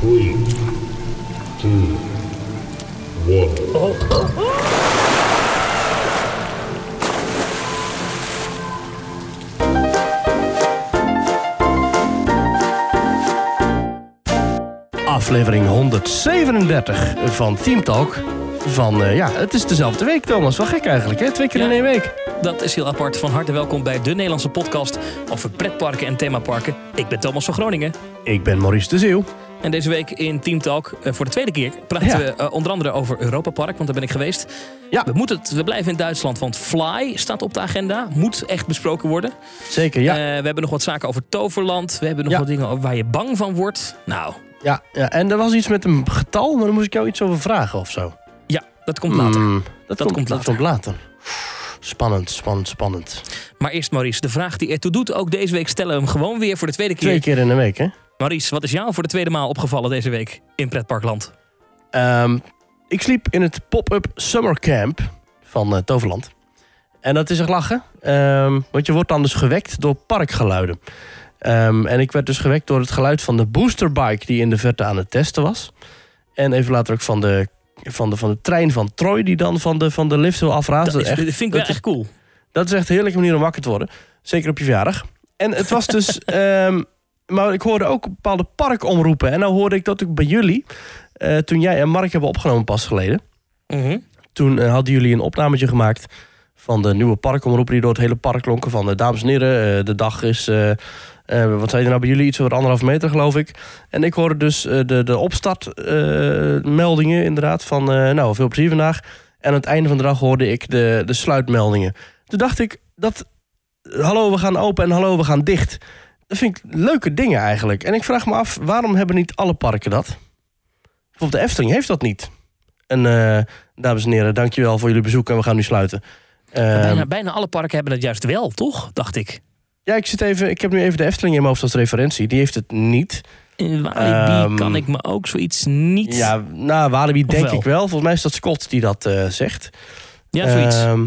Three, two, one. Aflevering 137 van Team Talk. Van, eh, ja, het is dezelfde week, Thomas. Wel gek eigenlijk, hè? Twee keer in één week. Dat is heel apart. Van harte welkom bij de Nederlandse podcast over pretparken en themaparken. Ik ben Thomas van Groningen. Ik ben Maurice de Zeeuw. En deze week in Team Talk, eh, voor de tweede keer, praten Ja. we eh, onder andere over Europa Park, want daar ben ik geweest. Ja. We, moeten het, we blijven in Duitsland, want Fly staat op de agenda. Moet echt besproken worden. Zeker, ja. Eh, we hebben nog wat zaken over Toverland. We hebben nog Ja. wat dingen waar je bang van wordt. Nou, ja, ja. En er was iets met een getal, maar daar moest ik jou iets over vragen of zo. ja, dat komt later. Hmm, dat, komt, komt dat later. komt later. Spannend, spannend, spannend. Maar eerst Maurice, de vraag die ertoe doet, ook deze week stellen we hem gewoon weer voor de tweede keer. Twee keer in een week, hè? Maurice, wat is jou voor de tweede maal opgevallen deze week in Pretparkland? Ehm, ik sliep in het pop-up summer camp van eh, Toverland. En dat is echt lachen. Ehm, want je wordt dan dus gewekt door parkgeluiden. Ehm, en ik werd dus gewekt door het geluid van de boosterbike die in de verte aan het testen was. En even later ook van de, van de, van de trein van Troy die dan van de, van de lift wil afrazen. Dat, is, echt- dat vind ik wel dat is- echt cool. dat is echt een heerlijke manier om wakker te worden. Zeker op je verjaardag. En het was dus... maar ik hoorde ook bepaalde parkomroepen. En nou hoorde ik dat ook bij jullie... eh, toen jij en Mark hebben opgenomen pas geleden... Mhm. toen eh, hadden jullie een opnametje gemaakt... van de nieuwe parkomroepen die door het hele park klonken. Van, eh, dames en heren, eh, de dag is... wat zei er nou bij jullie? Iets over anderhalf meter, geloof ik. En ik hoorde dus de, de opstartmeldingen inderdaad van... nou, veel plezier vandaag. En aan het einde van de dag hoorde ik de, de sluitmeldingen. Toen dacht ik, dat... Hallo, we gaan open en hallo, we gaan dicht. Dat vind ik leuke dingen eigenlijk. En ik vraag me af, waarom hebben niet alle parken dat? Bijvoorbeeld de Efteling heeft dat niet. En eh, dames en heren, dankjewel voor jullie bezoek en we gaan nu sluiten. Ehm, bijna, bijna alle parken hebben dat juist wel, toch? Dacht ik. ja, ik, zit even, ik heb nu even de Efteling in mijn hoofd als referentie. Die heeft het niet. In Walibi Ehm, kan ik me ook zoiets niet... Ja, nou, Walibi denk wel? ik wel. Volgens mij is dat Scott die dat eh, zegt. Ja, zoiets. Ehm,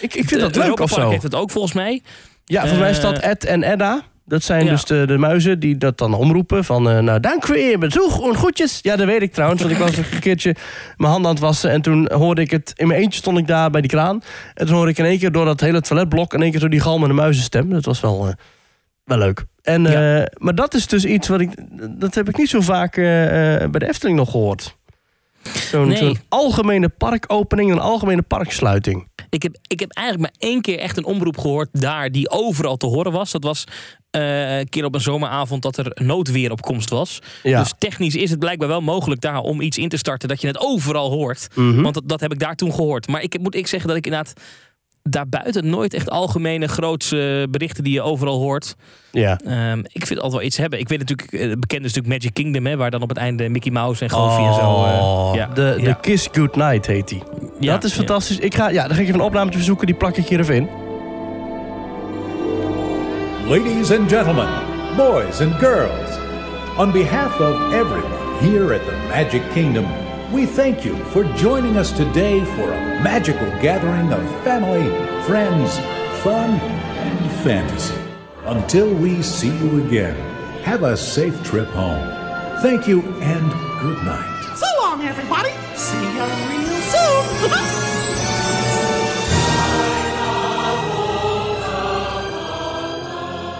ik, ik vind dat leuk of zo. heeft het ook volgens mij. Ja, volgens mij is dat Eh, Ed en Edda. Dat zijn ja. dus de, de muizen die dat dan omroepen. Van, eh, nou, dank voor je bezoek en groetjes. Ja, dat weet ik trouwens. Want ik was een keertje mijn handen aan het wassen. En toen hoorde ik het... In mijn eentje stond ik daar bij die kraan. En toen hoorde ik in één keer door dat hele toiletblok... in één keer zo die galmende muizenstem. Dat was wel, eh, wel leuk. En, Ja. eh, maar dat is dus iets wat ik... Dat heb ik niet zo vaak bij de Efteling nog gehoord. Zo'n Nee. zo'n algemene parkopening, een algemene parksluiting. Ik heb, ik heb eigenlijk maar één keer echt een omroep gehoord daar die overal te horen was. Dat was eh, een keer op een zomeravond dat er noodweer op komst was. Ja. Dus technisch is het blijkbaar wel mogelijk daar om iets in te starten dat je het overal hoort. Mhm. Want dat, dat heb ik daar toen gehoord. Maar ik moet ik zeggen dat ik inderdaad daarbuiten nooit echt algemene grootse berichten die je overal hoort. ja. Ehm, ik vind het altijd wel iets hebben. Ik weet natuurlijk, eh, bekend is natuurlijk Magic Kingdom, hè, waar dan op het einde Mickey Mouse en Goofy en zo. ja, de, de ja. Kiss Goodnight heet die. Ja, dat is ja. fantastisch. Ik ga, ja, dan ga ik even een opname verzoeken, die plak ik hier even in. Ladies and gentlemen, boys and girls, on behalf of everyone here at the Magic Kingdom, we thank you for joining us today for a magical gathering of family, friends, fun, and fantasy. Until we see you again, have a safe trip home. Thank you and good night. So long, everybody. See you real soon.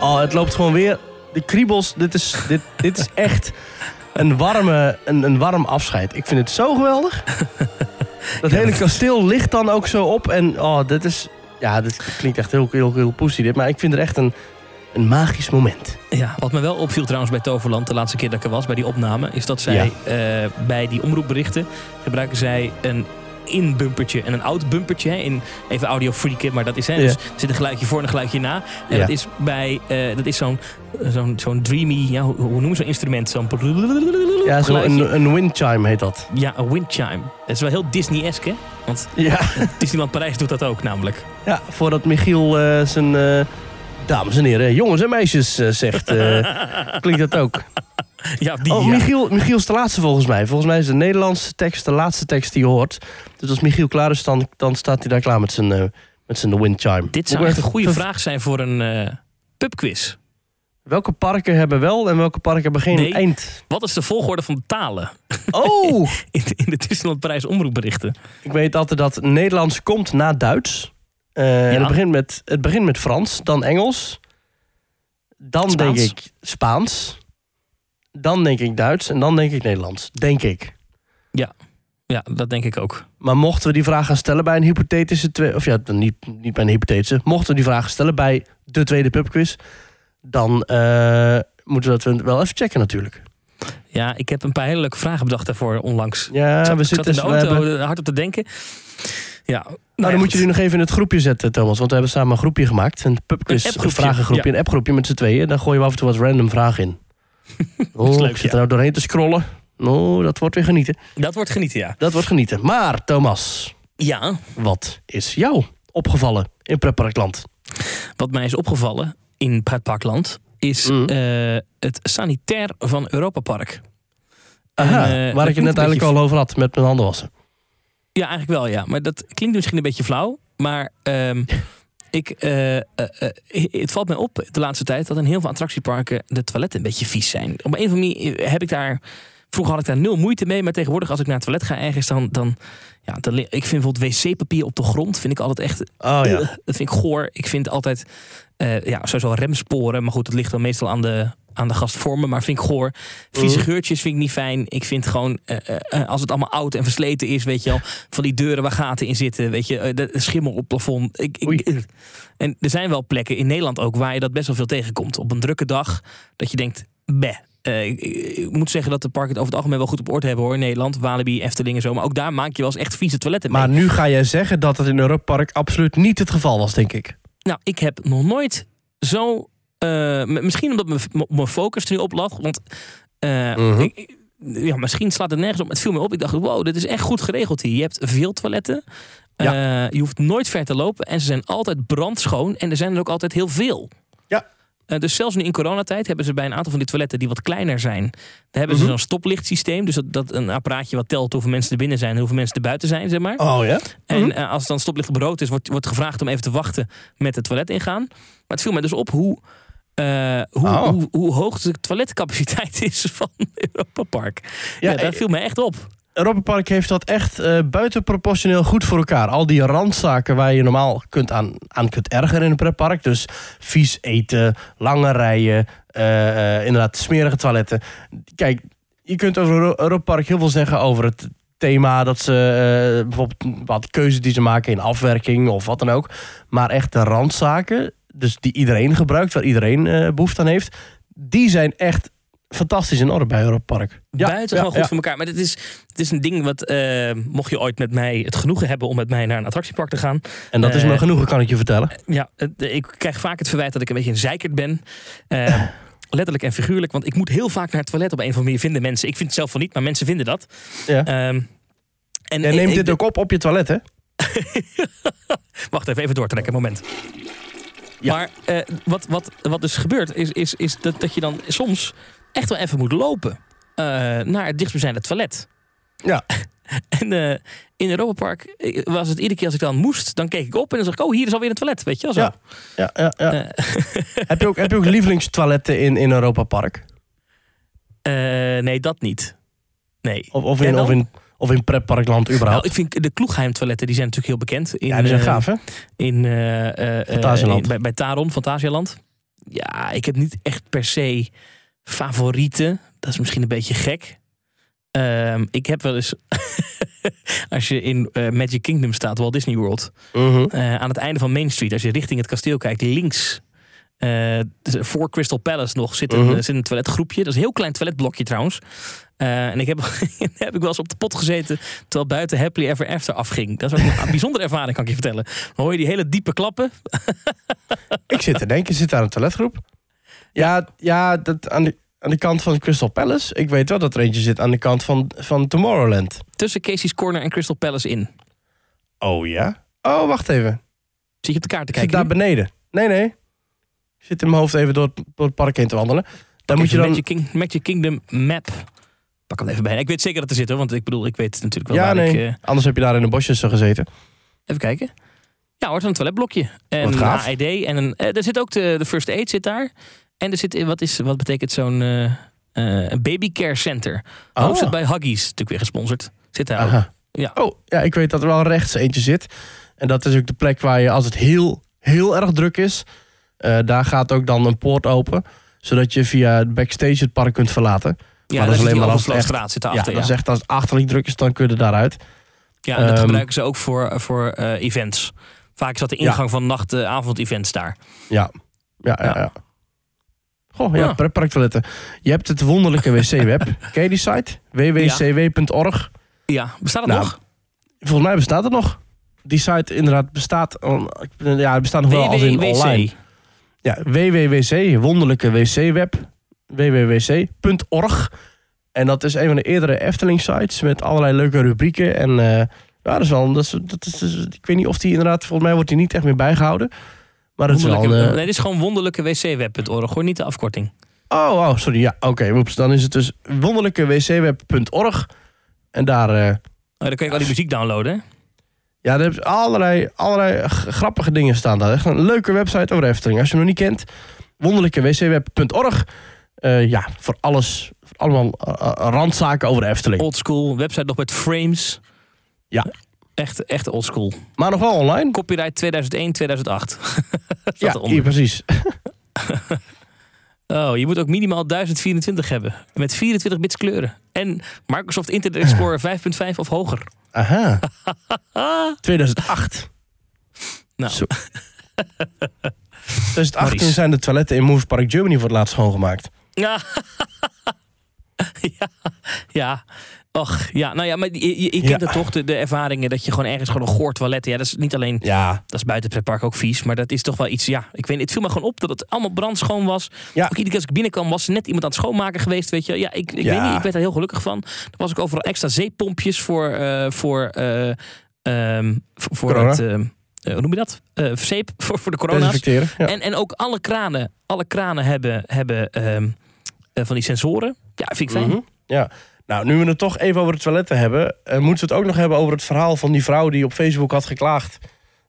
Oh, het loopt gewoon weer. De kriebels, dit is, dit, dit is echt een, warme, een, een warm afscheid. Ik vind het zo geweldig. Dat hele kasteel ligt dan ook zo op. En oh, dit is... Ja, dit klinkt echt heel, heel, heel poesie dit. Maar ik vind het echt een, een magisch moment. Ja, wat me wel opviel trouwens bij Toverland, de laatste keer dat ik er was, bij die opname, is dat zij Ja. eh, bij die omroepberichten gebruiken zij een in-bumpertje en een out-bumpertje. hè, In, even audio freaken, maar dat is hè. Dus er zit een geluidje voor en een geluidje na. En dat is bij eh, dat is zo'n zo'n zo'n dreamy, ja, hoe, hoe noemen we zo'n instrument? Zo'n Ja, zo een, een windchime heet dat. Ja, een windchime. Het is wel heel Disney-esque, hè? Want Ja, Disneyland Parijs doet dat ook namelijk. ja voordat Michiel eh, zijn... eh, dames en heren, jongens en meisjes eh, zegt... eh, klinkt dat ook. Ja, die Oh. Michiel, Michiel is de laatste volgens mij. Volgens mij is de Nederlandse tekst de laatste tekst die je hoort. Dus als Michiel klaar is, dan, dan staat hij daar klaar met zijn, eh, met zijn wind chime. Dit zou echt een goede vraag zijn voor een pubquiz. Welke parken hebben wel en welke parken hebben geen Nee. eind? Wat is de volgorde van de talen Oh! in, in de Disneyland Parijs omroepberichten? ik weet altijd dat Nederlands komt na Duits. Eh, Ja. het, begint met, het begint met Frans, dan Engels. Dan Spaans. denk ik Spaans. Dan denk ik Duits en dan denk ik Nederlands. Denk ik. Ja, dat denk ik ook. Maar mochten we die vraag gaan stellen bij een hypothetische... Twe of ja, niet, niet bij een hypothetische. Mochten we die vraag stellen bij de tweede pubquiz... dan eh, moeten we dat wel even checken natuurlijk. Ja, ik heb een paar hele leuke vragen bedacht daarvoor onlangs. Ja, zat- we zitten... in de auto hebben- hard op te denken. Ja, Nou, ja, dan moet je die nog even in het groepje zetten, Thomas. Want we hebben samen een groepje gemaakt. Een pubquiz, Een vragengroepje, een appgroepje met z'n tweeën. Dan gooien we af en toe wat random vragen in. Oh, leuk, ik zit er nou doorheen te scrollen. Oh, dat wordt weer genieten. Dat wordt genieten, ja. Dat wordt genieten. Maar, Thomas, Ja, wat is jou opgevallen in Pretparkland? wat mij is opgevallen in Pretparkland is Mm. eh, het sanitair van Europa Park. Aha, En, eh, waar ik het net eigenlijk al over had met mijn handen wassen. Ja, eigenlijk wel, ja. Maar dat klinkt misschien een beetje flauw. Maar ehm, ik, eh, eh, eh, het valt mij op de laatste tijd dat in heel veel attractieparken de toiletten een beetje vies zijn. Op een of andere manier heb ik daar. Vroeger had ik daar nul moeite mee, maar tegenwoordig als ik naar het toilet ga ergens, dan. dan ja, dan, ik vind bijvoorbeeld wc-papier op de grond, vind ik altijd echt. Oh ja. Dat vind ik goor. Ik vind altijd. Eh, ja, sowieso remsporen. Maar goed, dat ligt dan meestal aan de, aan de gastvormen. Maar vind ik goor. Vieze Mhm. geurtjes vind ik niet fijn. Ik vind gewoon, eh, eh, als het allemaal oud en versleten is, weet je wel. Van die deuren waar gaten in zitten, weet je. de schimmel op het plafond. Ik, en er zijn wel plekken in Nederland ook waar je dat best wel veel tegenkomt. Op een drukke dag, dat je denkt, beh. Eh, ik, moet zeggen dat de parken het over het algemeen wel goed op orde hebben hoor. In Nederland, Walibi, Efteling en zo. Maar ook daar maak je wel eens echt vieze toiletten mee. Maar nu ga jij zeggen dat het in Europa Park absoluut niet het geval was, denk ik. Nou, ik heb nog nooit zo. eh, misschien omdat mijn- focus er nu op lag. Want eh, Mhm. ik- ja, misschien slaat het nergens op. Het viel me op. Ik dacht, wow, dit is echt goed geregeld hier. Je hebt veel toiletten. Eh, je hoeft nooit ver te lopen. En ze zijn altijd brandschoon. En er zijn er ook altijd heel veel. Ja. Eh, dus zelfs nu in coronatijd hebben ze bij een aantal van die toiletten die wat kleiner zijn. Daar hebben Mhm. ze zo'n stoplichtsysteem. Dus dat, dat een apparaatje wat telt hoeveel mensen er binnen zijn en hoeveel mensen er buiten zijn, zeg maar. Oh ja? En eh, als het dan stoplicht op rood is, wordt, wordt gevraagd om even te wachten met het toilet ingaan. Maar het viel mij dus op hoe, eh, hoe, Oh. hoe, hoe hoog de toiletcapaciteit is van Europa Park. Ja, Ja, dat viel mij echt op. Europa heeft dat echt eh buitenproportioneel goed voor elkaar. Al die randzaken waar je normaal kunt aan, kunt ergeren in een pretpark. Dus vies eten, lange rijen, eh, eh, inderdaad smerige toiletten. Kijk, je kunt over Euro- Europa heel veel zeggen over het thema dat ze bijvoorbeeld wat keuzes die ze maken in afwerking of wat dan ook. Maar echt de randzaken, dus die iedereen gebruikt, waar iedereen eh, behoefte aan heeft, die zijn echt fantastisch in orde bij Europa Park. Ja, Buitengewoon ja, goed ja. voor elkaar. Maar het is, het is een ding wat, eh, mocht je ooit met mij het genoegen hebben om met mij naar een attractiepark te gaan. En dat is Eh, me genoegen, kan ik je vertellen. Ja, het- ik krijg vaak het verwijt dat ik een beetje een zeikert ben. Eh, letterlijk en figuurlijk. Want ik moet heel vaak naar het toilet op een of andere manier vinden mensen. Ik vind het zelf van niet, maar mensen vinden dat. Ja. Ehm, en Jij neemt ik- dit ook op op je toilet, hè? Wacht even, even doortrekken, moment. Ja. Maar eh, wat, wat, wat dus gebeurt, is, is, is dat, dat je dan soms echt wel even moet lopen eh, naar het dichtstbijzijnde toilet. Ja. En eh, in Europa Park eh, was het iedere keer als ik dan moest, dan keek ik op en dan zag ik, oh, hier is alweer een toilet, weet je wel zo. Ja. Ja, ja, ja. Heb, je ook, heb je ook lievelingstoiletten in, in Europa Park? nee, dat niet. Nee. Of, in, dan? of, in, of in pretparkland Nou, überhaupt? ik vind de Kloegheim toiletten, die zijn natuurlijk heel bekend. In, ja, die zijn gaaf, hè? in, Fantasialand. in- bij, bij Taron, Fantasialand. Ja, ik heb niet echt per se favorieten. Dat is misschien een beetje gek. Ehm, ik heb wel eens, als je in eh, Magic Kingdom staat, Walt Disney World, Mhm. eh, aan het einde van Main Street, als je richting het kasteel kijkt, links, eh, voor Crystal Palace nog, zit een, Mhm. zit een toiletgroepje. Dat is een heel klein toiletblokje trouwens. Eh, en ik heb, heb ik wel eens op de pot gezeten terwijl buiten Happily Ever After afging. Dat is ook een bijzondere ervaring, kan ik je vertellen. Dan hoor je die hele diepe klappen. Ik zit te denken, zit daar een toiletgroep? Ja, ja dat, aan, de, aan de kant van Crystal Palace. Ik weet wel dat er eentje zit aan de kant van, van Tomorrowland. Tussen Casey's Corner en Crystal Palace in. Oh ja? Oh, wacht even. Zit je op de kaart te Ik zit kijken? daar beneden. Nee, nee. Ik zit in mijn hoofd even door het, door het park heen te wandelen. Daar moet je dan... Magic, King- Magic Kingdom map. Pak hem even bij. Ik weet zeker dat er zit hoor, want ik bedoel, ik weet natuurlijk wel Ja, waar nee. ik... eh, Anders heb je daar in de bosjes eh, gezeten. even kijken. Ja, hoort een toiletblokje. En een. AED en een... eh, er zit ook de, de first aid zit daar. En er zit, wat, is, wat betekent zo'n een babycare center? Oh. Ook zit bij Huggies, natuurlijk weer gesponsord. Zit daar ook. Ja. Oh, ja, ik weet dat er wel rechts eentje zit. En dat is ook de plek waar je, als het heel, heel erg druk is... eh, daar gaat ook dan een poort open. Zodat je via het backstage het park kunt verlaten. Ja, dat dat is alleen maar als het zit ja, daarachter. dat Ja, is echt als het achterlijk druk is, dan kun je daaruit. ja, en dat ehm, gebruiken ze ook voor, voor events. Vaak dat de Ja. ingang van nacht-avond-events daar. Ja, ja, ja. Ja. Ja. Goh, ja, Ja. pretparktoiletten. Je hebt het wonderlijke wc-web. Ken je die site? www.cw.org. Ja, bestaat het Nou, nog? Volgens mij bestaat het nog. Die site inderdaad bestaat... Ja, het bestaat nog wel als in online. Ja, www.wc, wonderlijke wc-web. www.wc.org. En dat is een van de eerdere Efteling-sites met allerlei leuke rubrieken. En eh, ja, dat is wel... Dat is, dat is- ik weet niet of die inderdaad... Volgens mij wordt die niet echt meer bijgehouden. Maar het is wel... Eh, nee, dit is gewoon wonderlijke wcweb.org. Hoor niet de afkorting. Oh, oh, sorry. Ja, oké. woeps. Dan is het dus wonderlijkewcweb.org. En daar... eh, Oh, dan kun je al die muziek downloaden. hè? ja, daar heb je allerlei, allerlei grappige dingen staan daar. Echt een leuke website over Efteling. Als je hem nog niet kent, wonderlijkewcweb.org. Eh, ja, voor alles, voor allemaal randzaken over de Efteling. Oldschool. Website nog met frames. Ja. Echt, echt oldschool. Maar nog wel online. Copyright 2001, 2008. Staat Ja, hier, precies. Oh, je moet ook minimaal 1024 hebben. Met 24 bits kleuren. En Microsoft Internet Explorer 5.5 of hoger. Aha. 2008. Nou, Zo. 2018 Maurice. zijn de toiletten in Moves Park Germany voor het laatst schoongemaakt. Ja. ja. Ja. Och, ja. Nou ja, maar je, je, je kent Ja. het toch, de, de ervaringen dat je gewoon ergens gewoon een goor toilet... Ja, dat is niet alleen... Ja, Dat is buiten het pretpark ook vies, maar dat is toch wel iets... Ja, ik weet het viel me gewoon op dat het allemaal brandschoon was. Ja. Ook iedere keer als ik binnenkwam was er net iemand aan het schoonmaken geweest, weet je. Ja, ik, ik Ja. weet niet, ik werd er heel gelukkig van. Er was ook overal extra zeepompjes voor... eh, voor eh, ehm, voor voor Corona. het... ehm, eh, hoe noem je dat? Zeep voor, voor de corona's. En, en ook alle kranen, alle kranen hebben, hebben ehm, eh, van die sensoren. Ja, vind ik fijn. Mhm. Ja. Nou, nu we het toch even over de toiletten hebben, eh, moeten we het ook nog hebben over het verhaal van die vrouw die op Facebook had geklaagd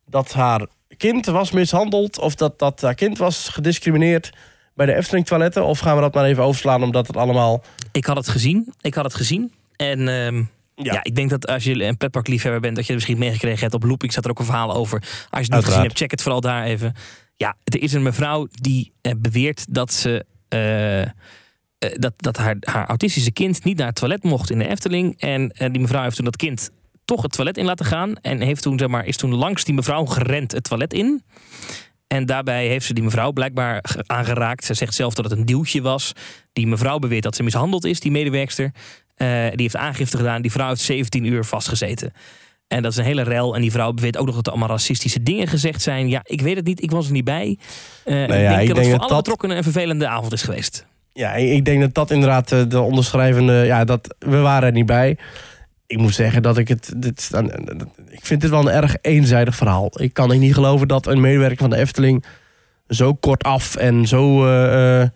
dat haar kind was mishandeld of dat, dat haar kind was gediscrimineerd bij de Efteling toiletten. Of gaan we dat maar even overslaan omdat het allemaal... Ik had het gezien. Ik had het gezien. En ehm, ja. ik denk dat als je een petparkliefhebber bent, dat je het misschien meegekregen hebt. Op Looping staat er ook een verhaal over. Als je het niet gezien hebt, check het vooral daar even. Ja, er is een mevrouw die eh, beweert dat ze. Eh, dat, dat haar, haar autistische kind niet naar het toilet mocht in de Efteling. En eh, die mevrouw heeft toen dat kind toch het toilet in laten gaan. En heeft toen, zeg maar, is toen langs die mevrouw gerend het toilet in. En daarbij heeft ze die mevrouw blijkbaar ge- aangeraakt. Ze zegt zelf dat het een duwtje was. Die mevrouw beweert dat ze mishandeld is, die medewerkster. Eh, die heeft aangifte gedaan. Die vrouw heeft 17 uur vastgezeten. En dat is een hele rel. En die vrouw beweert ook nog dat er allemaal racistische dingen gezegd zijn. Ja, ik weet het niet. Ik was er niet bij. Ik Nou ja, denk ik dat het denk voor dat alle betrokkenen een vervelende avond is geweest. Ja, ik denk dat dat inderdaad eh, de onderschrijvende... Ja, dat, we waren er niet bij. Ik moet zeggen dat ik het... Dit, ik vind dit wel een erg eenzijdig verhaal. Ik kan niet geloven dat een medewerker van de Efteling... zo kort af en zo... eh, eh,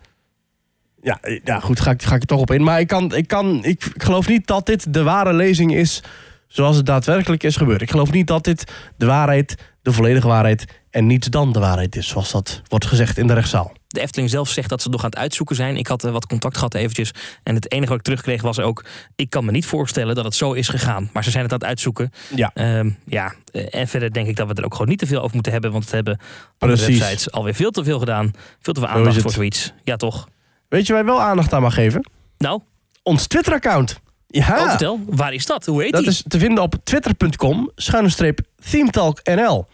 ja, ja, goed, ga ik, ga ik er toch op in. Maar ik, kan, ik, kan, ik geloof niet dat dit de ware lezing is zoals het daadwerkelijk is gebeurd. Ik geloof niet dat dit de waarheid, de volledige waarheid... en niets dan de waarheid is, zoals dat wordt gezegd in de rechtszaal. De Efteling zelf zegt dat ze nog aan het uitzoeken zijn. Ik had eh, wat contact gehad eventjes. En het enige wat ik terugkreeg was ook... ik kan me niet voorstellen dat het zo is gegaan. Maar ze zijn het aan het uitzoeken. Ja. Ehm, ja, eh, en verder denk ik dat we er ook gewoon niet te veel over moeten hebben. Want het hebben andere Precies. websites alweer veel te veel gedaan. Veel te veel aandacht voor zoiets. Ja, toch? Weet je waar je wel aandacht aan mag geven? Nou, Ons Twitter-account. Ja, oh, vertel. Waar is dat? Hoe heet dat die? is te vinden op twitter.com, schuine streep themetalknl.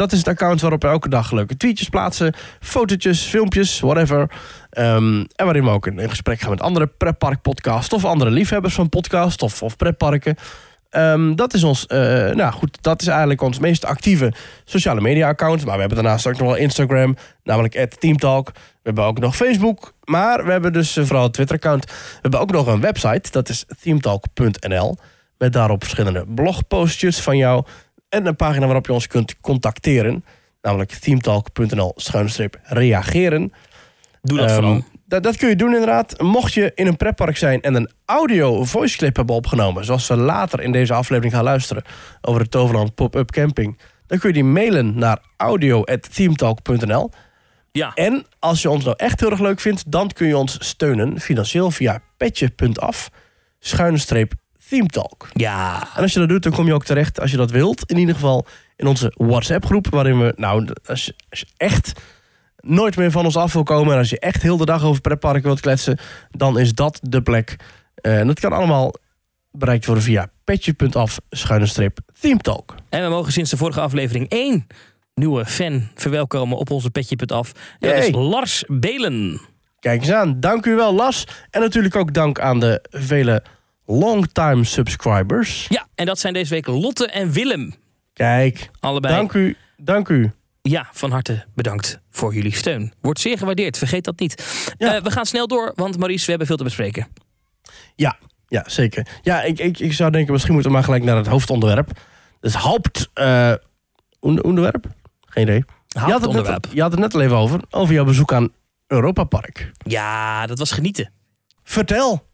Dat is het account waarop we elke dag leuke tweetjes plaatsen, fotootjes, filmpjes, whatever. Ehm, en waarin we ook in, gesprek gaan met andere pretparkpodcasts of andere liefhebbers van podcast of, of pretparken. Ehm, dat is ons, eh, nou goed, dat is eigenlijk ons meest actieve sociale media account. Maar we hebben daarnaast ook nog wel Instagram, namelijk @teamtalk. We hebben ook nog Facebook, maar we hebben dus eh, vooral een Twitter account. We hebben ook nog een website, dat is themetalk.nl. Met daarop verschillende blogpostjes van jou en een pagina waarop je ons kunt contacteren. Namelijk themetalk.nl reageren. Doe dat Ehm, vooral. Dat, dat kun je doen inderdaad. Mocht je in een pretpark zijn en een audio voice clip hebben opgenomen... zoals we later in deze aflevering gaan luisteren... over het Toverland Pop-Up Camping... dan kun je die mailen naar audio.themetalk.nl. Ja. En als je ons nou echt heel erg leuk vindt, dan kun je ons steunen financieel via petje.af schuine streep themetalk. Ja. En als je dat doet, dan kom je ook terecht, als je dat wilt, in ieder geval in onze WhatsApp-groep, waarin we, nou, als je, als je echt nooit meer van ons af wil komen en als je echt heel de dag over pretparken wilt kletsen, dan is dat de plek. Eh, En dat kan allemaal bereikt worden via petje.af schuine streep themetalk. En we mogen sinds de vorige aflevering één nieuwe fan verwelkomen op onze petje.af. En dat is. Lars Belen. Kijk eens aan. Dank u wel, Las. En natuurlijk ook dank aan de vele longtime subscribers. Ja, en dat zijn deze week Lotte en Willem. Kijk, Allebei. dank u, dank u. Ja, van harte bedankt voor jullie steun. Wordt zeer gewaardeerd, vergeet dat niet. Ja. Eh, we gaan snel door, want Maurice, we hebben veel te bespreken. Ja, ja zeker. Ja, ik, ik, ik zou denken, misschien moeten we maar gelijk naar het hoofdonderwerp. Dus haupt... eh, onder- onderwerp? Geen idee. Je had, Hoofdonderwerp. net, je had het net al even over. Over jouw bezoek aan Europa Park. Ja, dat was genieten. Vertel.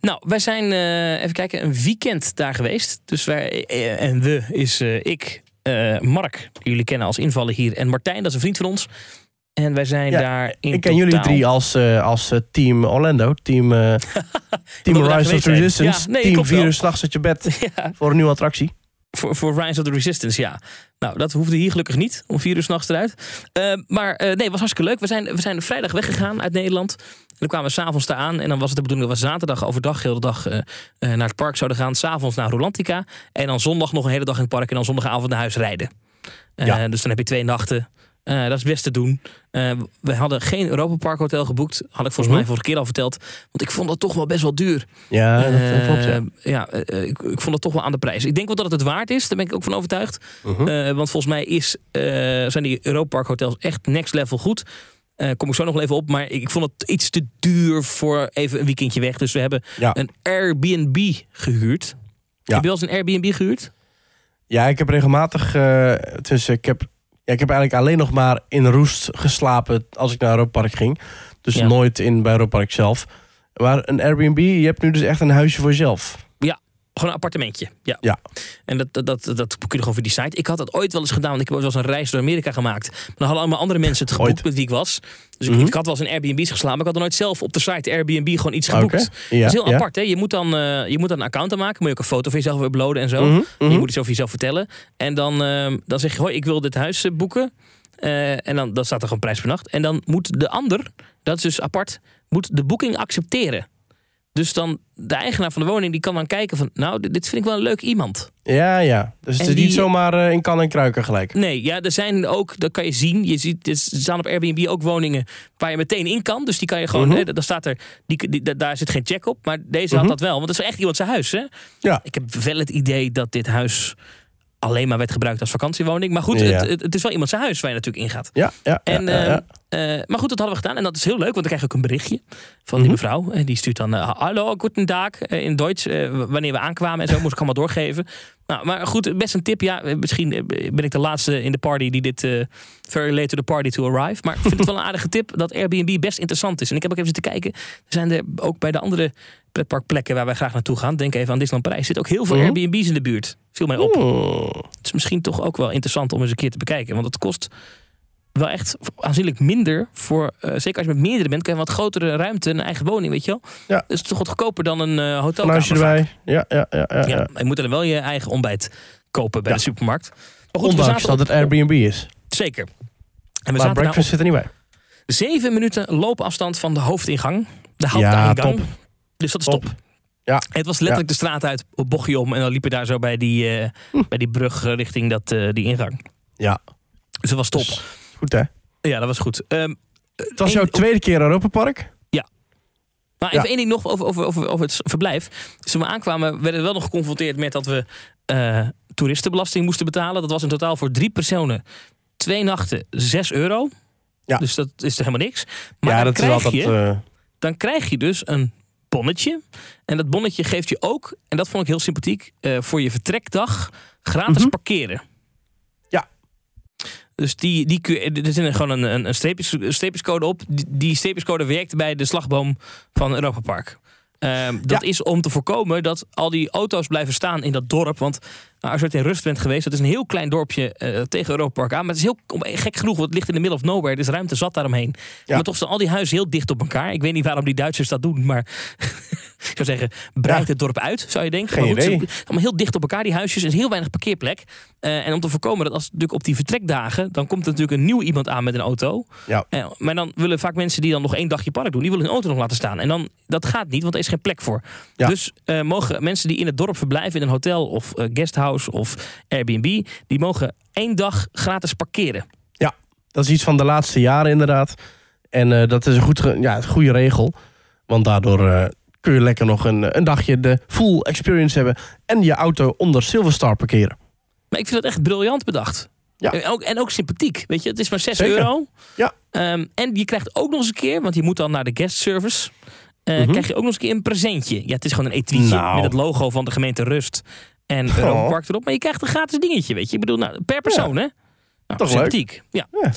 Nou, wij zijn, eh, even kijken, een weekend daar geweest. Dus wij, eh, en we is eh, ik, Mark, die jullie kennen als invallen hier, en Martijn, dat is een vriend van ons. En wij zijn Ja, daar in ik ken jullie drie als, als team Orlando. Team, team Rise of. Resistance. Ja, nee, team klopt wel. 4 uur s'nachts uit je bed Ja, voor een nieuwe attractie. Voor, voor Rise of the Resistance, ja. Nou, dat hoefde hier gelukkig niet, om vier uur s'nachts eruit. Eh, maar eh, nee, het was hartstikke leuk. We zijn, we zijn vrijdag weggegaan uit Nederland. En dan kwamen we s'avonds daar aan. En dan was het de bedoeling dat we zaterdag overdag heel de dag eh, eh, naar het park zouden gaan. S'avonds naar Rolantica. En dan zondag nog een hele dag in het park. En dan zondagavond naar huis rijden. Ja. Dus dan heb je twee nachten. Eh, dat is best te doen. Eh, we hadden geen Europa Park Hotel geboekt. Had ik volgens Mhm. mij vorige keer al verteld. Want ik vond dat toch wel best wel duur. Ja, dat, dat klopt, ja. Eh, ja, ik, ik vond het toch wel aan de prijs. Ik denk wel dat het het waard is. Daar ben ik ook van overtuigd. Mhm. Want volgens mij is, zijn die Europa Park hotels echt next level goed. Kom ik zo nog wel even op. Maar ik vond het iets te duur voor even een weekendje weg. Dus we hebben Ja. een Airbnb gehuurd. Ja. Heb je wel eens een Airbnb gehuurd? Ja, ik heb regelmatig. dus ik heb, ja, ik heb eigenlijk alleen nog maar in Roest geslapen als ik naar Europa Park ging. Dus Ja. nooit in bij Europa Park zelf. Maar een Airbnb, je hebt nu dus echt een huisje voor jezelf. Gewoon een appartementje. Ja. Ja. En dat, dat, dat, dat kun je gewoon via die site. Ik had dat ooit wel eens gedaan. Want ik heb wel eens een reis door Amerika gemaakt. Maar dan hadden allemaal andere mensen het geboekt Ooit. met wie ik was. Dus ik, Mhm. ik had wel eens in Airbnb's geslapen. Maar ik had er nooit zelf op de site Airbnb gewoon iets geboekt. Ja, dat is heel ja. apart. Hè? Je, moet dan, eh, je moet dan een account aanmaken. Moet je ook een foto van jezelf uploaden en zo. Mhm, mhm. Je moet iets over jezelf vertellen. En dan, ehm, dan zeg je, hoi, ik wil dit huis eh, boeken. Eh, en dan, dan staat er gewoon prijs per nacht. En dan moet de ander, dat is dus apart, moet de boeking accepteren. Dus dan de eigenaar van de woning die kan dan kijken van, nou, dit, vind ik wel een leuk iemand. Ja, ja. Dus het is niet zomaar eh, in kan en kruiken gelijk. Nee, ja, er zijn ook, dat kan je zien. Je ziet, er staan op Airbnb ook woningen waar je meteen in kan. Dus die kan je gewoon, Mhm. hè, daar staat er, die, die- daar zit geen check op. Maar deze had Mhm. dat wel, want het is echt iemand zijn huis. Hè? Ja. Ik heb wel het idee dat dit huis alleen maar werd gebruikt als vakantiewoning. Maar goed, Ja. het, het, het is wel iemand zijn huis waar je natuurlijk ingaat. Ja, ja. En, ja, ja, eh, eh, maar goed, dat hadden we gedaan. En dat is heel leuk, want dan krijg ook een berichtje van die Mhm. mevrouw. En die stuurt dan, eh, hallo, guten dag, eh, in Duits. eh, wanneer we aankwamen en zo, moest ik allemaal doorgeven. Nou, maar goed, best een tip. Ja, eh, misschien eh, ben ik de laatste in de party die dit... eh, very late to the party to arrive. Maar ik vind het wel een aardige tip dat Airbnb best interessant is. En ik heb ook even zitten kijken. Er zijn er ook bij de andere pretparkplekken waar wij graag naartoe gaan. Denk even aan Disneyland Parijs. Er zitten ook heel veel Mhm. Airbnb's in de buurt. Viel mij op. Oeh. Het is misschien toch ook wel interessant om eens een keer te bekijken. Want het kost wel echt aanzienlijk minder. Voor, eh, zeker als je met meerdere bent, kan je een wat grotere ruimte, een eigen woning, weet je wel. Ja. Dus het is toch wat goedkoper dan een eh hotelkamer. huisje vaak. erbij. Ja, ja, ja. ja, Ja, ja. je moet dan wel je eigen ontbijt kopen bij Ja. de supermarkt. Maar goed, Ondanks dat het Airbnb is. Zeker. En we Maar op breakfast zit er niet bij. zeven minuten loopafstand van de hoofdingang. De Ja, hoofdingang. top. Dus dat is Top. top. Ja. Het was letterlijk de straat uit, op bochtje om. En dan liepen daar zo bij die, eh, bij die brug eh, richting dat, eh, die ingang. Ja. Dus dat was top. Dus, goed hè. Ja, dat was goed. Ehm, Het was jouw tweede keer Europa Park. Maar Ja. even één ding nog over, over, over, over het verblijf. Toen we aankwamen, werden we wel nog geconfronteerd met dat we eh, toeristenbelasting moesten betalen. Dat was in totaal voor drie personen, twee nachten, 6 euro. Ja. Dus dat is er helemaal niks. Maar ja, dan, dat is krijg altijd... je, eh, dan krijg je dus een bonnetje. En dat bonnetje geeft je ook, en dat vond ik heel sympathiek, eh, voor je vertrekdag gratis Mhm. parkeren. Dus die, die, er zit gewoon een, een, een streepjes, een streepjescode op. Die, die streepjescode werkt bij de slagboom van Europa Park. Ehm, dat Ja. is om te voorkomen dat al die auto's blijven staan in dat dorp. Want Nou, als je in Rust bent geweest, dat is een heel klein dorpje eh, tegen Europa Park aan. Maar het is heel gek genoeg, want het ligt in de middle of nowhere. Er is ruimte zat daaromheen. Ja. Maar toch staan al die huizen heel dicht op elkaar. Ik weet niet waarom die Duitsers dat doen, maar ik zou zeggen, breid Ja. het dorp uit, zou je denken. Geen maar goed, ze- allemaal heel dicht op elkaar, die huisjes. Er is heel weinig parkeerplek. Eh, en om te voorkomen dat als natuurlijk op die vertrekdagen, dan komt er natuurlijk een nieuw iemand aan met een auto. Ja. Eh, maar dan willen vaak mensen die dan nog één dagje park doen, die willen hun auto nog laten staan. En dan, dat gaat niet, want er is geen plek voor. Ja. Dus eh, mogen mensen die in het dorp verblijven, in een hotel of guesthouse of Airbnb, die mogen één dag gratis parkeren. Dat is iets van de laatste jaren inderdaad. En dat is een, goed, ja, een goede regel. Want daardoor kun je lekker nog een, een dagje de full experience hebben. En je auto onder Silverstar parkeren. Maar ik vind dat echt briljant bedacht. Ja. En, ook, en ook sympathiek. Weet je, het is maar 6 Zeker. euro. Ja. Ehm, en je krijgt ook nog eens een keer, want je moet dan naar de guest service. eh, Mhm. Krijg je ook nog eens een keer een presentje. Ja, het is gewoon een etuietje Nou. met het logo van de gemeente Rust. En Oh. Erop. Maar je krijgt een gratis dingetje, weet je. Ik bedoel, nou, per persoon, hè? Nou, Toch leuk. sympathiek. Ja. Ja.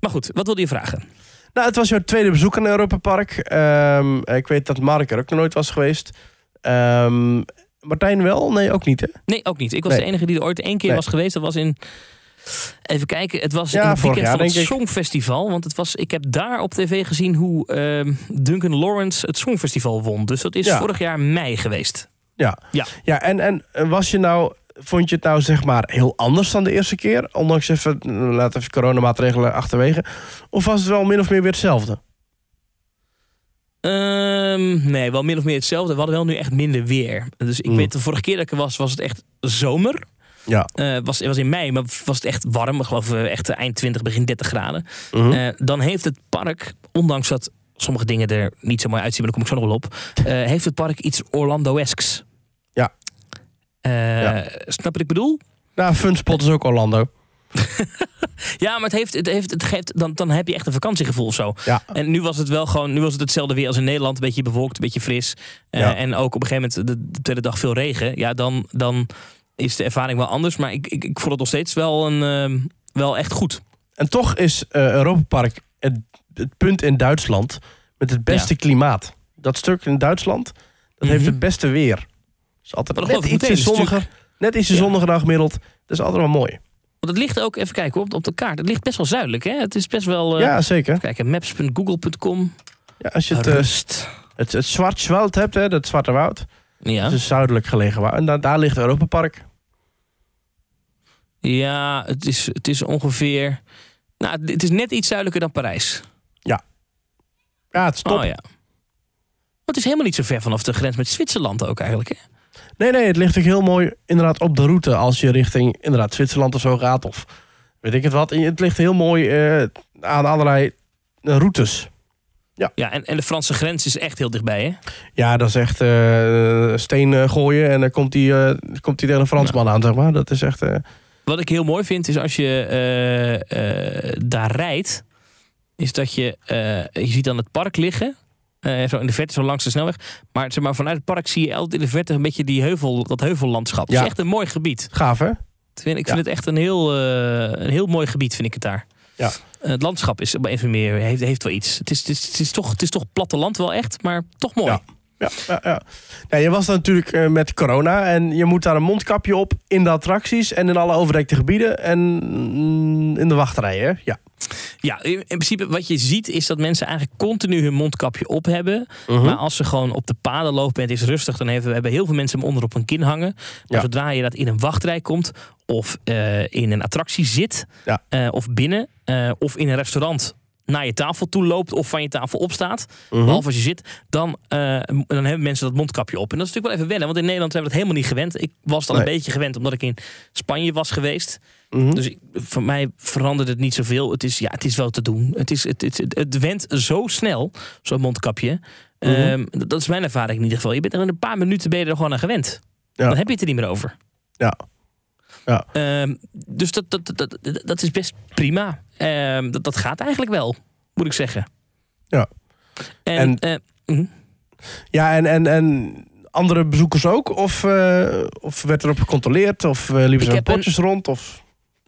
Maar goed, wat wilde je vragen? Nou, het was jouw tweede bezoek aan Europa Park. Ehm, ik weet dat Mark er ook nog nooit was geweest. Ehm, Martijn wel? Nee, ook niet hè? Nee, ook niet. Ik was Nee. de enige die er ooit één keer Nee. was geweest. Dat was in... Even kijken, het was Ja, in het weekend jaar, van het. Songfestival. Want het was, ik heb daar op tv gezien hoe ehm, Duncan Lawrence het Songfestival won. Dus dat is Ja. vorig jaar mei geweest. Ja. Ja. ja en, en was je nou, vond je het nou zeg maar heel anders dan de eerste keer? Ondanks even, laat even coronamaatregelen achterwege. Of was het wel min of meer weer hetzelfde? Ehm, nee, wel min of meer hetzelfde. We hadden wel nu echt minder weer. Dus ik Mm. weet, de vorige keer dat ik er was, was het echt zomer. Ja. Eh, was, het was in mei, maar was het echt warm. Ik geloof eh, echt eind 20, begin 30 graden. Mhm. Eh, dan heeft het park, ondanks dat sommige dingen er niet zo mooi uitzien, maar daar kom ik zo nog wel op. eh, heeft het park iets Orlando-esks. Ja. Eh. Snap wat ik bedoel? Nou, Funspot is ook Orlando. Ja, maar het heeft, het heeft, het geeft, dan, dan heb je echt een vakantiegevoel of zo. Ja. En nu was het wel gewoon, nu was het hetzelfde weer als in Nederland. Een beetje bewolkt, een beetje fris. Eh, Ja. En ook op een gegeven moment de, de tweede dag veel regen. Ja, dan, dan is de ervaring wel anders. Maar ik, ik, ik vond het nog steeds wel, een, ehm, wel echt goed. En toch is eh Europa Park het, het punt in Duitsland met het beste klimaat. Dat stuk in Duitsland, dat Mhm. heeft het beste weer. Is altijd Maar net. Het is zonniger. Net ietsje Ja. zonniger dan gemiddeld. Dat is altijd wel mooi. Want het ligt ook, even kijken op, op de kaart. Het ligt best wel zuidelijk. Hè? Het is best wel... eh, ja, zeker. Kijken, maps.google.com. Ja, als je het, Rust. het, het hebt, hè, dat Zwarte Woud. Ja. Dat is zuidelijk gelegen. En daar, daar ligt Europa Park. ja, het is, het is ongeveer... Nou, het is net iets zuidelijker dan Parijs. Ja, het is top. Oh ja. Het is helemaal niet zo ver vanaf de grens met Zwitserland ook eigenlijk. Hè? Nee, nee, het ligt ook heel mooi inderdaad op de route als je richting inderdaad Zwitserland of zo gaat. Of weet ik het wat. Het ligt heel mooi eh, aan allerlei eh, routes. Ja, en, en de Franse grens is echt heel dichtbij, hè? Ja, dat is echt eh, steen gooien en dan komt hij eh, komt hij tegen een Fransman aan, zeg maar. Dat is echt... Wat ik heel mooi vind, is als je daar rijdt... is dat je... je ziet dan het park liggen... eh, zo in de verte, zo langs de snelweg. Maar, zeg maar vanuit het park zie je altijd in de verte... een beetje die heuvel, dat heuvellandschap. Het Ja. is echt een mooi gebied. gaaf, hè? Ik vind, ik Ja. vind het echt een heel, eh, een heel mooi gebied, vind ik het daar. Ja. Eh, het landschap is op een manier, heeft, heeft wel iets. Het is, het, is, het, is toch, het is toch platteland wel echt, maar toch mooi. Ja. Ja, ja, ja. ja, je was dan natuurlijk met corona en je moet daar een mondkapje op in de attracties en in alle overdekte gebieden en mm, in de wachtrij, hè? Ja. Ja, in, in principe wat je ziet is dat mensen eigenlijk continu hun mondkapje op hebben. Mhm. Maar als ze gewoon op de paden lopen en het is rustig, dan hebben, hebben heel veel mensen hem onder op hun kin hangen. Maar Ja. zodra je dat in een wachtrij komt, of eh, in een attractie zit, Ja. eh, of binnen, eh, of in een restaurant naar je tafel toe loopt of van je tafel opstaat, Mhm. behalve als je zit, dan, dan hebben mensen dat mondkapje op. En dat is natuurlijk wel even wennen, want in Nederland hebben we dat helemaal niet gewend. Ik was al een beetje gewend omdat ik in Spanje was geweest. Mhm. Dus ik, voor mij verandert het niet zoveel. Het is, ja, het is wel te doen. Het, is, het, het, het, het went zo snel, zo'n mondkapje. Mhm. Ehm, dat, dat is mijn ervaring in ieder geval. Je bent er in een paar minuten ben je er gewoon aan gewend. Ja. Dan heb je het er niet meer over. Ja. Ja. Ehm, dus dat, dat, dat, dat, dat is best prima. Ehm, dat, dat gaat eigenlijk wel, moet ik zeggen. Ja. En, En- eh, mhm. Ja, en, en, en andere bezoekers ook? Of, eh, of werd erop gecontroleerd? Of eh, liepen ze een- potjes rond? Of...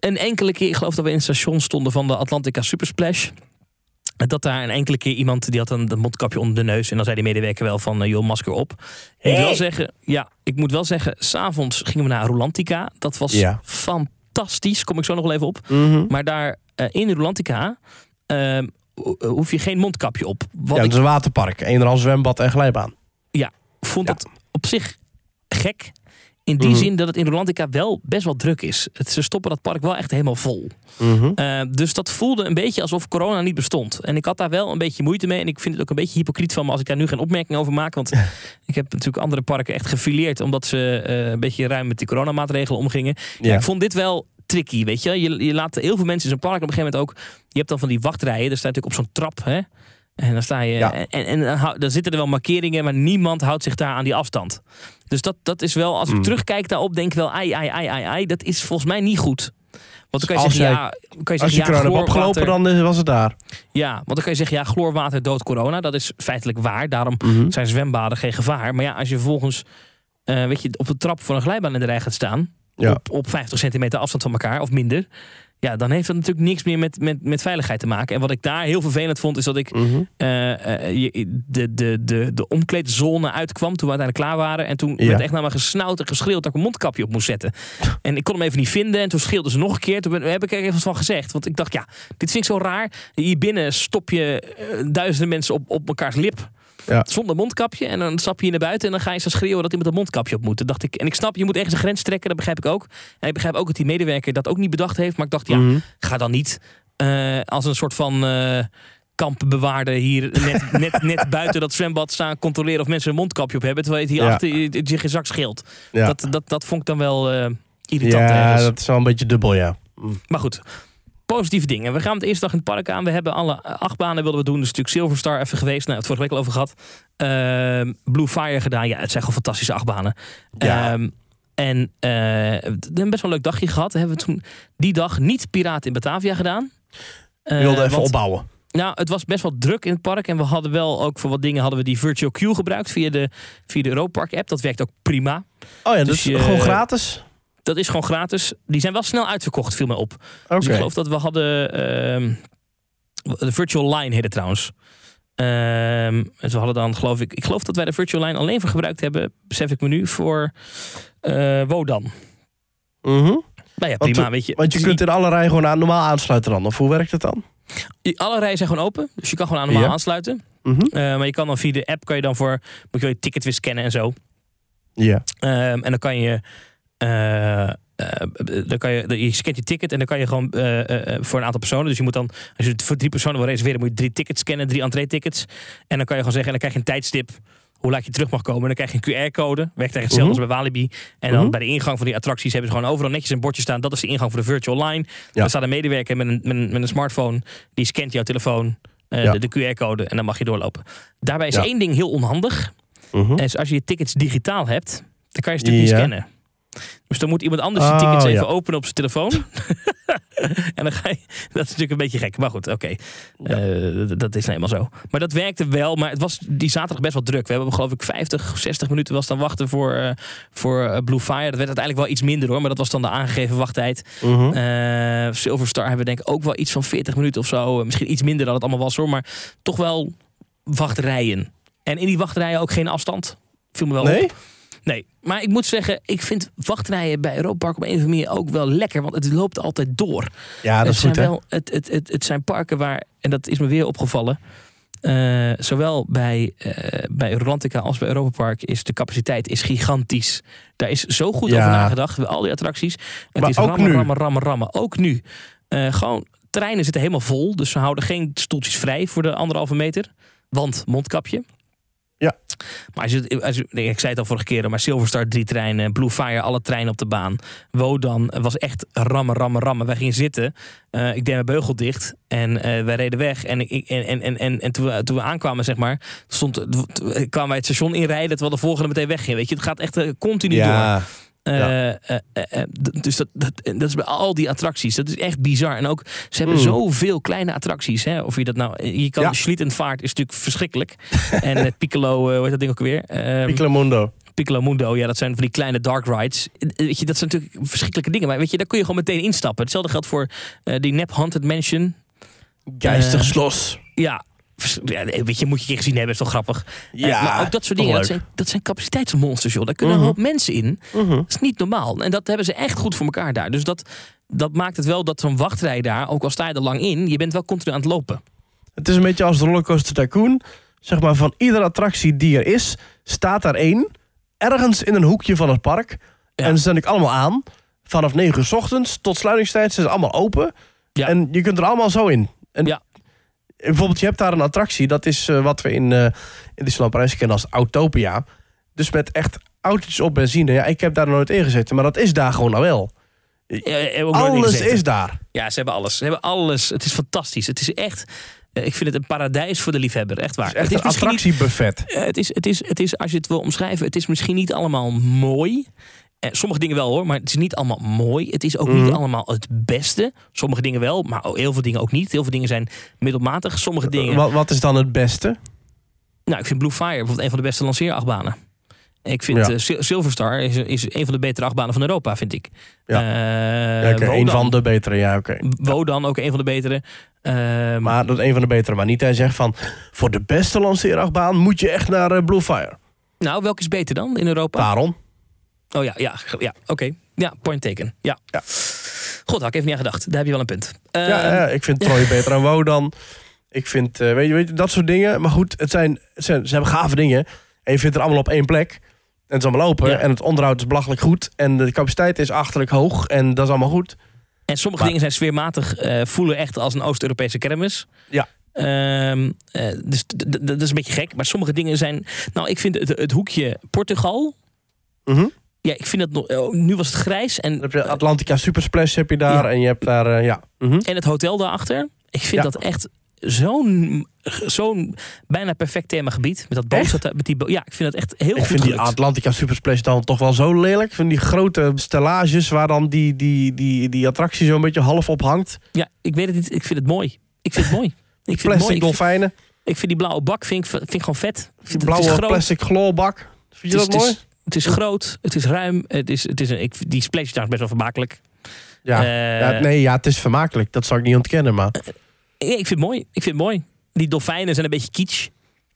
een enkele keer, ik geloof dat we in het station stonden van de Atlantica Supersplash. Dat daar een enkele keer iemand die had een een mondkapje onder de neus. En dan zei die medewerker wel van, eh, joh, masker op. Ik moet wel zeggen, ja, ik moet wel zeggen, s'avonds gingen we naar Rolantica. Dat was Ja. fantastisch, kom ik zo nog wel even op. Mhm. Maar daar eh, in Rolantica ehm, ho- hoef je geen mondkapje op. Wat Ja, het is een waterpark. Eendraal zwembad en glijbaan. vond Ja. het op zich gek. In die Mhm. zin dat het in Rolantica wel best wel druk is. Het, ze stoppen dat park wel echt helemaal vol. Mhm. Eh, dus dat voelde een beetje alsof corona niet bestond. En ik had daar wel een beetje moeite mee. En ik vind het ook een beetje hypocriet van me als ik daar nu geen opmerking over maak. Want ik heb natuurlijk andere parken echt gefileerd. Omdat ze eh, een beetje ruim met die coronamaatregelen omgingen. Ja. Ja. ik vond dit wel tricky, weet je. Je, je laat heel veel mensen in zo'n park op een gegeven moment ook... Je hebt dan van die wachtrijen. Daar sta je natuurlijk op zo'n trap, hè. En dan sta je... Ja. En, en, dan zitten er wel markeringen, maar niemand houdt zich daar aan die afstand. Dus dat, dat is wel, als ik Mm. terugkijk daarop, denk ik wel, ai, ai, ai, ai, ai. Dat is volgens mij niet goed. Want dan kan je Als zeggen, jij- ja, kan je Als je ja, corona hebt opgelopen, dan is- was het daar. Ja, want dan kan je zeggen, ja, chloorwater doodt corona. Dat is feitelijk waar. Daarom Mhm. zijn zwembaden geen gevaar. Maar ja, als je vervolgens eh, weet je, op de trap voor een glijbaan in de rij gaat staan... Ja. Op, op 50 centimeter afstand van elkaar, of minder... Ja, dan heeft dat natuurlijk niks meer met, met, met veiligheid te maken. En wat ik daar heel vervelend vond, is dat ik Mhm. eh, eh, de, de, de, de omkleedzone uitkwam toen we uiteindelijk klaar waren. En toen Ja. werd echt naar me gesnauwd en geschreeuwd dat ik een mondkapje op moest zetten. En ik kon hem even niet vinden. En toen schreeuwden ze nog een keer. Toen ben- heb ik er even wat van gezegd. Want ik dacht, ja, dit vind ik zo raar. Hier binnen stop je eh, duizenden mensen op, op elkaars lip. Ja. Zonder mondkapje. En dan stap je hier naar buiten. En dan ga je zo schreeuwen dat iemand een mondkapje op moet. Dacht ik, en ik snap, je moet ergens een grens trekken. Dat begrijp ik ook. En ik begrijp ook dat die medewerker dat ook niet bedacht heeft. Maar ik dacht, ja, Mhm. ga dan niet eh, als een soort van eh kampbewaarder hier net, net, net buiten dat zwembad staan controleren of mensen een mondkapje op hebben. Terwijl je het Ja. hierachter je, je geen zak scheelt. Ja, Dat, dat, dat vond ik dan wel eh, irritant ja ergens. dat is wel een beetje dubbel, ja. Maar goed, positieve dingen. We gaan het eerste dag in het park aan. We hebben alle acht banen wilden we doen. Dus natuurlijk Silver Star even geweest. Nou, het vorige week al over gehad. Ehm, Blue Fire gedaan. Ja, het zijn gewoon fantastische acht banen. Ja. Ehm, en eh, we hebben best wel een leuk dagje gehad. Hebben we toen die dag niet Piraten in Batavia gedaan. Je wilde Eh, even want- opbouwen. nou, het was best wel druk in het park. En we hadden wel ook voor wat dingen hadden we die Virtual Queue gebruikt via de, via de Europark app. Dat werkt ook prima. Oh ja, dus dus je- gewoon gratis? Dat is gewoon gratis. Die zijn wel snel uitverkocht, viel me op. Dus ik geloof dat we hadden. ehm, de Virtual Line heette trouwens. Ehm, en we hadden dan, geloof ik. Ik geloof dat wij de Virtual Line alleen voor gebruikt hebben. Besef ik me nu voor eh Wodan. Mhm. Nou ja, prima. Want- weet je, Want je is kunt in alle rijen gewoon aan, normaal aansluiten dan. Of hoe werkt het dan? alle rijen zijn gewoon open. Dus je kan gewoon aan normaal Ja. aansluiten. Mhm. Eh, maar je kan dan via de app kan je dan voor. Moet je wel je ticket weer scannen en zo. Ja. Ehm, en dan kan je. Eh, eh, dan kan je, je scant je ticket en dan kan je gewoon eh, voor een aantal personen. Dus je moet dan, als je het voor drie personen wil reserveren, moet je drie tickets scannen, drie entree-tickets. En dan kan je gewoon zeggen, en dan krijg je een tijdstip hoe laat je terug mag komen. Dan krijg je een QR-code. Werkt eigenlijk hetzelfde als bij Walibi. En dan Mhm. bij de ingang van die attracties hebben ze gewoon overal netjes een bordje staan. Dat is de ingang voor de virtual line. Ja. Daar staat een medewerker met een, met, een, met een smartphone. Die scant jouw telefoon, Ja. de, de QR-code en dan mag je doorlopen. Daarbij is Ja. één ding heel onhandig. Mhm. En is als je je tickets digitaal hebt, dan kan je ze natuurlijk niet scannen. Dus dan moet iemand anders die Oh, tickets even ja. openen op zijn telefoon. en dan ga je. Dat is natuurlijk een beetje gek. Maar goed, oké. Eh, dat- dat is nou eenmaal zo. Maar dat werkte wel. Maar het was die zaterdag best wel druk. We hebben geloof ik 50, 60 minuten was dan wachten voor, eh, voor eh, Blue Fire. Dat werd uiteindelijk wel iets minder hoor. Maar dat was dan de aangegeven wachttijd. Mhm. Eh, Silver Star hebben we denk ik ook wel iets van 40 minuten of zo. Misschien iets minder dan het allemaal was hoor. Maar toch wel wachtrijen. En in die wachtrijen ook geen afstand. Viel me wel op. Nee? Maar ik moet zeggen, ik vind wachtrijen bij Europa Park op een of andere manier ook wel lekker, want het loopt altijd door. Ja, dat het, is goed, zijn hè? wel, het, het, het, het zijn parken waar, en dat is me weer opgevallen, eh, zowel bij, eh bij Rolantica als bij Europa Park is de capaciteit is gigantisch. Daar is zo goed Ja. over nagedacht, al die attracties. Het Maar is ook rammen, nu. rammen, rammen, rammen. Ook nu. Eh, gewoon, treinen zitten helemaal vol, dus ze houden geen stoeltjes vrij voor de anderhalve meter. Want mondkapje. Maar als je, als je- ik zei het al vorige keer, maar Silverstar drie treinen, Blue Fire alle treinen op de baan. Wodan was echt rammen, rammen, rammen. Wij gingen zitten, eh, ik deed mijn beugel dicht en eh, wij reden weg. En, ik, en, en, en, en, en toen, we, toen we aankwamen, zeg maar, stond, kwamen wij het station inrijden terwijl de volgende meteen wegging. Weet je, het gaat echt eh, continu door. Ja. Eh, Ja. eh, eh, eh, dus dat, dat, dat is bij al die attracties. Dat is echt bizar. En ook, ze hebben Mm. zoveel kleine attracties. Hè? Of je dat nou... Je kan Ja. Schlittenvaart is natuurlijk verschrikkelijk. en eh, Piccolo, hoe heet dat ding ook weer? Ehm, Piccolo Mundo. Piccolo Mundo, ja, dat zijn van die kleine dark rides. Weet je, dat zijn natuurlijk verschrikkelijke dingen. Maar weet je, daar kun je gewoon meteen instappen. Hetzelfde geldt voor die Nep Haunted Mansion. Geistig Eh, Slos. Ja, ja, weet je, moet je een keer gezien hebben, is toch grappig. Eh, Ja, maar ook dat soort dingen, dat zijn, dat zijn capaciteitsmonsters, joh. Daar kunnen een Mhm. hoop mensen in. Mhm. Dat is niet normaal. En dat hebben ze echt goed voor elkaar daar. Dus dat, dat maakt het wel dat zo'n wachtrij daar, ook al sta je er lang in, je bent wel continu aan het lopen. Het is een beetje als de Rollercoaster Tycoon. Zeg maar, van iedere attractie die er is, staat daar één. Ergens in een hoekje van het park. Ja. En ze zijn ik allemaal aan. Vanaf 9 uur 's ochtends tot sluitingstijd zijn ze allemaal open. Ja. En je kunt er allemaal zo in. En Ja. Bijvoorbeeld, je hebt daar een attractie. Dat is eh, wat we in, eh in Disneyland Parijs kennen als Autopia. Dus met echt autootjes op benzine. Ja, ik heb daar nooit in gezeten. Maar dat is daar gewoon al wel. Ja, Alles is daar. Ja, ze hebben alles. Ze hebben alles. Het is fantastisch. Het is echt. eh, Ik vind het een paradijs voor de liefhebber. Echt waar. Het is echt een attractiebuffet. Het, is, het, is, het is, als je het wil omschrijven, het is misschien niet allemaal mooi. Eh, sommige dingen wel hoor, maar het is niet allemaal mooi. Het is ook Mhm. niet allemaal het beste. Sommige dingen wel, maar heel veel dingen ook niet. Heel veel dingen zijn middelmatig. Sommige dingen. Wat, wat is dan het beste? Nou, ik vind Blue Fire bijvoorbeeld een van de beste lanceerachtbanen. Ik vind Ja. eh, Sil- Silverstar is, is een van de betere achtbanen van Europa, vind ik. Ja. Eh, Ja, oké, een van de betere, ja, oké. Wodan ook een van de betere. Eh, Maar dat is een van de betere. Maar niet hij zegt van... voor de beste lanceerachtbaan moet je echt naar eh, Blue Fire. nou, welke is beter dan in Europa? Daarom. Oh ja, ja, ja oké. Ja, point taken. Ja. Ja. God, had ik even niet aan gedacht. Daar heb je wel een punt. Ja, eh, ik vind Troy beter dan Wodan. Ik vind, eh, weet, je, weet je, dat soort dingen. Maar goed, het zijn, het zijn, ze hebben gave dingen. En je vindt er allemaal op één plek. En het is allemaal open. Ja. En het onderhoud is belachelijk goed. En de capaciteit is achterlijk hoog. En dat is allemaal goed. En sommige Maar- dingen zijn sfeermatig, eh, voelen echt als een Oost-Europese kermis. Ja. Ehm, eh, dus dat is een beetje gek. Maar sommige dingen zijn... Nou, ik vind het, het hoekje Portugal... Mhm. Ja, ik vind het nog... oh, nu was het grijs. En, Dan heb je Atlantica Super Splash heb je daar. Ja. En je hebt daar, eh, ja. Mhm. en het hotel daarachter. Ik vind Ja. dat echt zo'n zo'n bijna perfect themagebied. Met dat boothotel. Met die ja, ik vind dat echt heel Ik goed vind die. Atlantica Super Splash dan toch wel zo lelijk. Ik vind die grote stellages waar dan die, die, die, die attractie zo een beetje half op hangt. Ja, ik weet het niet. Ik vind het mooi. Ik vind het mooi. Ik vind. Plastic dolfijnen. ik vind die blauwe bak vind ik, vind ik gewoon vet. Ik vind- blauwe groot. plastic gloorbak. Vind je is- dat mooi? Het is, groot, het is ruim. Het is, het is een, ik, die splash is best wel vermakelijk. Ja. Eh, ja. Nee, ja, het is vermakelijk. Dat zou ik niet ontkennen, maar... ik, ik vind het mooi. Ik vind het mooi. Die dolfijnen zijn een beetje kitsch.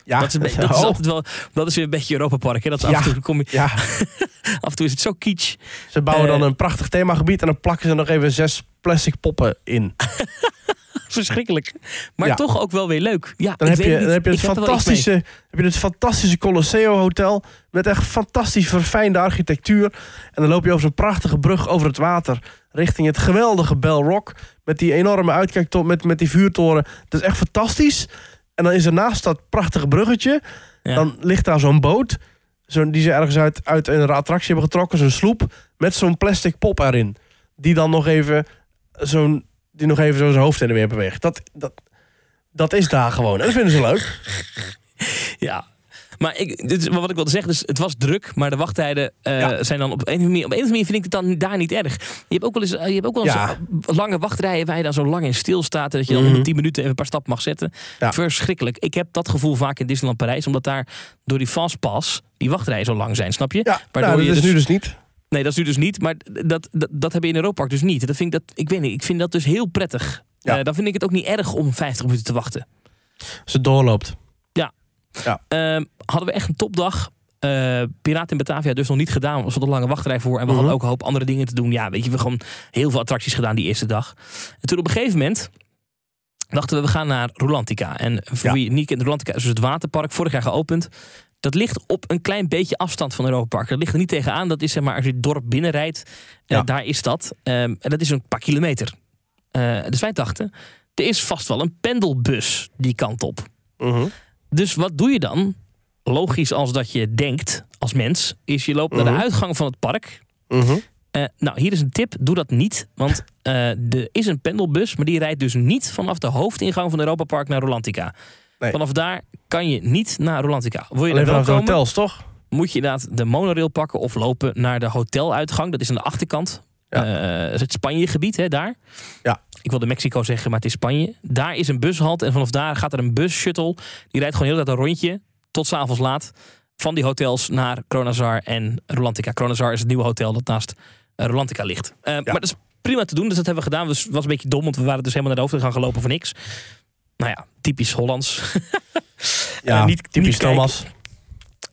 Ja, dat is, dat Oh, altijd wel. Dat is weer een beetje Europa Park. Hè? Dat is Ja. af, en toe, kom je, Ja, af en toe is het zo kitsch. ze bouwen Eh. dan een prachtig themagebied... en dan plakken ze nog even zes plastic poppen in. Verschrikkelijk. Maar Ja. toch ook wel weer leuk. Ja, Dan heb je, dan heb je, het fantastische, heb je het fantastische Colosseo Hotel... met echt fantastisch verfijnde archituur. En dan loop je over zo'n prachtige brug over het water... richting het geweldige Bell Rock... met die enorme uitkijktop, met, met die vuurtoren. Dat is echt fantastisch. En dan is er naast dat prachtige bruggetje... Ja. dan ligt daar zo'n boot... Zo, die ze ergens uit, uit een attractie hebben getrokken, zo'n sloep... met zo'n plastic pop erin. Die dan nog even zo'n die nog even zo zijn hoofd en weer beweegt. Dat, dat, dat is daar gewoon. En dat vinden ze leuk. Ja. Maar ik, dit is wat ik wilde zeggen, dus het was druk, maar de wachttijden eh, Ja. zijn dan op een of andere manier. Op een of andere manier vind ik het dan daar niet erg. Je hebt ook wel eens, eh, je hebt ook wel eens Ja. lange wachtrijen waar je dan zo lang in stilstaat dat je dan om de 10 minuten even een paar stappen mag zetten. Ja. Verschrikkelijk. Ik heb dat gevoel vaak in Disneyland Parijs, omdat daar door die fastpass die wachtrijen zo lang zijn, snap je? Ja, Waardoor nou, dat je is dus- nu dus niet. Nee, dat is nu dus niet, maar dat, dat, dat heb je in Europa Park dus niet. Dat vind ik, dat, ik weet niet, ik vind dat dus heel prettig. Ja. Eh, dan vind ik het ook niet erg om 50 minuten te wachten. Als het doorloopt. Ehm, hadden we echt een topdag. Eh Piraten in Batavia dus nog niet gedaan. Er stond een lange wachtrij voor. En we Mhm. hadden ook een hoop andere dingen te doen. Ja, weet je, we hebben gewoon heel veel attracties gedaan die eerste dag. En toen op een gegeven moment dachten we, we gaan naar Rolantica. En voor Ja. wie niet kent, Rolantica is dus het waterpark. Vorig jaar geopend. Dat ligt op een klein beetje afstand van Europa Park. Dat ligt er niet tegenaan. Dat is zeg maar als je het dorp binnenrijdt. eh, Ja. daar is dat. Ehm, en dat is een paar kilometer. Eh, dus wij dachten, er is vast wel een pendelbus die kant op. Mhm. Dus wat doe je dan? Logisch als dat je denkt als mens, is je loopt naar Mhm. de uitgang van het park. Mhm. Eh, nou, hier is een tip. Doe dat niet. Want eh, er is een pendelbus, maar die rijdt dus niet vanaf de hoofdingang van Europa Park naar Rolantica. Nee. Vanaf daar kan je niet naar Rolantica. Wil je Alleen vanaf de hotels, toch? moet je inderdaad de monorail pakken of lopen naar de hoteluitgang. Dat is aan de achterkant. Ja. Eh, het Spanje-gebied, hè, daar. Ja. Ik wilde Mexico zeggen, maar het is Spanje. Daar is een bushalt en vanaf daar gaat er een bus-shuttle. Die rijdt gewoon heel tijd een rondje, tot s'avonds laat. Van die hotels naar Kronazar en Rolantica. Kronazar is het nieuwe hotel dat naast eh, Rolantica ligt. Eh, Maar dat is prima te doen, dus dat hebben we gedaan. Dus het was een beetje dom, want we waren dus helemaal naar de hoofdingang gelopen voor niks. Nou ja, typisch Hollands. Ja, Eh, niet- typisch niet. Thomas.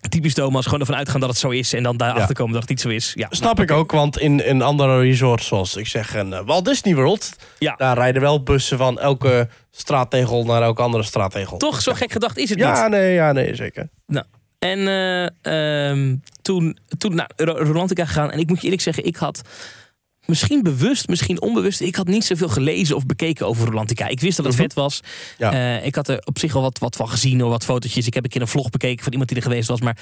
typisch Thomas, gewoon ervan uitgaan dat het zo is. En dan daarachter Ja. komen dat het niet zo is. Ja, Snap ik ook, want in, in andere resorts, zoals ik zeg, een eh, Walt Disney World... Ja. daar rijden wel bussen van elke straattegel naar elke andere straattegel. Toch, zo gek gedacht is het niet. Ja, nee, ja, nee, zeker. En eh, ehm, toen, toen naar Ro- Rolantica gegaan. En ik moet je eerlijk zeggen, ik had misschien bewust, misschien onbewust... ik had niet zoveel gelezen of bekeken over Rolantica. Ik wist dat het Mhm. vet was. Ja. Eh, ik had er op zich wel wat, wat van gezien, of wat fotootjes. Ik heb een keer een vlog bekeken van iemand die er geweest was. Maar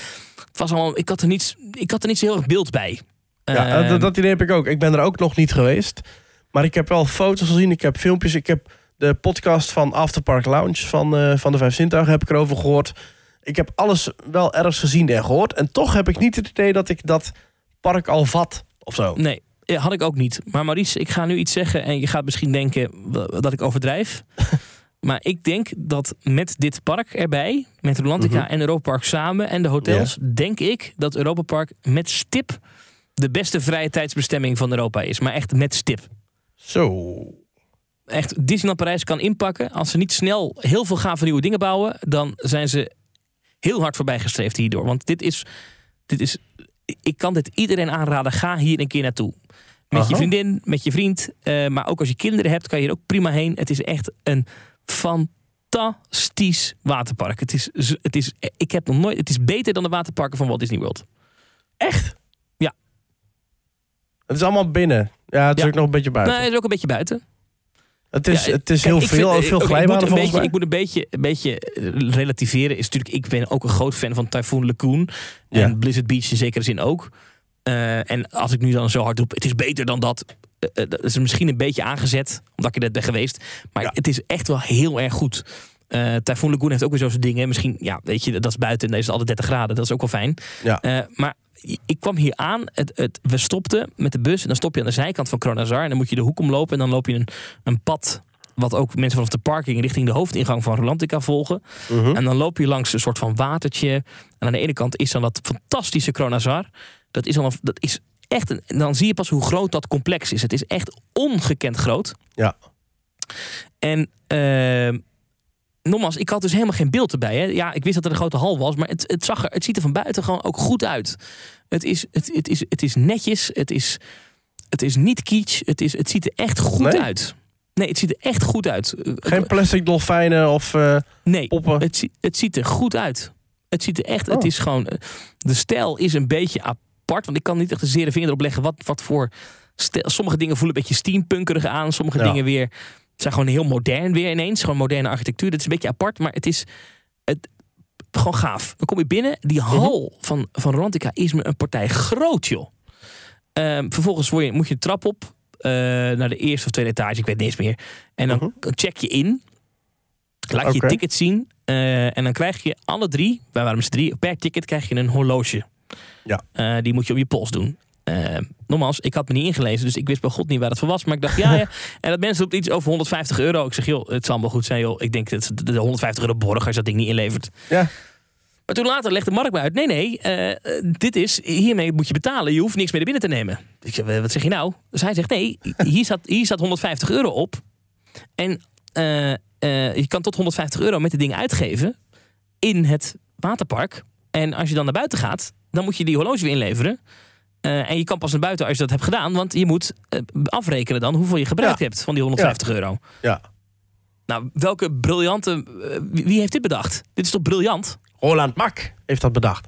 het was allemaal, ik, had er niet, ik had er niet zo heel erg beeld bij. Ja, Ehm, dat, dat idee heb ik ook. Ik ben er ook nog niet geweest. Maar ik heb wel foto's gezien, ik heb filmpjes. Ik heb de podcast van Afterpark Lounge van, eh, van de Vijf Zintuigen heb ik erover gehoord. Ik heb alles wel ergens gezien en gehoord. En toch heb ik niet het idee dat ik dat park al vat of zo. Nee, ja, had ik ook niet. Maar Maurice, ik ga nu iets zeggen en je gaat misschien denken dat ik overdrijf. maar ik denk dat met dit park erbij, met Rolantica Mhm. en Europa Park samen en de hotels, denk ik dat Europa Park met stip de beste vrije tijdsbestemming van Europa is. Maar echt met stip. Zo. Echt, Disneyland Parijs kan inpakken. Als ze niet snel heel veel gave nieuwe dingen bouwen, dan zijn ze heel hard voorbijgestreefd hierdoor. Want dit is, dit is, ik kan dit iedereen aanraden. Ga hier een keer naartoe. Met je vriendin, met je vriend. eh, maar ook als je kinderen hebt, kan je er ook prima heen. Het is echt een fantastisch waterpark. Het is, het is, ik heb nog nooit, het is beter dan de waterparken van Walt Disney World. Echt? Ja. Het is allemaal binnen. Ja, het is Ja. ook nog een beetje buiten. Nee, het is ook een beetje buiten. het is, Ja, het is Kijk, heel veel, vind- veel glijbanen ik moet een volgens beetje, mij. Ik moet een beetje, een beetje eh, relativeren. Is natuurlijk, ik ben ook een groot fan van Typhoon Lagoon. En Ja. Blizzard Beach in zekere zin ook. Eh, en als ik nu dan zo hard roep, het is beter dan dat. eh, eh, dat is misschien een beetje aangezet, omdat ik er net ben geweest. Maar Ja. het is echt wel heel erg goed. Eh Typhoon Lagoon heeft ook weer zo zijn dingen. Misschien, ja, weet je, dat is buiten en deze is altijd 30 graden. Dat is ook wel fijn. Ja. Maar ik kwam hier aan. Het, het, we stopten met de bus. En dan stop je aan de zijkant van Kronazar. En dan moet je de hoek omlopen. En dan loop je een, een pad. Wat ook mensen vanaf de parking richting de hoofdingang van Rolantica volgen. Mhm. En dan loop je langs een soort van watertje. En aan de ene kant is dan dat fantastische Kronazar. Dat is, al een, dat is echt een, en dan zie je pas hoe groot dat complex is. Het is echt ongekend groot. Ja. En ehm nogmaals, ik had dus helemaal geen beeld erbij. Hè. Ja, ik wist dat er een grote hal was, maar het, het, zag er, het ziet er van buiten gewoon ook goed uit. Het is, het, het is, het is netjes, het is, het is niet kitsch, het, is, het ziet er echt goed Nee? uit. Nee, het ziet er echt goed uit. Geen plastic dolfijnen of eh, Nee, poppen. het, het ziet er goed uit. Het ziet er echt, Oh. het is gewoon, eh, de stijl is een beetje apart. Want ik kan niet echt een zere vinger erop leggen wat, wat voor stijl. Sommige dingen voelen een beetje steampunkerig aan. Sommige Ja. dingen weer zijn gewoon heel modern weer ineens. Gewoon moderne architectuur. Dat is een beetje apart, maar het is het, gewoon gaaf. Dan kom je binnen. Die Mhm. hal van, van Rolantica is me een partij groot, joh. Ehm, vervolgens word je, moet je de trap op. eh, naar de eerste of tweede etage, ik weet niet eens meer. En dan Mhm. check je in. Laat je je ticket zien. eh, en dan krijg je alle drie, wij waren met z'n drie, per ticket krijg je een horloge. Ja. Eh, die moet je op je pols doen. Eh, nogmaals, ik had me niet ingelezen, dus ik wist bij god niet waar het voor was. Maar ik dacht, ja, ja. En dat mensen roept iets over 150 euro. Ik zeg, joh, het zal wel goed zijn, joh. Ik denk dat de 150 euro borg als dat ding niet inlevert. Ja. Maar toen later legde Mark me uit, nee, nee, eh, dit is, hiermee moet je betalen. Je hoeft niks meer naar binnen te nemen. Ik zeg, wat zeg je nou? Dus hij zegt, nee, hier staat, hier staat 150 euro op. En je kan tot 150 euro met de ding uitgeven in het waterpark. En als je dan naar buiten gaat, dan moet je die horloge weer inleveren. Eh, en je kan pas naar buiten als je dat hebt gedaan. Want je moet eh, afrekenen dan hoeveel je gebruikt Ja. hebt van die 150 euro. Ja. Nou, welke briljante... eh, wie wie heeft dit bedacht? Dit is toch briljant? Roland Mak heeft dat bedacht.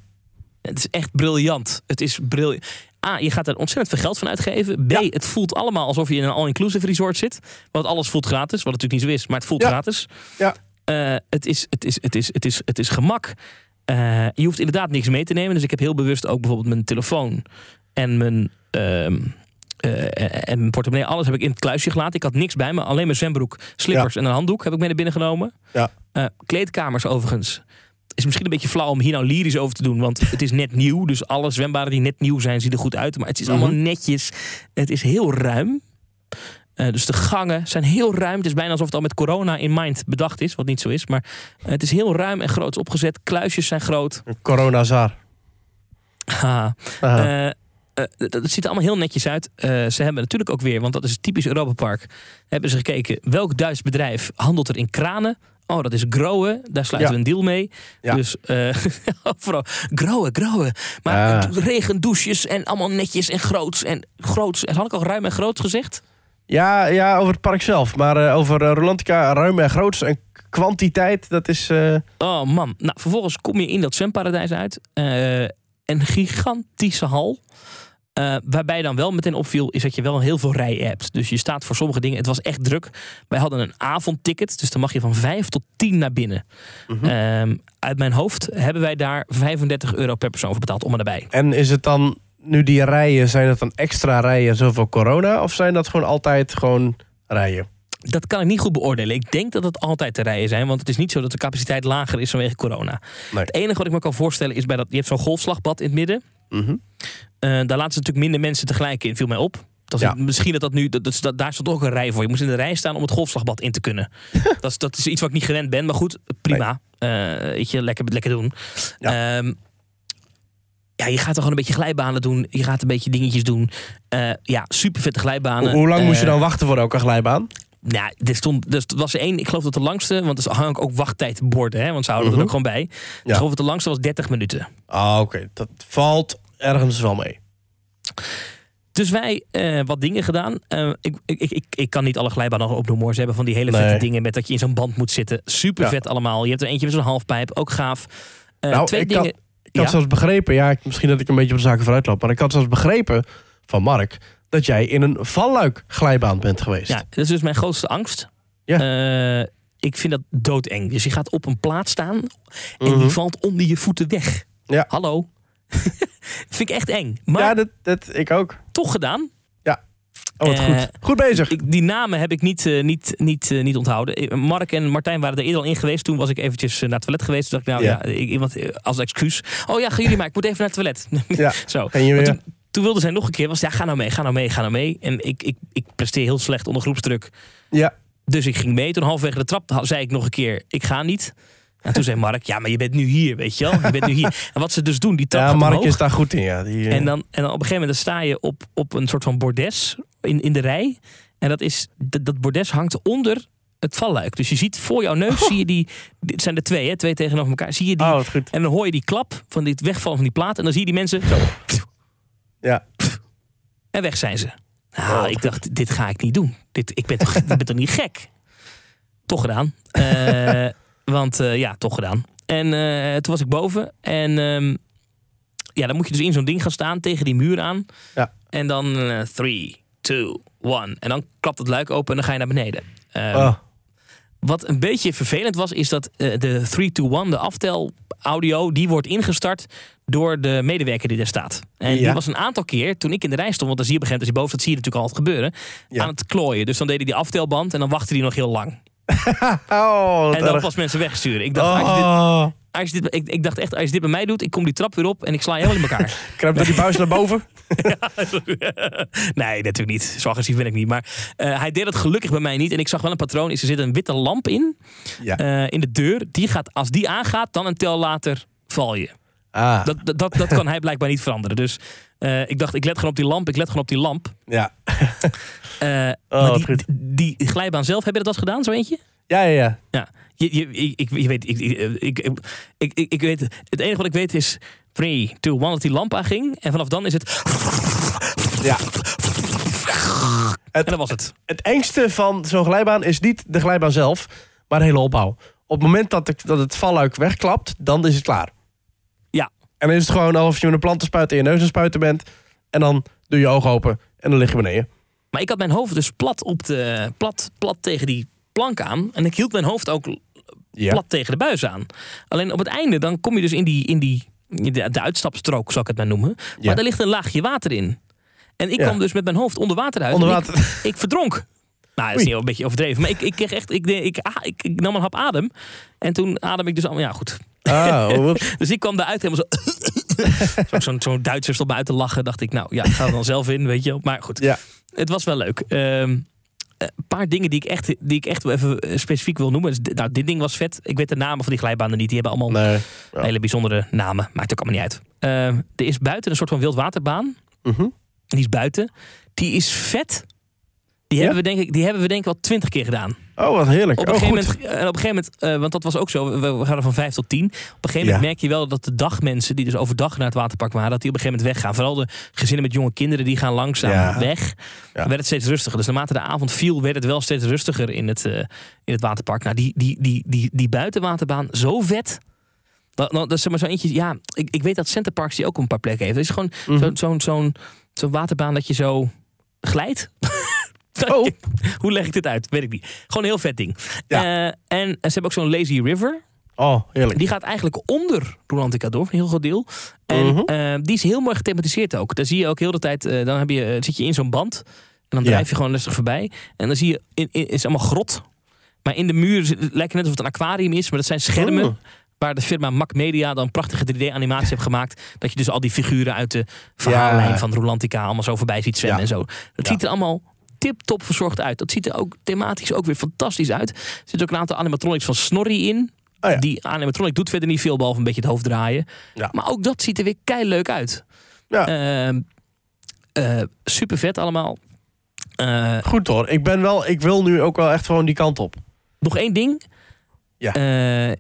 Het is echt briljant. Het is briljant. A, je gaat er ontzettend veel geld van uitgeven. B, Ja. het voelt allemaal alsof je in een all-inclusive resort zit. Want alles voelt gratis. Wat natuurlijk niet zo is, maar het voelt gratis. Ja. Het, is, het, is, het, is, het, is, het is gemak. Eh, je hoeft inderdaad niks mee te nemen. Dus ik heb heel bewust ook bijvoorbeeld mijn telefoon en mijn, ehm, eh, en mijn portemonnee. Alles heb ik in het kluisje gelaten. Ik had niks bij me. Alleen mijn zwembroek, slippers en een handdoek heb ik mee naar binnen genomen. Ja. Eh, kleedkamers overigens. Is misschien een beetje flauw om hier nou lyrisch over te doen. Want het is net nieuw. Dus alle zwembaden die net nieuw zijn, zien er goed uit. Maar het is allemaal Mhm. netjes. Het is heel ruim. Eh, dus de gangen zijn heel ruim. Het is bijna alsof het al met corona in mind bedacht is. Wat niet zo is. Maar eh, het is heel ruim en groot opgezet. Kluisjes zijn groot. Een coronazar. Haha. Aha. Eh, dat het ziet er allemaal heel netjes uit. Ze hebben natuurlijk ook weer, want dat is typisch Europa Park, hebben ze gekeken welk Duits bedrijf handelt er in kranen, Oh, dat is growen. Daar sluiten Ja. we een deal mee. Ja. Dus vooral growen, growen. Maar Ah. regendouches en allemaal netjes en groots. En groots. Had ik al ruim en groots gezegd? Ja, ja, over het park zelf. Maar eh, over eh, Rolantica, ruim en groots en kwantiteit, dat is... eh, Oh man. Nou, vervolgens kom je in dat zwemparadijs uit. Een gigantische hal. Waarbij dan wel meteen opviel, is dat je wel heel veel rijen hebt. Dus je staat voor sommige dingen. Het was echt druk. Wij hadden een avondticket. Dus dan mag je van 5 tot 10 naar binnen. Ehm, uit mijn hoofd hebben wij daar 35 euro per persoon voor betaald om en nabij. En is het dan, nu die rijen, zijn het dan extra rijen zoveel corona? Of zijn dat gewoon altijd gewoon rijen? Dat kan ik niet goed beoordelen. Ik denk dat het altijd te rijen zijn. Want het is niet zo dat de capaciteit lager is vanwege corona. Nee. Het enige wat ik me kan voorstellen is bij dat... Je hebt zo'n golfslagbad in het midden. Mhm. Eh, daar laten ze natuurlijk minder mensen tegelijk in. Viel mij op. Dat Ja. Misschien dat dat nu... Dat, dat, dat- daar stond ook een rij voor. Je moest in de rij staan om het golfslagbad in te kunnen. dat, is, dat is iets wat ik niet gewend ben. Maar goed, prima. Eh, weet je, lekker, lekker doen. Ja. Ehm, ja, je gaat er gewoon een beetje glijbanen doen. Je gaat een beetje dingetjes doen. Eh, ja, super vette glijbanen. Hoe lang moest je Eh, dan wachten voor elke glijbaan? ja, er stond, er was één, ik geloof dat de langste, want er hangen ook wachttijdborden, hè, want ze houden Mhm. er ook gewoon bij. Ik geloof dat de langste was 30 minuten. Ah, oké. Dat valt ergens wel mee. Dus wij eh, wat dingen gedaan. Ik, ik, ik, ik kan niet alle glijbanen nog opnoemen hoor. Ze hebben van die hele vette Nee. dingen met dat je in zo'n band moet zitten. Super Ja. vet allemaal. Je hebt er eentje met zo'n halfpijp, ook gaaf. Nou, twee ik dingen. Had Ja? zelfs begrepen, ja, ik- misschien dat ik een beetje op de zaken vooruit loop, maar ik had zelfs begrepen van Mark dat jij in een valluik glijbaan bent geweest. Ja, dat is dus mijn grootste angst. Ja. Eh, ik vind dat doodeng. Dus je gaat op een plaat staan en Mhm. die valt onder je voeten weg. Ja. Hallo. vind ik echt eng. Maar Ja, dat, dat, ik ook. toch gedaan. Oh, wat Eh, goed. Goed bezig. Ik, die namen heb ik niet, eh, niet, niet, eh, niet onthouden. Mark en Martijn waren er eerder al in geweest. Toen was ik eventjes naar het toilet geweest. Toen dacht ik, nou Ja. ja, ik, iemand, als excuus. Oh ja, gaan jullie maar. Ik moet even naar het toilet. Ja. Zo. En je toen, toen wilde zij nog een keer. Was ja, ga nou mee, ga nou mee, ga nou mee. En ik, ik, ik presteer heel slecht onder groepsdruk. Ja. Dus ik ging mee. Toen halverwege de trap zei ik nog een keer, ik ga niet. En toen zei Mark, ja, maar je bent nu hier, weet je wel. Je bent nu hier. En wat ze dus doen, die trap Ja, Mark omhoog. is daar goed in, ja. Die, En dan, en dan op een gegeven moment sta je op, op een soort van bordes in, in de rij. En dat, is, dat, dat bordes hangt onder het valluik. Dus je ziet voor jouw neus, zie je die... Dit zijn er twee, hè? Twee tegenover elkaar. Zie je die... Oh. En dan hoor je die klap van dit wegvallen van die plaat. En dan zie je die mensen... Ja. En weg zijn ze. Nou, Oh, ik dacht, dit ga ik niet doen. Dit, ik, ben toch, ik ben toch niet gek? Toch gedaan. Eh, want eh, ja, toch gedaan. En eh, toen was ik boven. En ehm, ja, dan moet je dus in zo'n ding gaan staan tegen die muur aan. Ja. En dan 3, 2, 1. En dan klapt het luik open en dan ga je naar beneden. Ehm, Oh, Wat een beetje vervelend was, is dat eh, de 3, 2, 1, de aftel audio, die wordt ingestart door de medewerker die daar staat. En Ja. die was een aantal keer, toen ik in de rij stond, want dan zie je moment, als je boven staat, zie je natuurlijk altijd gebeuren, Ja. aan het klooien. Dus dan deed hij die aftelband en dan wachtte hij nog heel lang. oh en dan erg. pas mensen wegsturen. Ik dacht, als dit, Oh, als dit, ik, ik dacht echt, als je dit bij mij doet, ik kom die trap weer op en ik sla je helemaal in elkaar. kruip door die buis naar boven. nee, natuurlijk niet. Zo agressief ben ik niet. Maar eh, hij deed het gelukkig bij mij niet. En ik zag wel een patroon. Is er zit een witte lamp in. Ja. eh, in de deur. Die gaat, als die aangaat, dan een tel later val je. Ah, Dat, dat, dat, kan hij blijkbaar niet veranderen. Dus eh, ik dacht, ik let gewoon op die lamp. Ik let gewoon op die lamp. ja. Eh, maar wat die, goed. die, glijbaan zelf, heb je dat gedaan, zo eentje? Ja, ja, ja. Ja. Je, je, ik, je weet, ik, ik, ik, ik, ik, ik weet, het enige wat ik weet is 3, 2, 1, dat die lamp aanging. En vanaf dan is het... ja. En dat was het. Het engste van zo'n glijbaan is niet de glijbaan zelf, maar de hele opbouw. Op het moment dat, ik, dat het valluik wegklapt, dan is het klaar. En dan is het gewoon alsof je met een plantenspuit in je neus aan spuiten bent. En dan doe je ogen open en dan lig je beneden. Maar ik had mijn hoofd dus plat, op de, plat, plat tegen die plank aan. En ik hield mijn hoofd ook Ja. plat tegen de buis aan. Alleen op het einde, dan kom je dus in die, in die de, de uitstapstrook, zal ik het maar noemen. Maar Ja. daar ligt een laagje water in. En ik Ja. kwam dus met mijn hoofd onder water uit. Onder water. Ik, ik verdronk. Nou, dat is niet een beetje overdreven. Maar ik, ik kreeg echt, ik, ik, ik, ik nam een hap adem. En toen adem ik dus allemaal, ja goed. Ah, oh. Dus ik kwam daaruit helemaal zo. Zo- Zo'n zo'n Duitser stond me uit te lachen. Dacht ik, nou ja, ik ga er dan zelf in, weet je. wel. Maar goed, Ja. het was wel leuk. Ehm, een paar dingen die ik echt, die ik echt wel even eh, specifiek wil noemen. Dus, dit- nou, dit ding was vet. Ik weet de namen van die glijbanen niet. Die hebben allemaal Nee. Ja. hele bijzondere namen. Maakt ook allemaal niet uit. Ehm, er is buiten een soort van wildwaterbaan. Mhm. Die is buiten. Die is vet. Die Ja? hebben we, denk ik, die hebben we denk ik wel twintig keer gedaan. Oh, wat heerlijk. Op een, oh, gegeven goed. moment, en op een gegeven moment, eh, want dat was ook zo, we, we gaan er van vijf tot tien. Op een gegeven moment Ja. merk je wel dat de dagmensen die dus overdag naar het waterpark waren, dat die op een gegeven moment weggaan. Vooral de gezinnen met jonge kinderen, die gaan langzaam Ja. weg. Ja. Dan werd het steeds rustiger. Dus naarmate de avond viel, werd het wel steeds rustiger in het, eh, in het waterpark. Nou, die, die, die, die, die buitenwaterbaan, zo vet. Nou, nou, dat is zeg maar zo eentje. Ja, ik, ik weet dat Centerparks die ook een paar plekken heeft. Het is gewoon zo- zo'n zo'n zo'n waterbaan dat je zo glijdt. Oh. Hoe leg ik dit uit? Weet ik niet. Gewoon een heel vet ding. Ja. Eh, en ze hebben ook zo'n lazy river. Oh, heerlijk. Die gaat eigenlijk onder Rolantica door, een heel groot deel. En Mhm. eh, die is heel mooi gethematiseerd ook. Daar zie je ook heel de tijd, eh, dan heb je, zit je in zo'n band. En dan drijf je gewoon rustig voorbij. En dan zie je, in, in, het is allemaal grot. Maar in de muur zit- het lijkt net alsof het een aquarium is. Maar dat zijn schermen. Oh. Waar de firma Mac Media dan prachtige 3D-animatie heeft gemaakt. Dat je dus al die figuren uit de verhaallijn Ja. van Rolantica allemaal zo voorbij ziet zwemmen Ja. en zo. Dat Ja. ziet er allemaal tip-top verzorgd uit. Dat ziet er ook thematisch ook weer fantastisch uit. Er zitten ook een aantal animatronics van Snorri in. Oh ja. Die animatronic doet verder niet veel, behalve een beetje het hoofd draaien. Ja. Maar ook dat ziet er weer kei leuk uit. Ja. super vet allemaal. Eh, Goed hoor. Ik ben wel, ik wil nu ook wel echt gewoon die kant op. nog één ding. Ja. Eh,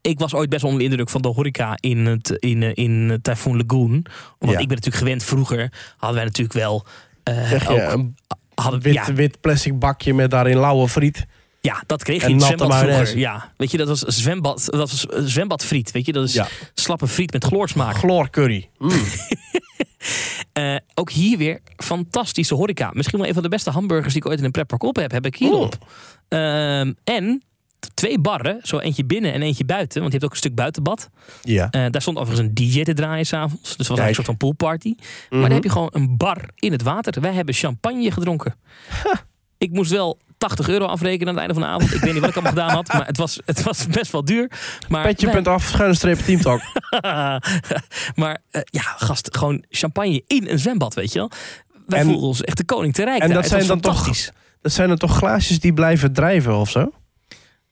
ik was ooit best onder de indruk van de horeca in, het, in, eh, in Typhoon Lagoon. Ja. ik ben natuurlijk gewend, vroeger hadden wij natuurlijk wel... eh, Zeg je, ook, een hadden, wit, ja, wit plastic bakje met daarin lauwe friet. ja, dat kreeg je in zwembad vroeger. Ja, weet je, dat was zwembad, dat was zwembadfriet. Weet je, dat is Ja. slappe friet met chloorsmaak. Chloorcurry. Mm. Eh, ook hier weer fantastische horeca. Misschien wel een van de beste hamburgers die ik ooit in een pretpark op heb. Heb ik hier Oh. op. Ehm, en twee barren. Zo eentje binnen en eentje buiten. Want je hebt ook een stuk buitenbad. Ja. Eh, daar stond overigens een DJ te draaien s'avonds. Dus het was eigenlijk een soort van poolparty. Maar Mhm. dan heb je gewoon een bar in het water. Wij hebben champagne gedronken. Ik moest wel 80 euro afrekenen aan het einde van de avond. Ik weet niet wat ik allemaal gedaan had. Maar het was, het was best wel duur. Maar wij- Petje.af, schuine streep, teamtalk. maar eh, ja, gast, gewoon champagne in een zwembad, weet je wel. Wij En- voelden ons echt de koning te rijk. en daar. dat zijn dan toch-. Dat zijn er toch glaasjes die blijven drijven of zo?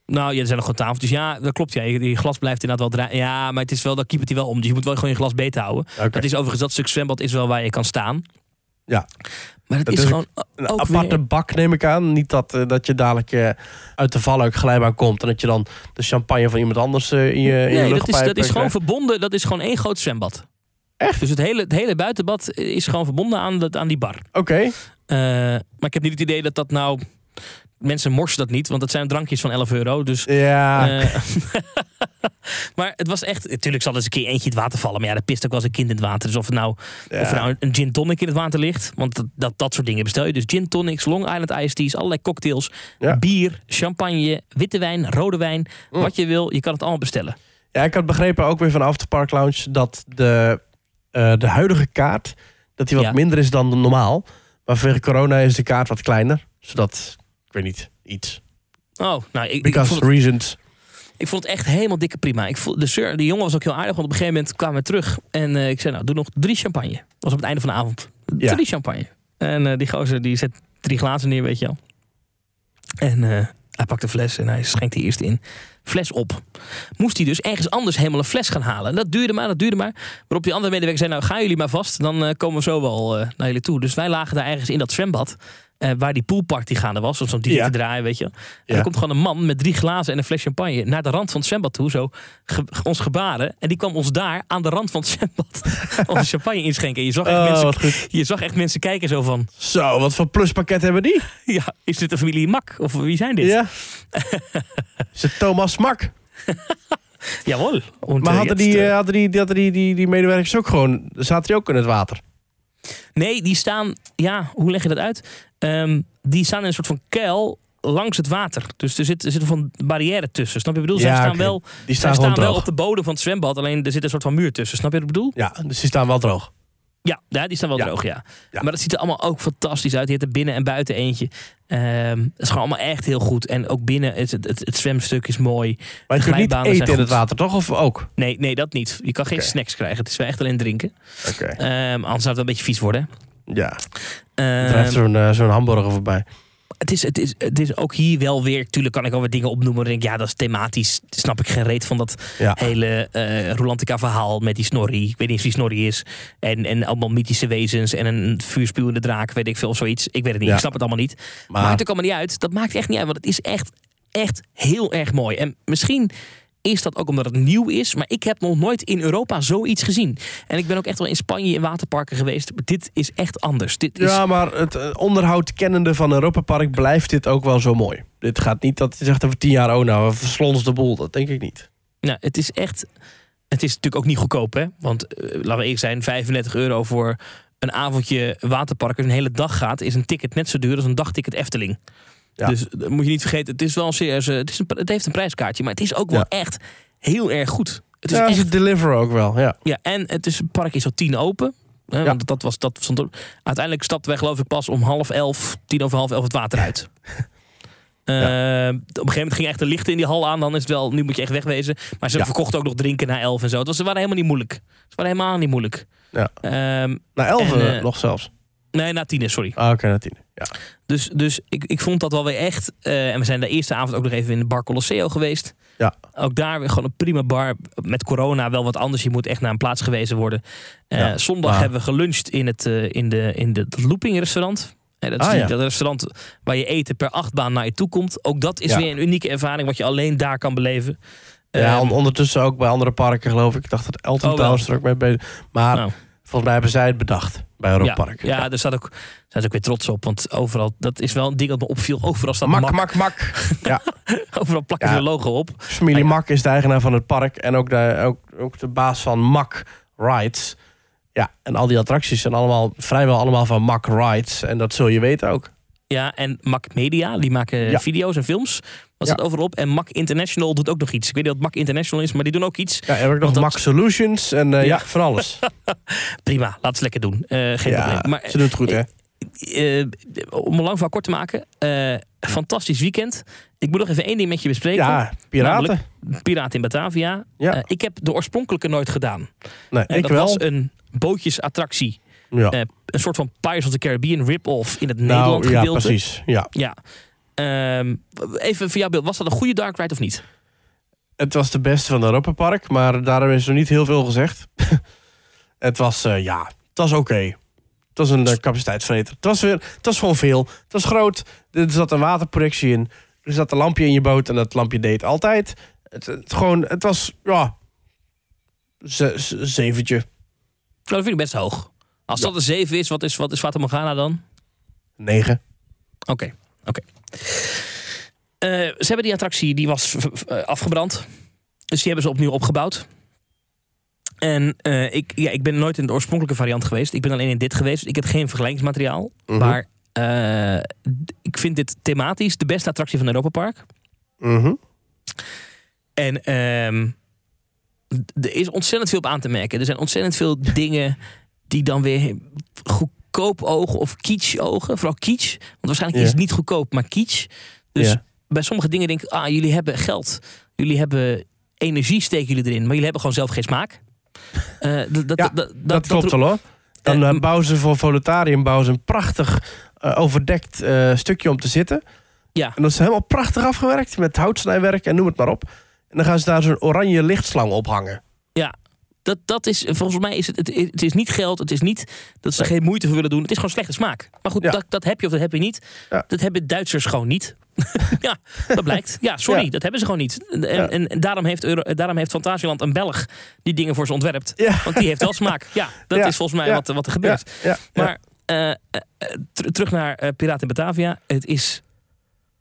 Nou ja, er zijn nog gewoon tafeltjes. Ja, dat klopt. Ja, Je- die glas blijft inderdaad wel draaien. Ja, maar het is wel, dat hij wel om. Dus je moet wel gewoon je glas beter houden. Het is overigens, dat stuk zwembad is wel waar je kan staan. Ja. Maar Dat is, is gewoon Een aparte weer- bak neem ik aan. Niet dat, eh, dat je dadelijk eh, uit de valluik glijbaan komt... en dat je dan de champagne van iemand anders eh, in je, in je Nee, dat is, dat is gewoon verbonden. Dat is gewoon één groot zwembad. Echt? Dus het hele, het hele buitenbad is gewoon verbonden aan, dat, aan die bar. Oké. Maar ik heb niet het idee dat dat nou... Mensen morsen dat niet, want dat zijn drankjes van 11 euro. Dus Ja. Eh, maar het was echt... Natuurlijk zal er eens een keer eentje in het water vallen. Maar ja, er pist ook wel eens een kind in het water. Dus of, het nou, ja. of er nou een gin tonic in het water ligt. Want dat, dat, dat soort dingen bestel je. Dus gin tonics, Long Island iced teas, allerlei cocktails. Ja. Bier, champagne, witte wijn, rode wijn. Mm. Wat je wil, je kan het allemaal bestellen. Ja, ik had begrepen ook weer van Afterpark Lounge... dat de, eh, de huidige kaart dat die wat Ja. minder is dan normaal. Maar vanwege corona is de kaart wat kleiner. Zodat, weet niet, iets. Oh, nou, ik, ik, vond het, reasons. ik vond het echt helemaal dikke prima. Ik voel, de, sir, de jongen was ook heel aardig. Want op een gegeven moment kwamen we terug. En eh, ik zei, nou, doe nog drie champagne. Dat was op het einde van de avond. Ja. Drie champagne. En eh, die gozer die zet drie glazen neer, weet je wel. En eh, hij pakt de fles en hij schenkt die eerst in. Fles op. Moest hij dus ergens anders helemaal een fles gaan halen. En dat duurde maar, dat duurde maar. Waarop die andere medewerker zei, nou gaan jullie maar vast. Dan komen we zo wel naar jullie toe. Dus wij lagen daar ergens in dat zwembad. Eh, waar die poolparty gaande was. Of zo'n Ja. te draaien, weet je. En Ja. er komt gewoon een man met drie glazen en een fles champagne. Naar de rand van het zwembad toe. Zo ge- ons gebaren. En die kwam ons daar aan de rand van het zwembad. onze champagne inschenken. En je zag echt, Oh, mensen, je zag echt mensen kijken zo van... Zo, wat voor pluspakket hebben die? Ja, is dit de familie Mak? Of wie zijn dit? Ja. is het Thomas Mak? Jawel. Maar eh, hadden die, eh, hadden die, hadden die, die, die medewerkers ook gewoon... Zaten die ook in het water? Nee, die staan... Ja, hoe leg je dat uit? Ehm, die staan in een soort van kuil langs het water. Dus er zit, er zit een van barrière tussen. Snap je wat ik bedoel? Ja, Zij staan wel, Die staan wel op de bodem van het zwembad. Alleen er zit een soort van muur tussen. Snap je wat ik bedoel? Ja, dus die staan wel droog. Ja, ja die staan wel Ja. droog, ja. Ja. Maar dat ziet er allemaal ook fantastisch uit. Je hebt er binnen en buiten eentje. Ehm, het is gewoon allemaal echt heel goed. En ook binnen, het, het, het, zwemstuk is mooi. Maar je kunt niet eten in het water, toch? Of ook? Nee, nee, dat niet. Je kan geen snacks krijgen. Het is wel echt alleen drinken. Oké. Ehm, anders zou het wel een beetje vies worden. Ja, Ehm, er zo'n eh, zo'n hamburger voorbij. Het is, het, is, het is ook hier wel weer, natuurlijk kan ik wel weer dingen opnoemen. Dan denk ik, ja, dat is thematisch. Snap ik geen reet van dat Ja. hele eh Rolantica verhaal met die Snorri. Ik weet niet of die Snorri is. En, en allemaal mythische wezens en een vuurspuwende draak, weet ik veel, of zoiets. Ik weet het niet, Ja. ik snap het allemaal niet. Maar- Maakt ook allemaal niet uit. Dat maakt echt niet uit, want het is echt, echt heel erg mooi. En misschien is dat ook omdat het nieuw is. Maar ik heb nog nooit in Europa zoiets gezien. En ik ben ook echt wel in Spanje in waterparken geweest. Maar dit is echt anders. Dit is, Ja, maar het eh, onderhoud kennende van Europa Park blijft dit ook wel zo mooi. Dit gaat niet dat je zegt over tien jaar, oh nou, we verslons de boel. Dat denk ik niet. Nou, het is echt. Het is natuurlijk ook niet goedkoop, hè? Want eh, laten we eerlijk zijn: 35 euro voor een avondje waterpark. Als je een hele dag gaat, is een ticket net zo duur als een dagticket Efteling. Ja. Dus dat moet je niet vergeten. Het is wel een serieus. Het, is een, het heeft een prijskaartje, maar het is ook wel Ja. echt heel erg goed. Het is ja, echt ze deliveren ook wel, ja. Ja, en het, is, het park is al tien open. Hè, Ja. Want dat was, dat stond op. Uiteindelijk stapten wij geloof ik pas om half elf, tien over half elf het water uit. Eh, Op een gegeven moment ging echt de lichten in die hal aan. Dan is het wel, nu moet je echt wegwezen. Maar ze Ja. verkochten ook nog drinken na elf en zo. Het was, ze waren helemaal niet moeilijk. Ze waren helemaal niet moeilijk. Ja. Ehm, Na elf En, eh, nog zelfs. Nee, na tien, sorry. Ah, Oké, na tien. Ja. Dus, dus ik, ik vond dat wel weer echt. eh, en we zijn de eerste avond ook nog even in de Bar Colosseo geweest. Ja. Ook daar weer gewoon een prima bar. Met corona wel wat anders. Je moet echt naar een plaats gewezen worden. Eh, Ja, zondag hebben we geluncht in het, eh, in de, in de het Looping restaurant. Eh, dat is Ah, die- ja. dat restaurant waar je eten per achtbaan naar je toe komt. Ook dat is Ja. weer een unieke ervaring wat je alleen daar kan beleven. Ja, Ehm, on- ondertussen ook bij andere parken geloof ik. Ik dacht dat Elton Oh, wel. Towers er ook mee bezig Maar nou, volgens mij hebben zij het bedacht bij Europa ja, Park. ja, daar staat ook, zijn ze ook weer trots op. Want overal, dat is wel een ding dat me opviel. Overal staat Mak, mak. mak, mak. Ja, Overal plakken Ja. ze een logo op. familie Ah, ja. Mak is de eigenaar van het park. En ook de, ook, ook de baas van Mak Rides. Ja, en al die attracties zijn allemaal, vrijwel allemaal van Mak Rides. En dat zul je weten ook. Ja, en Mac Media, die maken Ja. video's en films. Dat Ja. staat overal op. En Mac International doet ook nog iets. Ik weet niet wat Mac International is, maar die doen ook iets. Ja, heb ik nog dat- Mak Solutions en eh, ja. Ja. van alles. Prima, laat ze lekker doen. Eh, geen ja, probleem. Maar ze doen het goed, hè? eh, om een lang verhaal kort te maken. fantastisch weekend. Ik moet nog even één ding met je bespreken. Ja, piraten. Piraten in Batavia. Ja. Ik heb de oorspronkelijke nooit gedaan. nee, ik dat wel. was een bootjesattractie. Ja. Eh, een soort van Pirates of the Caribbean rip-off in het nou, Nederland ja, gedeelte. precies. Ja. Ja. Ehm, even voor jouw beeld. Was dat een goede dark ride of niet? Het was de beste van Europa Park, maar daarom is er niet heel veel gezegd. het was, eh, ja, het was oké. Het was een uh, capaciteitsvreter. Het was, weer, het was gewoon veel. Het was groot. Er zat een waterprojectie in. Er zat een lampje in je boot en dat lampje deed altijd. Het, het, gewoon, het was, ja, ze, ze- zeventje. Nou, dat vind ik best hoog. Als dat een 7 is, wat is, wat is Fata Morgana dan? Negen. Oké, oké. Eh, ze hebben die attractie, die was eh, afgebrand. Dus die hebben ze opnieuw opgebouwd. En eh, ik, ja, ik ben nooit in de oorspronkelijke variant geweest. Ik ben alleen in dit geweest. Ik heb geen vergelijkingsmateriaal. Mhm. Maar ik vind dit thematisch de beste attractie van Europa Park. Mhm. En ehm, er is ontzettend veel op aan te merken. Er zijn ontzettend veel dingen die dan weer goedkoop ogen of kitsch ogen. Vooral kitsch. Want waarschijnlijk is het niet goedkoop, maar kitsch. Dus bij sommige dingen denk ik, ah, jullie hebben geld. Jullie hebben energie steken jullie erin. Maar jullie hebben gewoon zelf geen smaak. Eh, dat, Ja, dat, dat, klopt wel hoor. Dan Eh, eh, bouwen ze voor Volutarium bouwen ze een prachtig overdekt stukje om te zitten. Ja. En dat is helemaal prachtig afgewerkt met houtsnijwerk en noem het maar op. En dan gaan ze daar zo'n oranje lichtslang ophangen. Dat, dat is, volgens mij is het, het, het is niet geld. Het is niet dat ze geen moeite voor willen doen. Het is gewoon slechte smaak. Maar goed, Ja. dat, dat heb je of dat heb je niet. Ja. Dat hebben Duitsers gewoon niet. ja, dat blijkt. Ja, sorry, Ja. dat hebben ze gewoon niet. En, Ja. en, en daarom, heeft Euro, daarom heeft Fantasieland een Belg die dingen voor ze ontwerpt. Ja. Want die heeft wel smaak. Ja, dat is volgens mij wat, wat er gebeurt. Maar eh, eh, eh, ter- terug naar Piraten in Batavia. Het is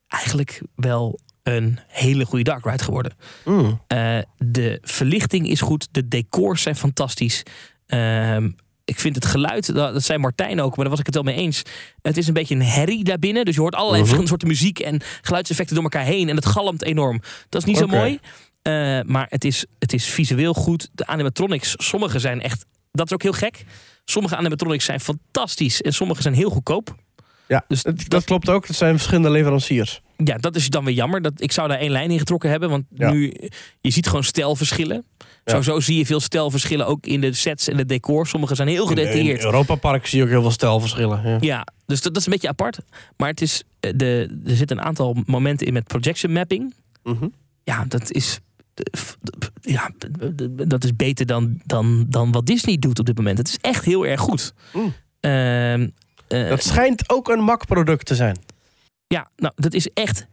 eigenlijk wel een hele goede dark ride geworden. Mm. Eh, de verlichting is goed. De decors zijn fantastisch. Ehm, ik vind het geluid, dat zei Martijn ook, maar daar was ik het wel mee eens. Het is een beetje een herrie daarbinnen. Dus je hoort allerlei Mhm. verschillende soorten muziek en geluidseffecten door elkaar heen. En het galmt enorm. Dat is niet zo mooi. Eh, maar het is, het is visueel goed. De animatronics, sommige zijn echt... Dat is ook heel gek. Sommige animatronics zijn fantastisch en sommige zijn heel goedkoop. Ja, Dus dat, dat- klopt ook. Het zijn verschillende leveranciers. Ja, dat is dan weer jammer. Dat, ik zou daar één lijn in getrokken hebben. Want Ja. nu, je ziet gewoon stijlverschillen. Sowieso zie je veel stijlverschillen ook in de sets en de decor. Sommige zijn heel In gedetailleerd. Europa Park zie je ook heel veel stijlverschillen. Ja. Ja, dus dat, dat is een beetje apart. Maar het is, eh, de, er zitten een aantal momenten in met projection mapping. Mhm. Ja, dat is, ja, dat is beter dan, dan, dan wat Disney doet op dit moment. Het is echt heel erg goed. Mm. Ehm, eh, Dat schijnt ook een Mac-product te zijn. Ja, nou, dat is echt,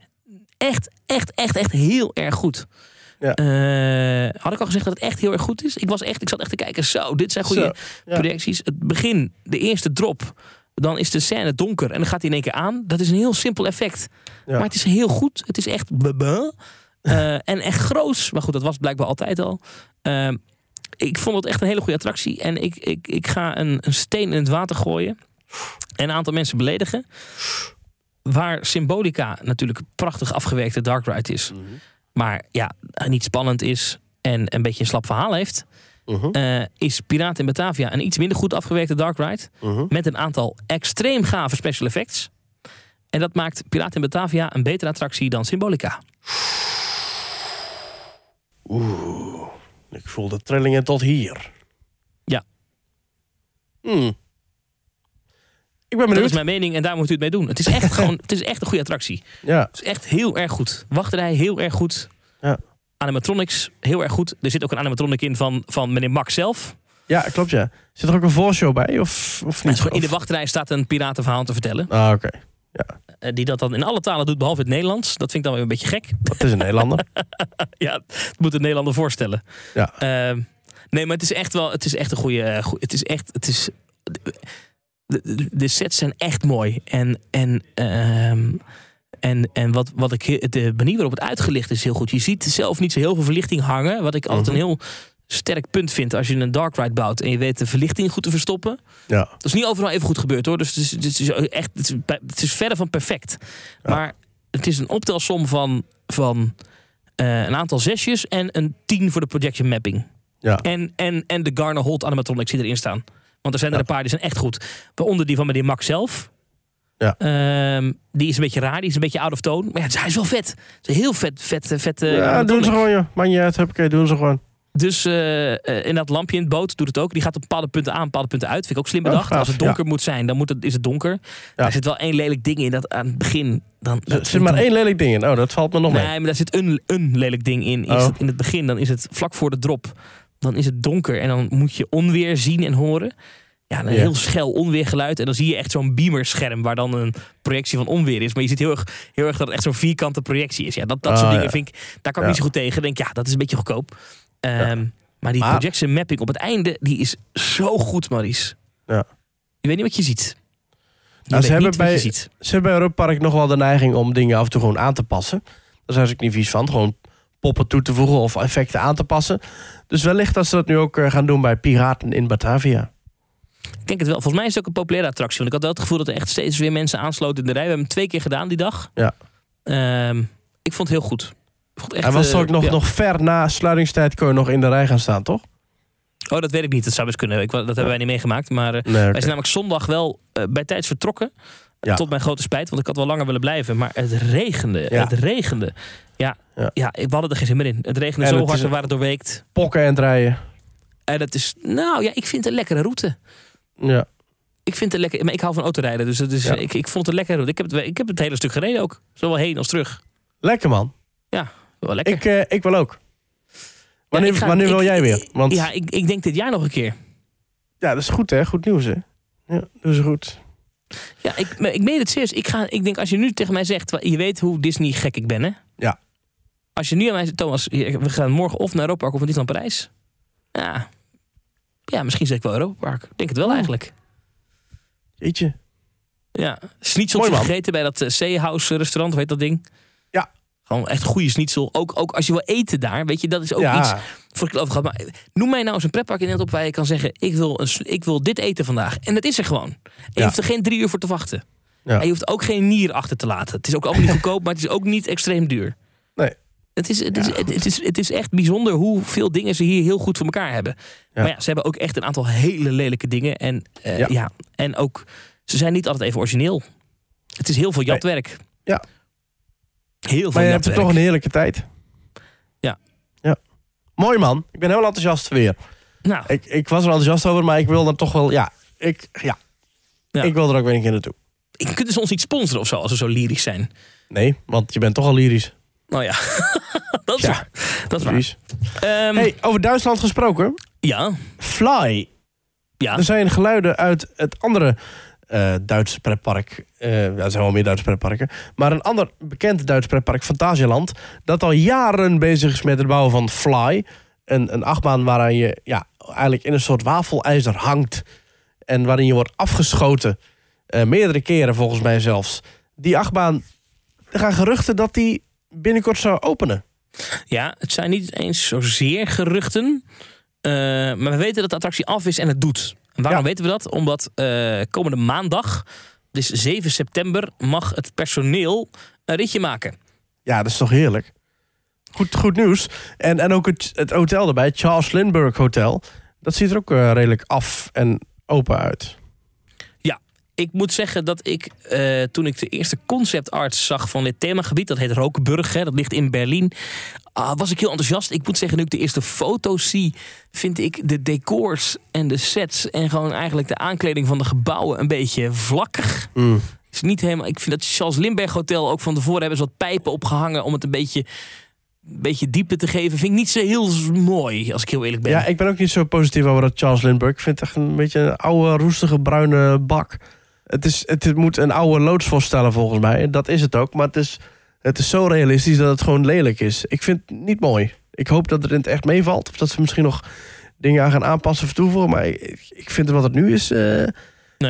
echt, echt, echt, echt heel erg goed. Ja. Eh, had ik al gezegd dat het echt heel erg goed is? Ik was echt, ik zat echt te kijken. Zo, dit zijn goede ja. projecties. Het begin, de eerste drop. Dan is de scène donker en dan gaat hij in één keer aan. Dat is een heel simpel effect. Ja. Maar het is heel goed. Het is echt. Eh, en echt groot. Maar goed, dat was blijkbaar altijd al. Ehm, ik vond het echt een hele goede attractie. En ik, ik, ik ga een, een steen in het water gooien. En een aantal mensen beledigen. Waar Symbolica natuurlijk een prachtig afgewerkte dark ride is. Maar ja, niet spannend is. En een beetje een slap verhaal heeft. Mhm. eh, is Piraten in Batavia een iets minder goed afgewerkte dark ride. Mhm. Met een aantal extreem gave special effects. En dat maakt Piraten in Batavia een betere attractie dan Symbolica. Oeh, ik voel de trillingen tot hier. Ja. Hmm. Ik ben Dat is mijn mening en daar moet u het mee doen. Het is echt gewoon, het is echt een goede attractie. Ja. Het is echt heel erg goed. Wachtrij heel erg goed. Ja. Animatronics heel erg goed. Er zit ook een animatronic in van, van meneer Max zelf. ja, klopt ja. Zit er ook een voorshow bij? Of, of niet? in de wachtrij staat een piratenverhaal te vertellen. Ah, oké. eh, die dat dan in alle talen doet, behalve het Nederlands. Dat vind ik dan weer een beetje gek. Dat is een Nederlander. ja, het moet een Nederlander voorstellen. Ja. Ehm, nee, maar het is echt wel, het is echt een goede, eh, het is echt, het is, de, sets zijn echt mooi. En, en, ehm, en, en wat, wat ik, de manier waarop het uitgelicht is heel goed. Je ziet zelf niet zo heel veel verlichting hangen. Wat ik altijd Mhm. een heel sterk punt vind als je een dark ride bouwt en je weet de verlichting goed te verstoppen. Ja. Dat is niet overal even goed gebeurd hoor. Dus het is, het is echt, het is, bij- het is verre van perfect. Maar het is een optelsom van, van eh, een aantal zesjes en een tien voor de projection mapping. Ja. En, en, en de Garner Holt animatronics die erin staan. Want er zijn er Ja. een paar die zijn echt goed. Waaronder die van meneer Max zelf. Ja. Ehm, die is een beetje raar, die is een beetje out of tone. Maar ja, hij is wel vet. Het is een heel vet, vet, vet, vet eh, ja, doen ze gewoon, joh. Man, je uit, oké, doen ze gewoon. Dus eh, eh, in dat lampje in het boot doet het ook. Die gaat op bepaalde punten aan, bepaalde punten uit. Vind ik ook slim bedacht. Als het donker moet zijn, dan moet het, is het donker. Daar zit wel één lelijk ding in dat aan het begin. Dan, Er zit vind maar ik dan- één lelijk ding in. Oh, dat valt me nog mee. Nee, maar daar zit een, een lelijk ding in. Is Oh. in het begin, dan is het vlak voor de drop. Dan is het donker en dan moet je onweer zien en horen. Ja, een Ja. heel schel onweergeluid. En dan zie je echt zo'n beamerscherm waar dan een projectie van onweer is. Maar je ziet heel erg, heel erg dat het echt zo'n vierkante projectie is. Ja, dat, dat Ah, soort dingen ja. vind ik, daar kan ik niet zo goed tegen. Ik denk, ja, dat is een beetje goedkoop. Ehm, Maar die Maar- projection mapping op het einde, die is zo goed, Maurice. Ja. Je weet niet wat je ziet. Nou, ze hebben bij-. Ze hebben bij nog wel de neiging om dingen af en toe gewoon aan te passen. Daar zijn ze ook niet vies van. Gewoon poppen toe te voegen of effecten aan te passen. Dus wellicht dat ze dat nu ook eh, gaan doen bij Piraten in Batavia. Ik denk het wel. Volgens mij is het ook een populaire attractie. Want ik had wel het gevoel dat er echt steeds weer mensen aansloten in de rij. We hebben hem twee keer gedaan die dag. Ja. Ehm, ik vond het heel goed. Echt, en was eh, ook nog, ja. nog ver na sluitingstijd kon je nog in de rij gaan staan, toch? Oh, dat weet ik niet. Dat zou best kunnen. Ik, dat hebben wij niet meegemaakt. Maar eh, Nee, wij zijn namelijk zondag wel bij tijds vertrokken. Ja. Tot mijn grote spijt. Want ik had wel langer willen blijven. Maar het regende. Ja. Het regende. Ja, Ja. ja. we hadden er geen zin meer in. Het regende En zo het hard. We waren doorweekt. Pokken en het rijden. En het is... Nou ja, ik vind het een lekkere route. Ja. Ik vind het lekker. Maar ik hou van autorijden. Dus, is, Ja. ik, ik vond het een lekkere route. Ik heb het, ik heb het hele stuk gereden ook. Zowel heen als terug. Lekker man. Wel lekker. Ik, eh, ik wil ook. Wanneer, Ja, ga- wanneer wil jij weer? Want ja. Ja, ik, ik denk dit jaar nog een keer. dat is goed hè. Goed nieuws hè. Ja, dat is goed. Ja, ik, ik meen het serieus. Ik, ga, ik denk als je nu tegen mij zegt, je weet hoe Disney gek ik ben, hè? Ja. Als je nu aan mij zegt, Thomas, we gaan morgen of naar Europa Park of naar Disneyland Parijs. Ja, ja misschien zeg ik wel Europa Park. Ik denk het wel Oh. eigenlijk. Jeetje. Ja, man. gegeten bij dat eh, Seahouse restaurant, weet dat ding? Ja. Gewoon echt goede schnitzel. Ook, ook als je wil eten daar, weet je, dat is ook ja. iets voor ik over gehad. Maar noem mij nou eens een pretpark in op waar je kan zeggen: ik wil, een, ik wil dit eten vandaag. En dat is er gewoon. En je Ja. hoeft er geen drie uur voor te wachten. Ja. En je hoeft ook geen nier achter te laten. Het is ook allemaal niet goedkoop, maar het is ook niet extreem duur. Nee. Het is, het, is, het, het is, het is echt bijzonder hoeveel dingen ze hier heel goed voor elkaar hebben. Ja. Maar ja, ze hebben ook echt een aantal hele lelijke dingen. En, eh, Ja. ja. en ook, ze zijn niet altijd even origineel. Het is heel veel jatwerk. Heel veel Maar je hebt er toch een heerlijke tijd. Ja. Ja. Mooi man. Ik ben heel enthousiast weer. Nou, Ik, ik was er enthousiast over, maar ik wil dan toch wel... Ja, ik, ja. Ja. ik wil er ook weer een keer naartoe. kunnen ze ons niet sponsoren of zo als we zo lyrisch zijn? Nee, want je bent toch al lyrisch. Nou ja, dat is Ja. waar. Dat is waar. Ehm, Hey, over Duitsland gesproken. Ja, Fly. ja. Er zijn geluiden uit het andere eh Duitse pretpark. Er zijn wel meer Duitse pretparken. Maar een ander bekend Duits pretpark, Fantasialand... dat al jaren bezig is met het bouwen van Fly. Een, een achtbaan waaraan je ja, eigenlijk in een soort wafelijzer hangt. En waarin je wordt afgeschoten. Eh, meerdere keren volgens mij zelfs. Die achtbaan, er gaan geruchten dat die binnenkort zou openen. Ja, het zijn niet eens zozeer geruchten. maar we weten dat de attractie af is en het doet. En waarom Ja. weten we dat? Omdat eh, komende maandag, dus 7 september, mag het personeel een ritje maken. Ja, dat is toch heerlijk. Goed, goed nieuws. En, en ook het, het hotel erbij, Charles Lindbergh Hotel. Dat ziet er ook eh, redelijk af en open uit. Ik moet zeggen dat ik, eh, toen ik de eerste concept art zag van dit themagebied, dat heet Rokenburg, hè, dat ligt in Berlijn, ah, was ik heel enthousiast. Ik moet zeggen, nu ik de eerste foto's zie, vind ik de decors en de sets en gewoon eigenlijk de aankleding van de gebouwen een beetje vlakkig. Mm. Is niet helemaal. Ik vind dat Charles Lindbergh Hotel ook van tevoren hebben ze wat pijpen opgehangen om het een beetje, een beetje diepte te geven. Vind ik niet zo heel mooi, als ik heel eerlijk ben. Ja, ik ben ook niet zo positief over dat Charles Lindbergh. Ik vind het echt een beetje een oude, roestige, bruine bak. Het, is, het moet een oude loods voorstellen volgens mij. Dat is het ook. Maar het is, het is zo realistisch dat het gewoon lelijk is. Ik vind het niet mooi. Ik hoop dat het in het echt meevalt. Of dat ze misschien nog dingen aan gaan aanpassen of toevoegen. Maar ik, ik vind wat het nu is...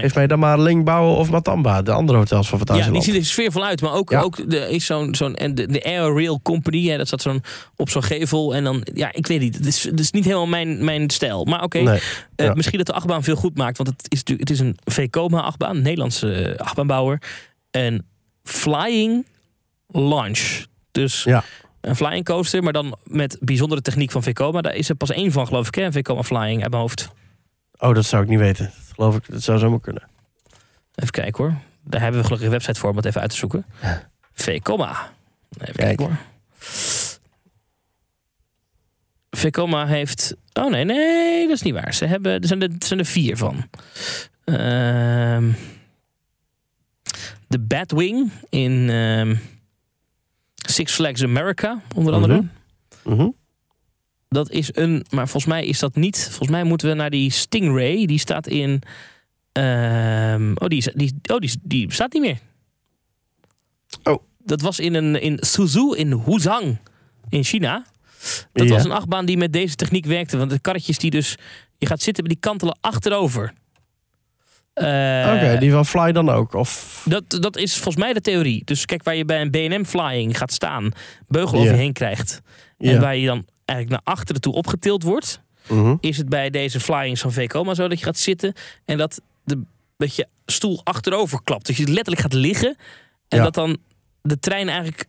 Heeft mij dan maar Lingbouwen of Matamba. De andere hotels van Ja, Fantasieland. die ziet er sfeervol uit. Maar ook, Ja. ook de, is zo'n, zo'n, en de, de Air Rail Company, hè, dat staat zo'n, op zo'n gevel. En dan, ja, ik weet niet. Het is, het is niet helemaal mijn, mijn stijl. Maar oké, Nee. eh, ja. misschien dat de achtbaan veel goed maakt. Want het is, natuurlijk- het is een VCOMA-achtbaan, een Nederlandse eh, achtbaanbouwer. En Flying Launch. Dus Ja. een flying coaster, maar dan met bijzondere techniek van VCOMA. Daar is er pas één van, geloof ik, hè? VCOMA Flying uit mijn hoofd. Oh, dat zou ik niet weten. Dat geloof ik. Dat zou zomaar kunnen. Even kijken hoor. Daar hebben we gelukkig een website voor om het even uit te zoeken. Vcoma. Even Kijk. kijken hoor. Vcoma heeft... Oh nee, nee, dat is niet waar. Ze hebben, er, zijn er, er zijn er vier van. Ehm, de Batwing in ehm, Six Flags America, onder andere. Mhm. Mhm. Dat is een, maar volgens mij is dat niet. Volgens mij moeten we naar die Stingray. Die staat in. ehm, oh, die, die, oh die, die bestaat niet meer. Oh. Dat was in, een, in Suzhou in Huzhang in China. Dat Ja. was een achtbaan die met deze techniek werkte. Want de karretjes die dus. Je gaat zitten, die kantelen achterover. Eh, Oké, die van Fly dan ook? Of... dat, dat is volgens mij de theorie. Dus kijk, waar je bij een BNM Flying gaat staan, beugel over je heen krijgt. En waar je dan eigenlijk naar achteren toe opgetild wordt Mhm. is het bij deze flyings van VCOMA zo dat je gaat zitten en dat, de, dat je stoel achterover klapt. Dus je letterlijk gaat liggen en Ja. dat dan de trein eigenlijk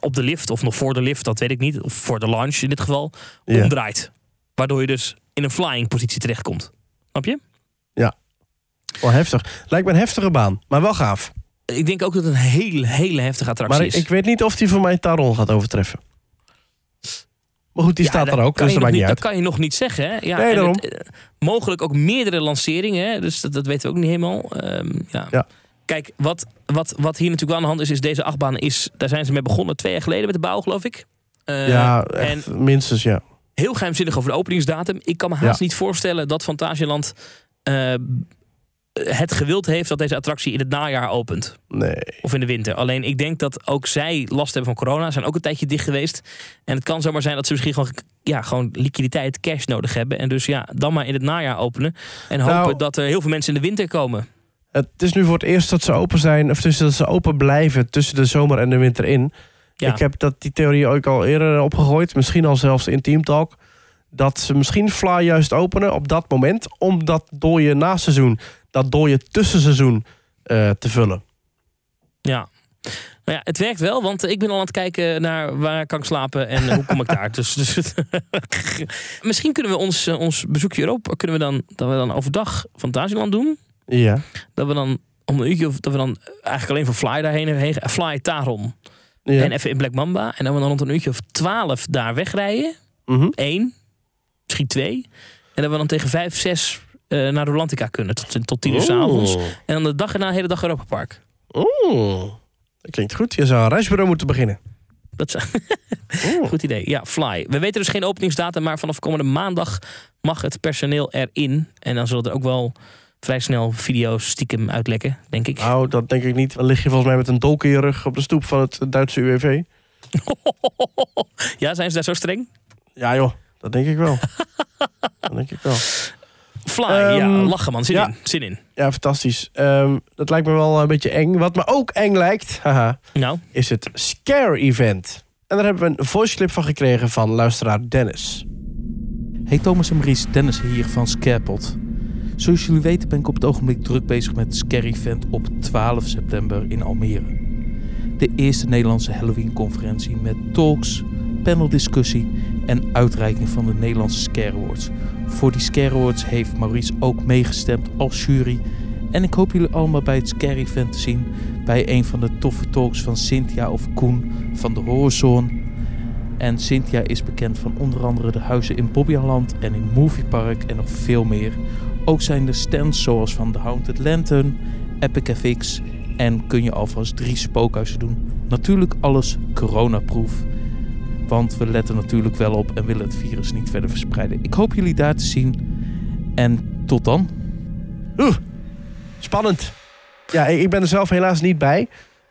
op de lift of nog voor de lift, dat weet ik niet, of voor de launch in dit geval, Ja. omdraait. Waardoor je dus in een flying positie terechtkomt. Snap je? Wel heftig. Lijkt me een heftige baan, maar wel gaaf. Ik denk ook dat het een hele, hele heftige attractie Maar is. ik, ik weet niet of die voor mij Taron gaat overtreffen. Maar goed, die Ja, staat er ook, dus dat maakt niet Dat kan je nog niet zeggen. Hè? Ja, Nee, en daarom. het, eh, mogelijk ook meerdere lanceringen. Hè? Dus dat, dat weten we ook niet helemaal. Ehm, ja. Ja. Kijk, wat, wat, wat hier natuurlijk wel aan de hand is, is deze achtbaan is... Daar zijn ze mee begonnen twee jaar geleden met de bouw, geloof ik. Eh, Ja, en minstens ja. heel geheimzinnig over de openingsdatum. Ik kan me haast niet voorstellen dat Fantasieland eh, het gewild heeft dat deze attractie in het najaar opent. Nee. Of in de winter. Alleen ik denk dat ook zij last hebben van corona. Zijn ook een tijdje dicht geweest. En het kan zomaar zijn dat ze misschien gewoon, ja, gewoon liquiditeit, cash nodig hebben. En dus ja, dan maar in het najaar openen. En hopen Nou- dat er heel veel mensen in de winter komen. Het is nu voor het eerst dat ze open zijn, of tussen dat ze open blijven tussen de zomer en de winter in. Ja. Ik heb dat, die theorie ook al eerder opgegooid, misschien al zelfs in Team Talk. Dat ze misschien Fly juist openen op dat moment, om dat dooie naseizoen, dat dooie tussenseizoen eh, te vullen. Ja. Nou ja, het werkt wel, want ik ben al aan het kijken naar waar kan ik slapen en hoe kom ik daar. Dus, dus misschien kunnen we ons, eh, ons bezoekje Europa, kunnen we dan, dat we dan overdag Fantasieland doen. Ja. Dat we dan om een uurtje of dat we dan eigenlijk alleen van Fly daarheen heen, Fly Taron. Ja. En even in Black Mamba. En dan we dan rond een uurtje of twaalf daar wegrijden. Mhm. Eén, misschien twee. En dat we dan tegen vijf, zes eh, naar Rolantica kunnen. Tot, tot tien uur s'avonds. Oeh. En dan de dag erna de hele dag Europa Park. Oeh. Dat klinkt goed. Je zou een reisbureau moeten beginnen. Dat is Oeh. goed idee. Ja, Fly. We weten dus geen openingsdatum, maar vanaf komende maandag mag het personeel erin. En dan zullen er ook wel vrij snel video's stiekem uitlekken, denk ik. Nou, dat denk ik niet. Dan lig je volgens mij met een dolk in je rug op de stoep van het Duitse UWV. Ja, zijn ze daar zo streng? Ja joh, dat denk ik wel. dat denk ik wel. Fly, Ehm, ja, lachen man. Zin ja. in, zin in. Ja, fantastisch. Ehm, dat lijkt me wel een beetje eng. Wat me ook eng lijkt, haha, Nou, is het Scare Event. En daar hebben we een voice clip van gekregen van luisteraar Dennis. Hey Thomas en Maurice, Dennis hier van Scarepot. Zoals jullie weten ben ik op het ogenblik druk bezig met het Scare Event op 12 september in Almere. De eerste Nederlandse Halloween conferentie met talks, paneldiscussie en uitreiking van de Nederlandse Scare Awards. Voor die Scare Awards heeft Maurice ook meegestemd als jury. En ik hoop jullie allemaal bij het Scare Event te zien bij een van de toffe talks van Cynthia of Koen van de Horizon. En Cynthia is bekend van onder andere de huizen in Bobbejaanland en in Movie Park en nog veel meer. Ook zijn er stands zoals van The Haunted Lantern, Epic FX en kun je alvast drie spookhuizen doen. Natuurlijk alles coronaproof. Want we letten natuurlijk wel op en willen het virus niet verder verspreiden. Ik hoop jullie daar te zien. En tot dan. Oeh, spannend. Ja, ik ben er zelf helaas niet bij.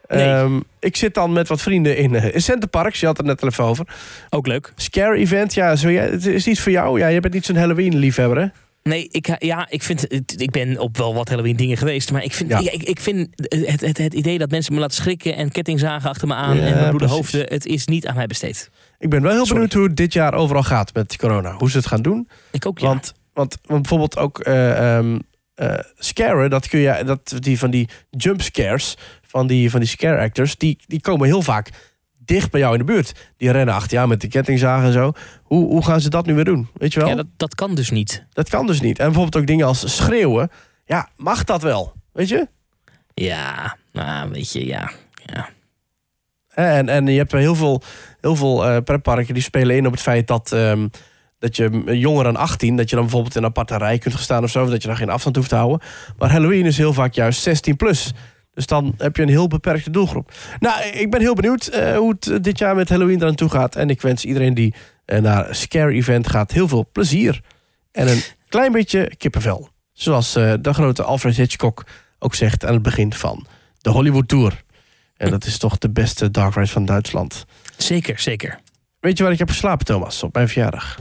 Nee. Ehm, ik zit dan met wat vrienden in, uh, in Centerparks. Je had het net al even over. ook leuk. Scare Event, ja, zo, ja, het is iets voor jou. Ja, je bent niet zo'n Halloween-liefhebber, hè? Nee, ik, ja, ik, vind, ik ben op wel wat Halloween dingen geweest. Maar ik vind, Ja. ik, ik vind het, het, het idee dat mensen me laten schrikken... en kettingzagen achter me aan Ja, en mijn bloede precies. hoofden... het is niet aan mij besteed. Ik ben wel heel Sorry. benieuwd hoe het dit jaar overal gaat met corona. Hoe ze het gaan doen. Ik ook, ja. Want, want, want bijvoorbeeld ook eh ehm eh, scaren, dat kun je, dat, die van die jump scares, van die, van die scare actors, die, die komen heel vaak dicht bij jou in de buurt. Die rennen achter jou met de kettingzagen en zo. Hoe, hoe gaan ze dat nu weer doen? Weet je wel? ja, dat... dat, dat kan dus niet. kan dus niet. En bijvoorbeeld ook dingen als schreeuwen. Ja, mag dat wel? Weet je? Ja, nou, weet je, ja. En, en je hebt heel veel, heel veel eh pretparken die spelen in op het feit dat, ehm, dat je jonger dan 18, dat je dan bijvoorbeeld in een aparte rij kunt gaan staan of zo, of dat je dan geen afstand hoeft te houden. Maar Halloween is heel vaak juist 16 plus. Dus dan heb je een heel beperkte doelgroep. Nou, ik ben heel benieuwd eh, hoe het eh, dit jaar met Halloween eraan toe gaat. En ik wens iedereen die naar Scare Event gaat heel veel plezier. En een klein beetje kippenvel. Zoals de grote Alfred Hitchcock ook zegt aan het begin van de Hollywood Tour. En dat is toch de beste dark ride van Duitsland. Zeker, zeker. Weet je waar ik heb geslapen, Thomas, op mijn verjaardag?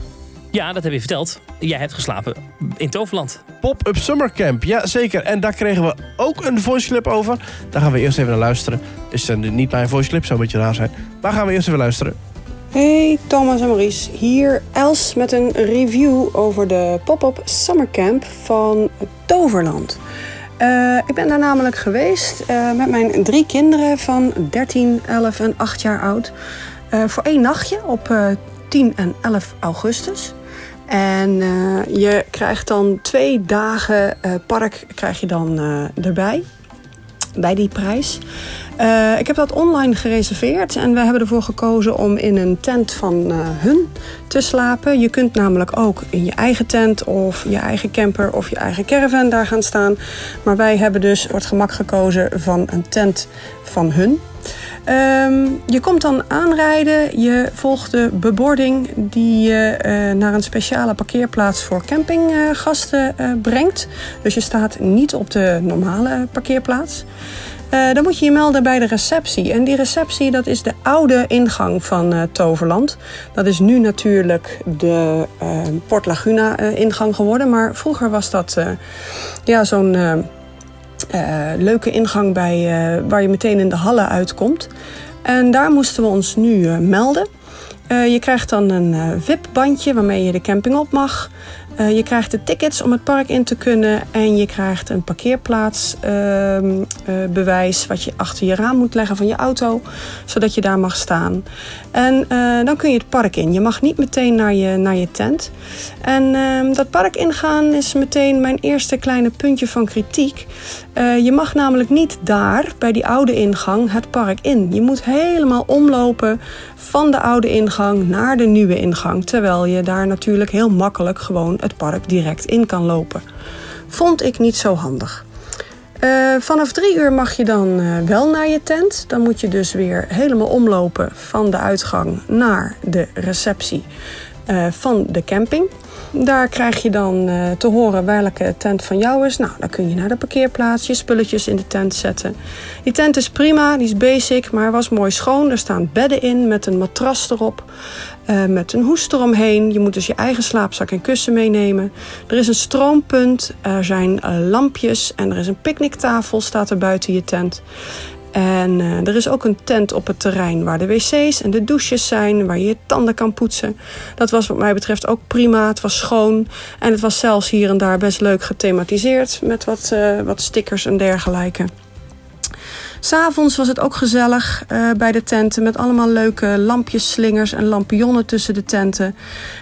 Ja, dat heb je verteld. Jij hebt geslapen in Toverland. Pop-up Summer Camp, ja zeker. En daar kregen we ook een voice clip over. Daar gaan we eerst even naar luisteren. Is uh, niet mijn voice clip, zou een beetje raar zijn. Maar gaan we eerst even luisteren. Hey Thomas en Maurice, hier Els met een review over de pop-up summercamp van Toverland. Eh, ik ben daar namelijk geweest eh, met mijn drie kinderen van 13, 11 en 8 jaar oud. eh, voor één nachtje op eh, 10 en 11 augustus. En je krijgt dan twee dagen park krijg je dan erbij. Bij die prijs. Eh, ik heb dat online gereserveerd en we hebben ervoor gekozen om in een tent van eh, hun te slapen. Je kunt namelijk ook in je eigen tent of je eigen camper of je eigen caravan daar gaan staan. Maar wij hebben dus voor het gemak gekozen van een tent van hun. Ehm, je komt dan aanrijden, je volgt de bebording die je eh, naar een speciale parkeerplaats voor campinggasten brengt. Dus je staat niet op de normale parkeerplaats. Eh, dan moet je je melden bij de receptie. En die receptie, dat is de oude ingang van eh, Toverland. Dat is nu natuurlijk de eh, Port Laguna ingang geworden. Maar vroeger was dat ja, zo'n leuke ingang bij, waar je meteen in de hallen uitkomt. En daar moesten we ons nu melden. Je krijgt dan een VIP-bandje waarmee je de camping op mag. Eh, je krijgt de tickets om het park in te kunnen en je krijgt een parkeerplaatsbewijs wat je achter je raam moet leggen van je auto, zodat je daar mag staan. En eh, dan kun je het park in. Je mag niet meteen naar je, naar je tent. En ehm, dat park ingaan is meteen mijn eerste kleine puntje van kritiek. Eh, je mag namelijk niet daar, bij die oude ingang, het park in. Je moet helemaal omlopen van de oude ingang naar de nieuwe ingang. Terwijl je daar natuurlijk heel makkelijk gewoon het park direct in kan lopen. Vond ik niet zo handig. Eh, vanaf drie uur mag je dan eh, wel naar je tent. Dan moet je dus weer helemaal omlopen van de uitgang naar de receptie eh, van de camping. Daar krijg je dan eh, te horen welke tent van jou is. Nou, dan kun je naar de parkeerplaats je spulletjes in de tent zetten. Die tent is prima, die is basic, maar was mooi schoon. Er staan bedden in met een matras erop. eh, met een hoest eromheen. Je moet dus je eigen slaapzak en kussen meenemen. Er is een stroompunt, er zijn eh, lampjes en er is een picknicktafel staat er buiten je tent. En eh, er is ook een tent op het terrein waar de wc's en de douches zijn, waar je je tanden kan poetsen. Dat was wat mij betreft ook prima. Het was schoon en het was zelfs hier en daar best leuk gethematiseerd met wat, eh, wat stickers en dergelijke. S'avonds was het ook gezellig eh, bij de tenten met allemaal leuke lampjes, slingers en lampionnen tussen de tenten.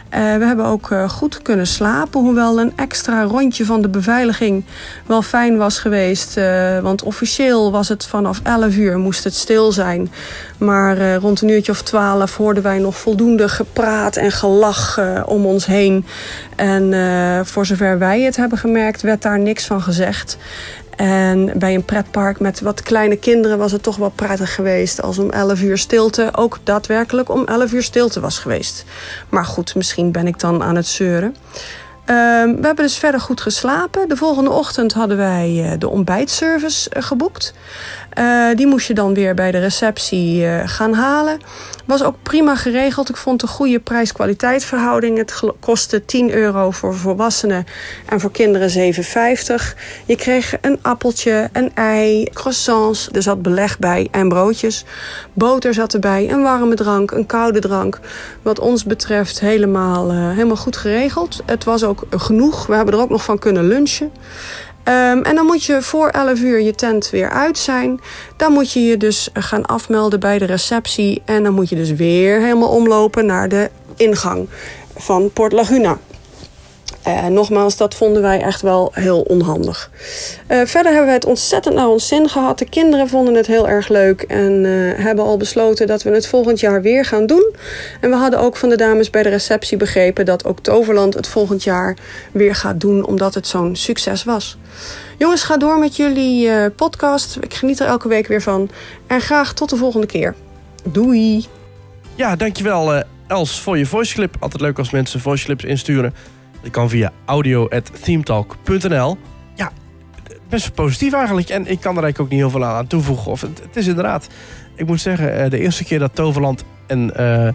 Eh, we hebben ook eh, goed kunnen slapen, hoewel een extra rondje van de beveiliging wel fijn was geweest. want officieel was het vanaf 11 uur moest het stil zijn. Maar rond een uurtje of 12 hoorden wij nog voldoende gepraat en gelach om ons heen. En voor zover wij het hebben gemerkt, werd daar niks van gezegd. En bij een pretpark met wat kleine kinderen was het toch wel prettig geweest als om 11 uur stilte ook daadwerkelijk om 11 uur stilte was geweest. Maar goed, misschien ben ik dan aan het zeuren. Ehm, we hebben dus verder goed geslapen. De volgende ochtend hadden wij eh, de ontbijtservice eh, geboekt. Eh, die moest je dan weer bij de receptie gaan halen. Was ook prima geregeld. Ik vond een goede prijs-kwaliteit verhouding. Het kostte 10 euro voor volwassenen en voor kinderen 7,50. Je kreeg een appeltje, een ei, croissants. Er zat beleg bij en broodjes. Boter zat erbij, een warme drank, een koude drank. Wat ons betreft helemaal, eh, helemaal goed geregeld. Het was ook genoeg. We hebben er ook nog van kunnen lunchen. Ehm, en dan moet je voor 11 uur je tent weer uit zijn. Dan moet je je dus gaan afmelden bij de receptie. En dan moet je dus weer helemaal omlopen naar de ingang van Port Laguna. Eh, nogmaals, dat vonden wij echt wel heel onhandig. Eh, verder hebben we het ontzettend naar ons zin gehad. De kinderen vonden het heel erg leuk en eh, hebben al besloten dat we het volgend jaar weer gaan doen. En we hadden ook van de dames bij de receptie begrepen dat ook Toverland het volgend jaar weer gaat doen, omdat het zo'n succes was. Jongens, ga door met jullie podcast. Ik geniet er elke week weer van. En graag tot de volgende keer. Doei! Ja, dankjewel Els voor je voiceclip. Altijd leuk als mensen voiceclips insturen. Dat kan via audio.themetalk.nl. Ja, best positief eigenlijk. En ik kan er eigenlijk ook niet heel veel aan toevoegen. Of het, het is inderdaad, ik moet zeggen, eh, de eerste keer dat Toverland een, eh,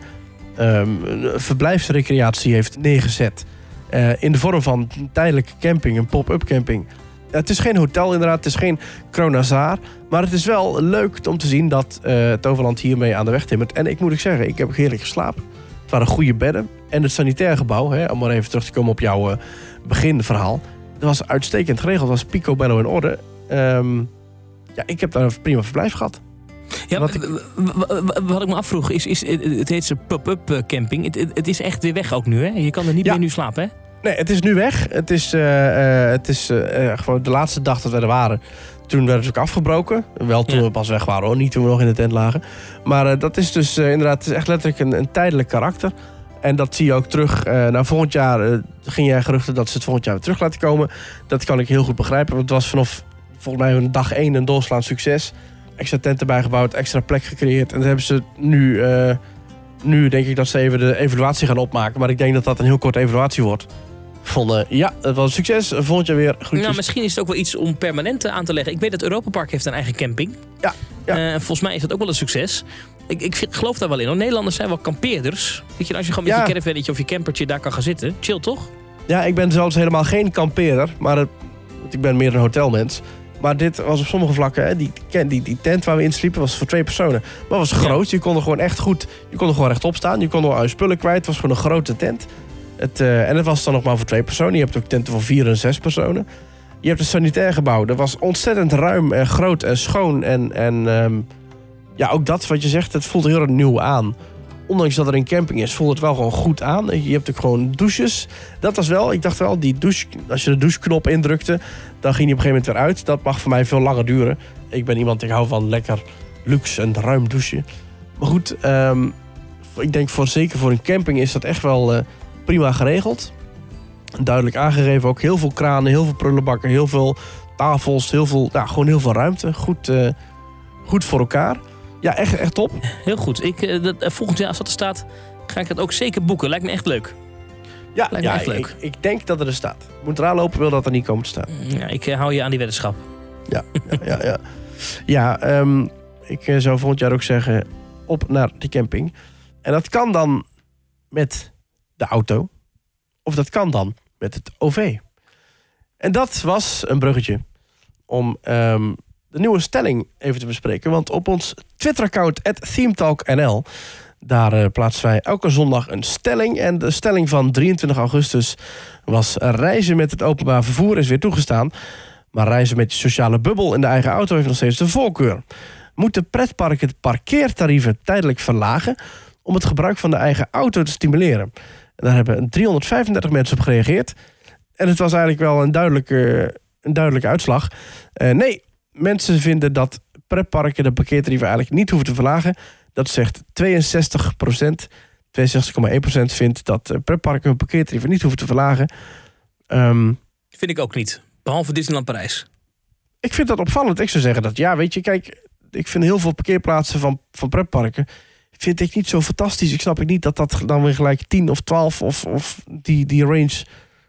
ehm, verblijfsrecreatie heeft neergezet. eh, in de vorm van tijdelijke camping, een pop-up camping. Het is geen hotel inderdaad, het is geen Kronazaar. Maar het is wel leuk om te zien dat Toverland hiermee aan de weg timmert. En ik moet ik zeggen, ik heb heerlijk geslapen. Het waren goede bedden. En het sanitair gebouw, hè, om maar even terug te komen op jouw eh, beginverhaal. Dat was uitstekend geregeld. Dat was picobello in orde. Ehm, ja, ik heb daar een prima verblijf gehad. Ja, Wat ik- wat ik me afvroeg is, is het heet ze pop-up eh, camping. Het, het, is echt weer weg ook nu, hè? Je kan er niet Ja. meer nu slapen, hè? Nee, het is nu weg. Het is, eh, het is gewoon de laatste dag dat we er waren. Toen werd het ook afgebroken. Wel toen Ja. we pas weg waren hoor, niet toen we nog in de tent lagen. Maar dat is dus inderdaad het is echt letterlijk een, een tijdelijk karakter. En dat zie je ook terug. eh nou, volgend jaar eh, ging jij geruchten dat ze het volgend jaar weer terug laten komen. Dat kan ik heel goed begrijpen. Want het was vanaf volgens mij een dag één een doorslaand succes. Extra tent erbij gebouwd, extra plek gecreëerd. En dat hebben ze nu... eh, nu denk ik dat ze even de evaluatie gaan opmaken. Maar ik denk dat dat een heel korte evaluatie wordt. Vonden, ja, het was een succes. Volgend jaar weer groetjes. Nou, misschien is het ook wel iets om permanent aan te leggen. Ik weet dat Europa Park heeft een eigen camping. Ja, ja. Volgens mij is dat ook wel een succes. Ik, ik geloof daar wel in. hoor. Nederlanders zijn wel kampeerders. Weet je, als je gewoon met Ja. je caravannetje of je campertje daar kan gaan zitten. Chill, toch? Ja, ik ben zelfs helemaal geen kampeerder. Maar het- ik ben meer een hotelmens. Maar dit was op sommige vlakken... Hè, die, die, die tent waar we in sliepen was voor twee personen. Maar was groot. Je kon er gewoon echt goed... Je kon er gewoon rechtop staan. Je kon er al je spullen kwijt. Het was gewoon een grote tent. Het, eh, en het was dan nog maar voor twee personen. Je hebt ook tenten voor vier en zes personen. Je hebt een sanitair gebouw. Dat was ontzettend ruim en groot en schoon. En, en ehm, ja, ook dat wat je zegt, het voelt heel erg nieuw aan. Ondanks dat er een camping is, voelt het wel gewoon goed aan. Je hebt ook gewoon douches. Dat was wel, ik dacht wel, die douche, als je de doucheknop indrukte, dan ging die op een gegeven moment weer uit. Dat mag voor mij veel langer duren. Ik ben iemand, ik hou van lekker luxe en ruim douchen. Maar goed, ehm, ik denk voor, zeker voor een camping is dat echt wel eh, prima geregeld. Duidelijk aangegeven ook heel veel kranen, heel veel prullenbakken, heel veel tafels, heel veel, nou, gewoon heel veel ruimte. Goed, eh, goed voor elkaar. Ja, echt, echt top. Heel goed. Ik, eh, dat, eh, volgend jaar, als dat er staat, ga ik het ook zeker boeken. Lijkt me echt leuk. Ja, Lijkt me echt leuk. Ik, ik denk dat het er staat. Moet eraan lopen, wil dat er niet komen te staan. Ja, ik eh, hou je aan die weddenschap. Ja, ja, ja. Ja, ja ehm, ik zou volgend jaar ook zeggen, op naar die camping. En dat kan dan met de auto. Of dat kan dan met het OV. En dat was een bruggetje om ehm, de nieuwe stelling even te bespreken. Want op ons Twitter-account, ThemeTalkNL... daar eh, plaatsen wij elke zondag een stelling. En de stelling van 23 augustus was... reizen met het openbaar vervoer is weer toegestaan... Maar reizen met je sociale bubbel in de eigen auto heeft nog steeds de voorkeur. Moeten pretparken de parkeertarieven tijdelijk verlagen om het gebruik van de eigen auto te stimuleren? En daar hebben 335 mensen op gereageerd. En het was eigenlijk wel een duidelijke, een duidelijke uitslag. Eh, nee, mensen vinden dat pretparken de parkeertarieven eigenlijk niet hoeven te verlagen. Dat zegt 62% 62,1% vindt dat eh, pretparken hun parkeertarieven niet hoeven te verlagen. Ehm, Vind ik ook niet. Behalve Disneyland Parijs. ik vind dat opvallend. Ik zou zeggen dat, ja, weet je, kijk, ik vind heel veel parkeerplaatsen van, van pretparken vind ik niet zo fantastisch. Ik snap ik niet dat dat dan weer gelijk 10 of 12 of, of die, die range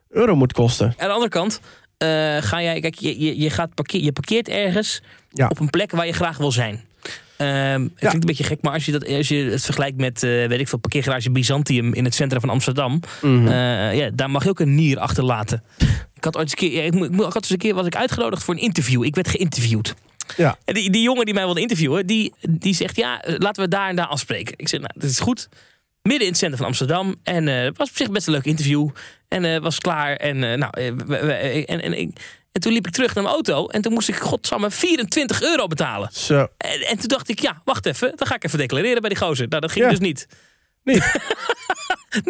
euro moet kosten. Aan de andere kant, ga jij, kijk, je, je, je, gaat parkeer, je parkeert ergens Ja. op een plek waar je graag wil zijn. Ehm, het klinkt een beetje gek, maar als je, dat, als je het vergelijkt met, eh, weet ik veel, parkeergarage Byzantium in het centrum van Amsterdam, Mhm. eh, ja, daar mag je ook een nier achterlaten. Ik had ooit eens een keer, ja, ik, ik, had eens een keer was ik uitgenodigd voor een interview. Ik werd geïnterviewd. Ja. En die, die jongen die mij wilde interviewen, die, die zegt: Ja, eh, laten we daar en daar afspreken. Ik zeg: Nou, dat is goed. Midden in het centrum van Amsterdam. En eh, het was op zich best een leuk interview. En eh, was klaar. En, eh, nou, en, en, en toen liep ik terug naar mijn auto. En toen moest ik, godsamme, 24 euro betalen. Zo. En, en toen dacht ik: Ja, wacht even. Dan ga ik even declareren bij die gozer. Nou, dat ging Ja. dus niet. Niet?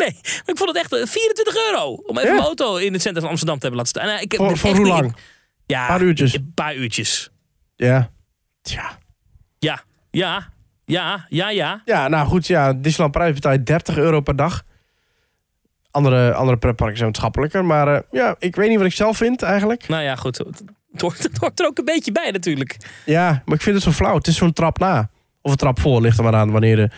nee, maar ik vond het echt eh, 24 euro. Om even Ja. mijn auto in het centrum van Amsterdam te hebben laten staan. Nou, ik Voor, hoe lang? Ja, Een paar uurtjes. Een paar uurtjes. Ja. Tja. Ja, ja, ja, ja, ja. Ja, nou goed, ja, Disneyland Parijs betaal je 30 euro per dag. Andere, andere pretparken zijn maatschappelijker. Maar eh, ja, ik weet niet wat ik zelf vind eigenlijk. Nou ja, goed. Het hoort, het hoort er ook een beetje bij natuurlijk. Ja, maar ik vind het zo flauw. Het is zo'n trap na. Of een trap voor, ligt er maar aan wanneer, de,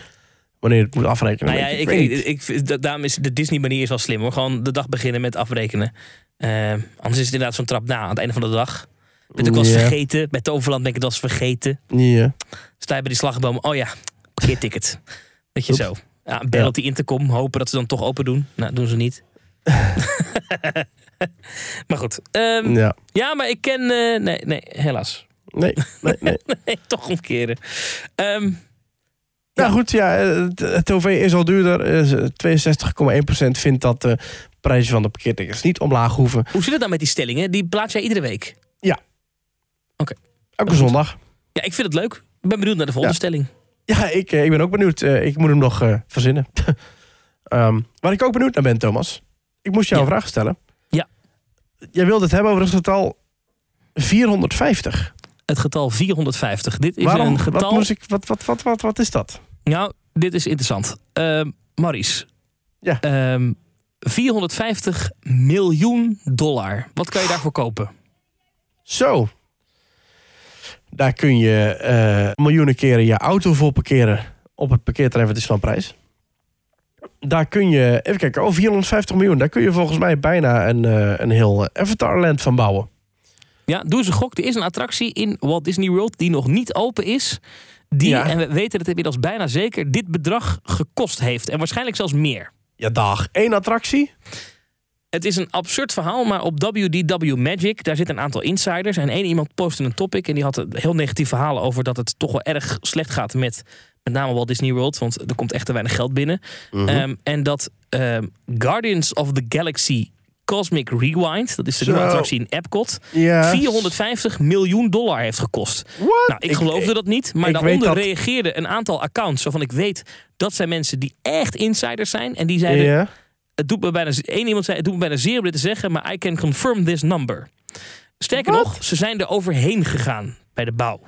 wanneer je het moet afrekenen. Nou ja, ik, ik, weet daarom is de Disney-manier is wel slim hoor. Gewoon de dag beginnen met afrekenen. Eh, anders is het inderdaad zo'n trap na aan het einde van de dag. Ben ik ook wel eens Ja. vergeten. Bij Toverland ben ik het wel eens vergeten. Ja. Sta je bij die slagboom. Oh ja, parkeerticket. Weet je zo. Ja, bel op die intercom. Hopen dat ze dan toch open doen. Nou, doen ze niet. maar goed. Ehm, ja. ja, maar ik ken... eh, nee, nee, helaas. Nee, nee, nee. Nee, toch omkeren. Ehm, Nou goed, ja, het, het OV is al duurder. Eh, 62,1% vindt dat de prijzen van de parkeertickets niet omlaag hoeven. hoe zit het dan met die stellingen? Die plaats jij iedere week. Elke zondag. Ja, ik vind het leuk. Ik ben benieuwd naar de volgende stelling. Ja, ik, eh, ik ben ook benieuwd. Eh, ik moet hem nog eh, verzinnen. Ehm, waar ik ook benieuwd naar ben, Thomas. Ik moest jou Ja. een vraag stellen. Ja. Jij wilde het hebben over het getal 450. Het getal 450. Dit is Waarom? een Wat, getal... moest ik, wat, wat, wat, wat, wat is dat? Nou, dit is interessant. Ehm Maurice. Ja. Ehm, 450 miljoen dollar. Wat kan je daarvoor kopen? Zo. Daar kun je eh, miljoenen keren je auto voor parkeren op het parkeerterrein van Disneyland Prijs. Daar kun je, even kijken, oh 450 miljoen. Daar kun je volgens mij bijna een, eh, een heel Avatarland van bouwen. Ja, doe eens een gok. Er is een attractie in Walt Disney World die nog niet open is. Die, Ja. en we weten het inmiddels bijna zeker, dit bedrag gekost heeft. En waarschijnlijk zelfs meer. Ja, dag. Eén attractie. Het is een absurd verhaal, maar op WDW Magic, daar zitten een aantal insiders. En één iemand postte een topic en die had een heel negatief verhaal over dat het toch wel erg slecht gaat met Met name Walt Disney World, want er komt echt te weinig geld binnen. Mhm. Ehm, en dat ehm, Guardians of the Galaxy Cosmic Rewind, dat is de nieuwe attractie in Epcot, ja. 450 miljoen dollar heeft gekost. What? Nou, ik, geloofde dat niet, maar daaronder dat- reageerden een aantal accounts waarvan ik weet dat zijn mensen die echt insiders zijn. En die zeiden. Het doet me bijna, één iemand zei, het doet me bijna zeer om dit te zeggen, maar I can confirm this number. Sterker nog, ze zijn er overheen gegaan bij de bouw.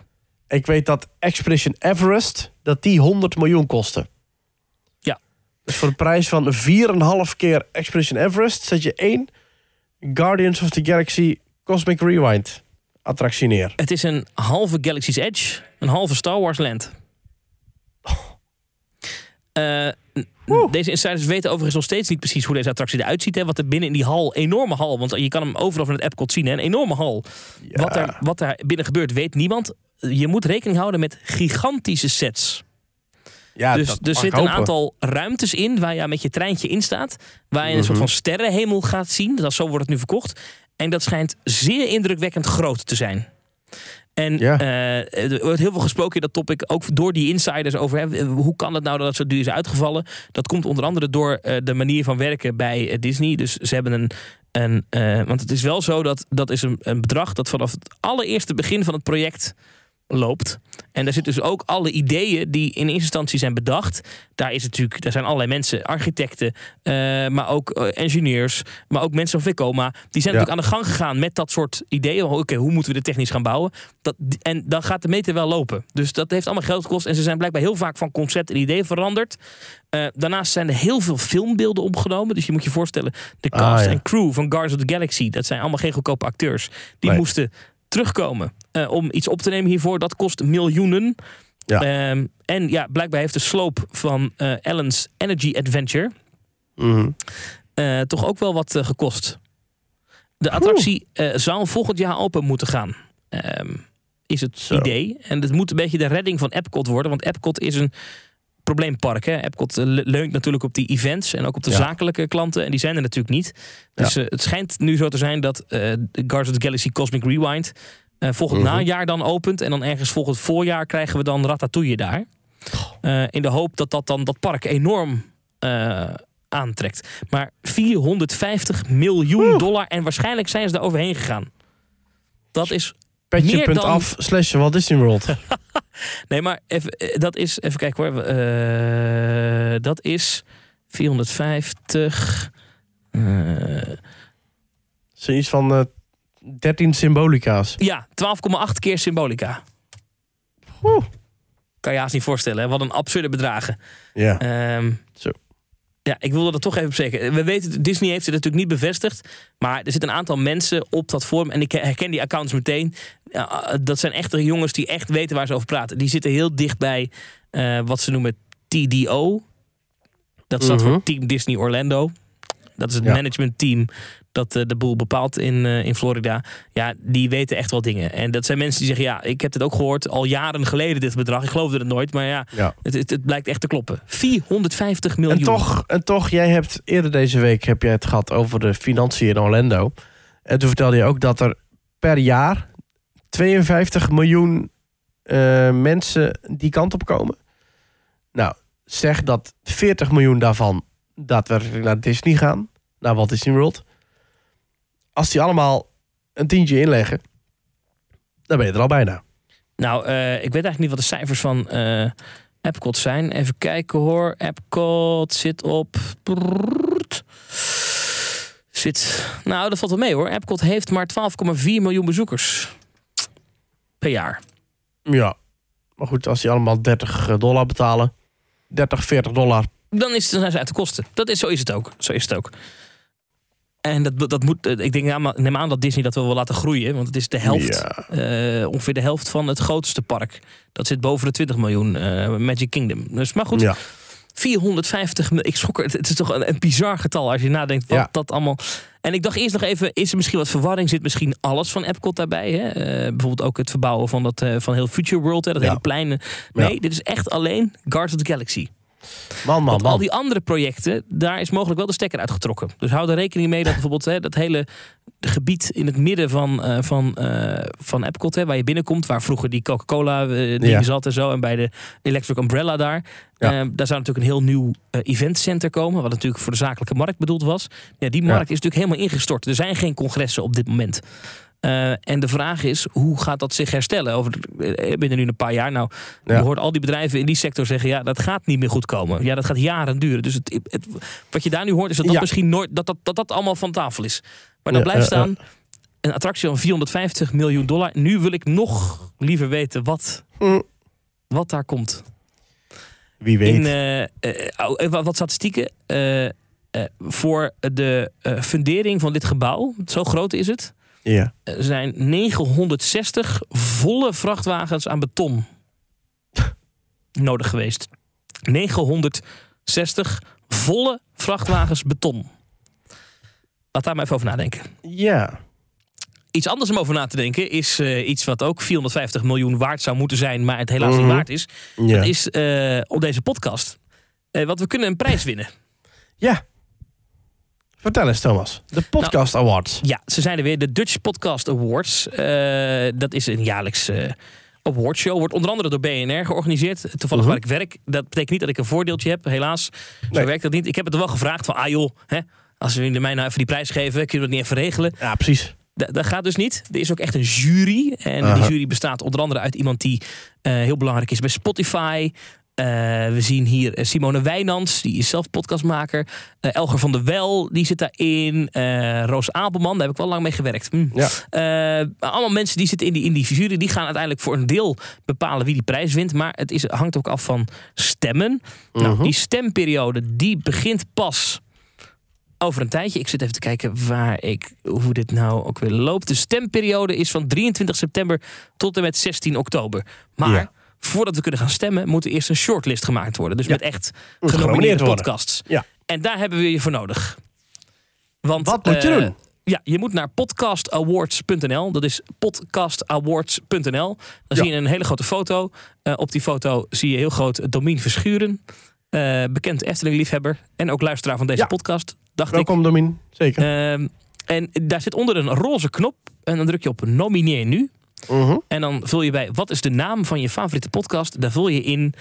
Ik weet dat Expedition Everest, dat die 100 miljoen kostte. Ja. Dus voor de prijs van 4,5 keer Expedition Everest... zet je één Guardians of the Galaxy Cosmic Rewind attractie neer. Het is een halve Galaxy's Edge, een halve Star Wars Land. Eh, deze insiders weten overigens nog steeds niet precies hoe deze attractie eruit ziet. Hè, wat er binnen in die hal, enorme hal, want je kan hem overal van het Epcot zien, hè, een enorme hal. Ja. Wat, daar, wat daar binnen gebeurt, weet niemand. Je moet rekening houden met gigantische sets. Ja, dus er zitten een aantal ruimtes in waar je met je treintje in staat. Waar je een soort Mhm. van sterrenhemel gaat zien. Dat, zo wordt het nu verkocht. En dat schijnt zeer indrukwekkend groot te zijn. En Ja. eh, er wordt heel veel gesproken in dat topic, ook door die insiders over hè, hoe kan het nou dat het zo duur is uitgevallen. Dat komt onder andere door eh, de manier van werken bij eh, Disney. Dus ze hebben een. een want het is wel zo dat dat is een, een bedrag dat vanaf het allereerste begin van het project loopt. En daar zitten dus ook alle ideeën die in eerste instantie zijn bedacht. Daar, is natuurlijk, daar zijn allerlei mensen, architecten, eh, maar ook eh, engineers, maar ook mensen van Vekoma. Die zijn Ja. natuurlijk aan de gang gegaan met dat soort ideeën. Oké, hoe moeten we dit technisch gaan bouwen? Dat, en dan gaat de meter wel lopen. Dus dat heeft allemaal geld gekost. En ze zijn blijkbaar heel vaak van concept en idee veranderd. Eh, daarnaast zijn er heel veel filmbeelden opgenomen. Dus je moet je voorstellen, de Ah, cast ja. en crew van Guardians of the Galaxy, dat zijn allemaal geen goedkope acteurs. Die Nee. moesten terugkomen eh, om iets op te nemen hiervoor. Dat kost miljoenen. Ja. Ehm, en ja, blijkbaar heeft de sloop van eh Ellen's Energy Adventure Mhm. eh, toch ook wel wat gekost. De attractie zou volgend jaar open moeten gaan. Ehm, is het Zo. idee. En het moet een beetje de redding van Epcot worden. Want Epcot is een probleempark. Hè? Epcot eh, le- leunt natuurlijk op die events en ook op de Ja. zakelijke klanten. En die zijn er natuurlijk niet. Dus eh, het schijnt nu zo te zijn dat de Guardians of the Galaxy Cosmic Rewind volgend Mhm. najaar dan opent. En dan ergens volgend voorjaar krijgen we dan Ratatouille daar. In de hoop dat dat dan dat park enorm aantrekt. Maar 450 miljoen dollar en waarschijnlijk zijn ze er overheen gegaan. Dat is Petje Meer punt dan- slash Walt Disney World. Nee, maar even, eh, dat is. Even kijken hoor. Eh, dat is 450. eh, Zoiets van eh 13 symbolica's. ja, 12,8 keer symbolica. Oeh. Kan je haast niet voorstellen. Hè? Wat een absurde bedragen. Ja. Ehm, Zo. Ja, ik wilde dat toch even zeggen. We weten, Disney heeft het natuurlijk niet bevestigd. Maar er zitten een aantal mensen op dat forum. En ik herken die accounts meteen. Ja, dat zijn echte jongens die echt weten waar ze over praten. Die zitten heel dicht bij eh, wat ze noemen TDO. Dat staat Mhm. voor Team Disney Orlando. Dat is het Ja. managementteam dat eh, de boel bepaalt in, eh, in Florida. Ja, die weten echt wel dingen. En dat zijn mensen die zeggen: Ja, ik heb het ook gehoord al jaren geleden, dit bedrag. Ik geloofde het nooit, maar ja, ja. het, het, het blijkt echt te kloppen. 450 miljoen. En toch, en toch, jij hebt eerder deze week heb jij het gehad over de financiën in Orlando. En toen vertelde je ook dat er per jaar 52 miljoen eh, mensen die kant op komen. Nou, zeg dat 40 miljoen daarvan daadwerkelijk naar Disney gaan, naar Walt Disney World. Als die allemaal een tientje inleggen, dan ben je er al bijna. Nou, eh, ik weet eigenlijk niet wat de cijfers van eh Epcot zijn. Even kijken hoor. Epcot zit op. Zit. Nou, dat valt wel mee hoor. Epcot heeft maar 12,4 miljoen bezoekers per jaar. Ja, maar goed, als die allemaal 30 dollar betalen, 30, 40 dollar Dan, is het, dan zijn ze uit de kosten. Dat is, zo is het ook. Zo is het ook. En dat, dat moet, eh, ik denk, ja, maar neem aan dat Disney dat wel wil laten groeien. Want het is de helft, Ja. eh, ongeveer de helft van het grootste park. Dat zit boven de 20 miljoen, eh, Magic Kingdom. Dus, maar goed, Ja. 450 miljoen. Ik schrok er. Het is toch een, een bizar getal als je nadenkt wat Ja. dat allemaal. En ik dacht eerst nog even: is er misschien wat verwarring? Zit misschien alles van Epcot daarbij? Hè? Bijvoorbeeld ook het verbouwen van dat van heel Future World, hè, dat hele plein. Nee, dit is echt alleen Guardians of the Galaxy. Man, man, Want al die andere projecten, daar is mogelijk wel de stekker uitgetrokken. Dus hou er rekening mee dat bijvoorbeeld hè, dat hele gebied in het midden van, eh van, eh, van Epcot, hè, waar je binnenkomt, waar vroeger die Coca-Cola ding Ja. zat en zo, en bij de Electric Umbrella daar. Ja. daar zou natuurlijk een heel nieuw eventcenter komen, wat natuurlijk voor de zakelijke markt bedoeld was. Ja, die markt is natuurlijk helemaal ingestort. Er zijn geen congressen op dit moment. Eh, en de vraag is, hoe gaat dat zich herstellen over eh, binnen nu een paar jaar? Nou, Ja. je hoort al die bedrijven in die sector zeggen, ja, dat gaat niet meer goed komen. Ja, dat gaat jaren duren. Dus het, het- wat je daar nu hoort, is dat dat Ja. misschien nooit, dat dat, dat dat allemaal van tafel is. Maar dan Ja, blijft staan, een attractie van 450 miljoen dollar. Nu wil ik nog liever weten wat, Mm. wat daar komt. Wie weet. In, eh, eh, oh, wat, statistieken. Eh, eh, voor de eh, fundering van dit gebouw, zo groot is het, ja. er zijn 960 volle vrachtwagens aan beton nodig geweest. 960 volle vrachtwagens beton. Laat daar maar even over nadenken. Ja. Iets anders om over na te denken is eh, iets wat ook 450 miljoen waard zou moeten zijn, maar het helaas Mhm. niet waard is. Ja. Dat is eh, op deze podcast. Eh, want we kunnen een prijs winnen. ja. Vertel eens, Thomas. De Podcast Awards. Ja, ze zijn er weer. De Dutch Podcast Awards. Eh, dat is een jaarlijks eh awardshow. Wordt onder andere door BNR georganiseerd. Toevallig Mhm. waar ik werk. Dat betekent niet dat ik een voordeeltje heb, helaas. Zo Nee. werkt dat niet. Ik heb het er wel gevraagd van, ah joh, hè, als we mij nou even die prijs geven, kun je dat niet even regelen? Ja, precies. Dat, dat gaat dus niet. Er is ook echt een jury. En die jury bestaat onder andere uit iemand die eh, heel belangrijk is bij Spotify. Eh, we zien hier eh, Simone Wijnands, die is zelf podcastmaker. Eh, Elger van der Wel, die zit daarin. Roos Abelman, daar heb ik wel lang mee gewerkt. Hm. Ja. Allemaal mensen die zitten in die, in die jury. Die gaan uiteindelijk voor een deel bepalen wie die prijs wint. Maar het is, hangt ook af van stemmen. Nou, Mhm. die stemperiode die begint pas over een tijdje. Ik zit even te kijken waar ik, hoe dit nou ook weer loopt. De stemperiode is van 23 september tot en met 16 oktober. Maar Ja. Voordat we kunnen gaan stemmen, moet er eerst een shortlist gemaakt worden. Dus Ja. met echt genomineerde podcasts. Ja. En daar hebben we je voor nodig. Want, Wat moet je eh, doen? Ja, je moet naar podcastawards.nl. Dat is podcastawards.nl. Dan Ja. zie je een hele grote foto. Eh, op die foto zie je heel groot Domien Verschuren. Eh, bekend Efteling-liefhebber. En ook luisteraar van deze Ja. podcast, dacht Welkom, Domin. Zeker. ik. Ehm, en daar zit onder een roze knop. En dan druk je op nomineer nu. Mhm. En dan vul je bij wat is de naam van je favoriete podcast. Daar vul je in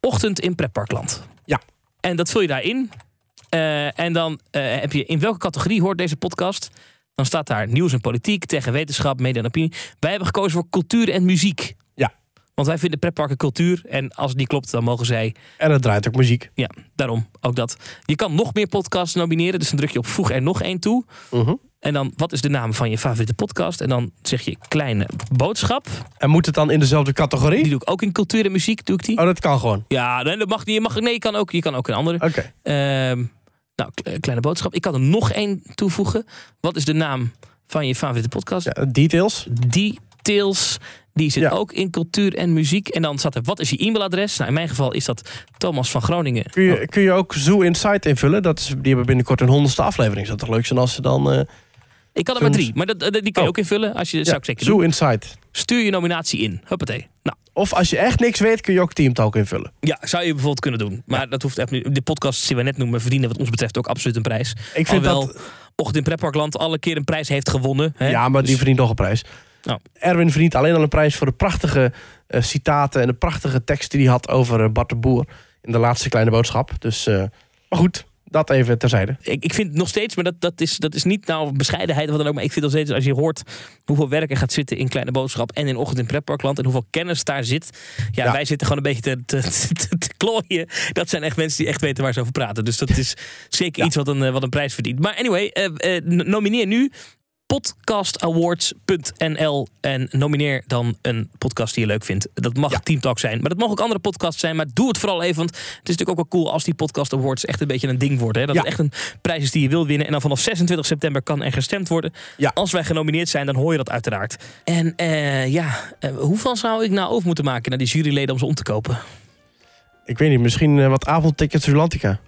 Ochtend in Pretparkland. Ja. En dat vul je daarin. Eh en dan eh, heb je in welke categorie hoort deze podcast. Dan staat daar nieuws en politiek, tegen wetenschap, media en opinie. Wij hebben gekozen voor cultuur en muziek. Want wij vinden pretparken cultuur. En als het niet klopt, dan mogen zij En het draait ook muziek. ja, daarom ook dat. Je kan nog meer podcasts nomineren. Dus dan druk je op voeg er nog één toe. Mhm. En dan, wat is de naam van je favoriete podcast? En dan zeg je kleine boodschap. En moet het dan in dezelfde categorie? Die doe ik ook in cultuur en muziek, doe ik die. Oh, dat kan gewoon. Ja, nee, dat mag niet. Je mag, nee, je kan ook, je kan ook een andere. Oké. Ehm, nou, kle- kleine boodschap. Ik kan er nog één toevoegen. Wat is de naam van je favoriete podcast? Ja, details. Details. Die zit Ja. ook in cultuur en muziek. En dan staat er, wat is je e-mailadres? Nou, in mijn geval is dat Thomas van Groningen. Kun je, kun je ook Zoo Insight invullen? Dat is, die hebben binnenkort een honderdste aflevering. Zou toch leuk zijn als ze dan... eh Ik kan er maar drie, maar dat, dat- die kun je Oh. ook invullen. Als je, dat zou ik zeker Zoo doen. Insight. Stuur je nominatie in. Huppatee. Nou, Of als je echt niks weet, kun je ook Teamtalk invullen. ja, zou je bijvoorbeeld kunnen doen. Maar dat hoeft echt niet. De podcasts die we net noemen verdienen wat ons betreft ook absoluut een prijs. Ik vind Alhoewel dat... Ochtend in Pretparkland alle keer een prijs heeft gewonnen. Hè? Ja, maar die Dus- verdient nog een prijs. Erwin verdient alleen al een prijs voor de prachtige eh, citaten... en de prachtige tekst die hij had over eh, Bart de Boer... in de laatste kleine boodschap. Dus, eh, maar goed, dat even terzijde. ik, ik vind nog steeds, maar dat, dat, is, dat is niet nou bescheidenheid of wat dan ook. Maar ik vind nog steeds, als je hoort hoeveel werk er gaat zitten in Kleine Boodschap en in Ochtend in Pretparkland en hoeveel kennis daar zit. Ja, Ja. wij zitten gewoon een beetje te, te, te, te klooien. Dat zijn echt mensen die echt weten waar ze over praten. Dus dat is zeker Ja. iets wat een, wat een prijs verdient. Maar anyway, nomineer nu podcastawards.nl en nomineer dan een podcast die je leuk vindt. Dat mag Ja. Team Talk zijn, maar dat mag ook andere podcasts zijn. Maar doe het vooral even, want het is natuurlijk ook wel cool als die podcast awards echt een beetje een ding worden. Hè? Dat Ja. het echt een prijs is die je wil winnen. En dan vanaf 26 september kan er gestemd worden. Ja. Als wij genomineerd zijn, dan hoor je dat uiteraard. En eh, ja, eh, hoeveel zou ik nou over moeten maken naar die juryleden om ze om te kopen? Ik weet niet, misschien eh, wat avondtickets Rulantica.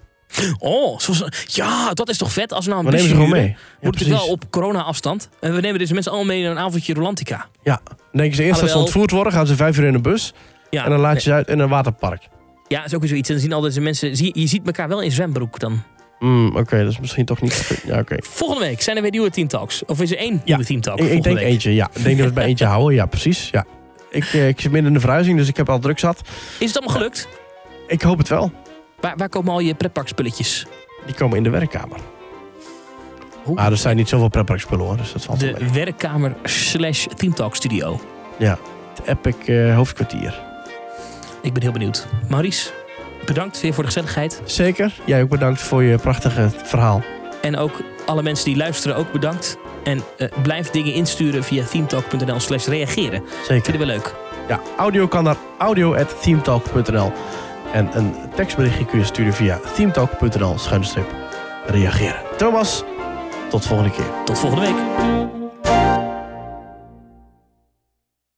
Oh, zoals, ja, dat is toch vet als we nou We een nemen ze gewoon mee. Ja, Moet het wel op corona-afstand. En we nemen deze mensen allemaal mee naar een avondje Rolantica. Ja, dan denken ze eerst dat ze Alhoewel- ontvoerd worden, gaan ze vijf uur in een bus... Ja, en dan laat je ze uit in een waterpark. Ja, dat is ook weer zoiets. En dan zien al deze mensen... Zie, je ziet elkaar wel in zwembroek dan. Hmm, Oké, dat is misschien toch niet... Ja, oké. Volgende week zijn er weer nieuwe Team Talks. Of is er één Ja, nieuwe Team Talk Ik, ik denk week? eentje, ja. Ik denk dat we het bij eentje houden. Ja, precies. Ja. Ik, eh, ik zit midden in de verhuizing, dus ik heb al druk zat. Is het allemaal gelukt? Ik hoop het wel. Waar, waar komen al je pretparkspulletjes? Die komen in de werkkamer. Hoe? Maar er zijn niet zoveel pretparkspullen hoor, dus dat valt wel De mee. werkkamer slash Team Talk studio. Ja, het Epic eh, hoofdkwartier. Ik ben heel benieuwd. Maurice, bedankt weer voor de gezelligheid. Zeker. Jij ook bedankt voor je prachtige verhaal. En ook alle mensen die luisteren, ook bedankt. En eh, blijf dingen insturen via teamtalk.nl slash reageren. Zeker. Vinden we leuk. Ja, audio kan naar audio.themetalk.nl. En een tekstberichtje kun je sturen via themetalk.nl schuine streep reageren. Thomas, tot volgende keer. Tot volgende week.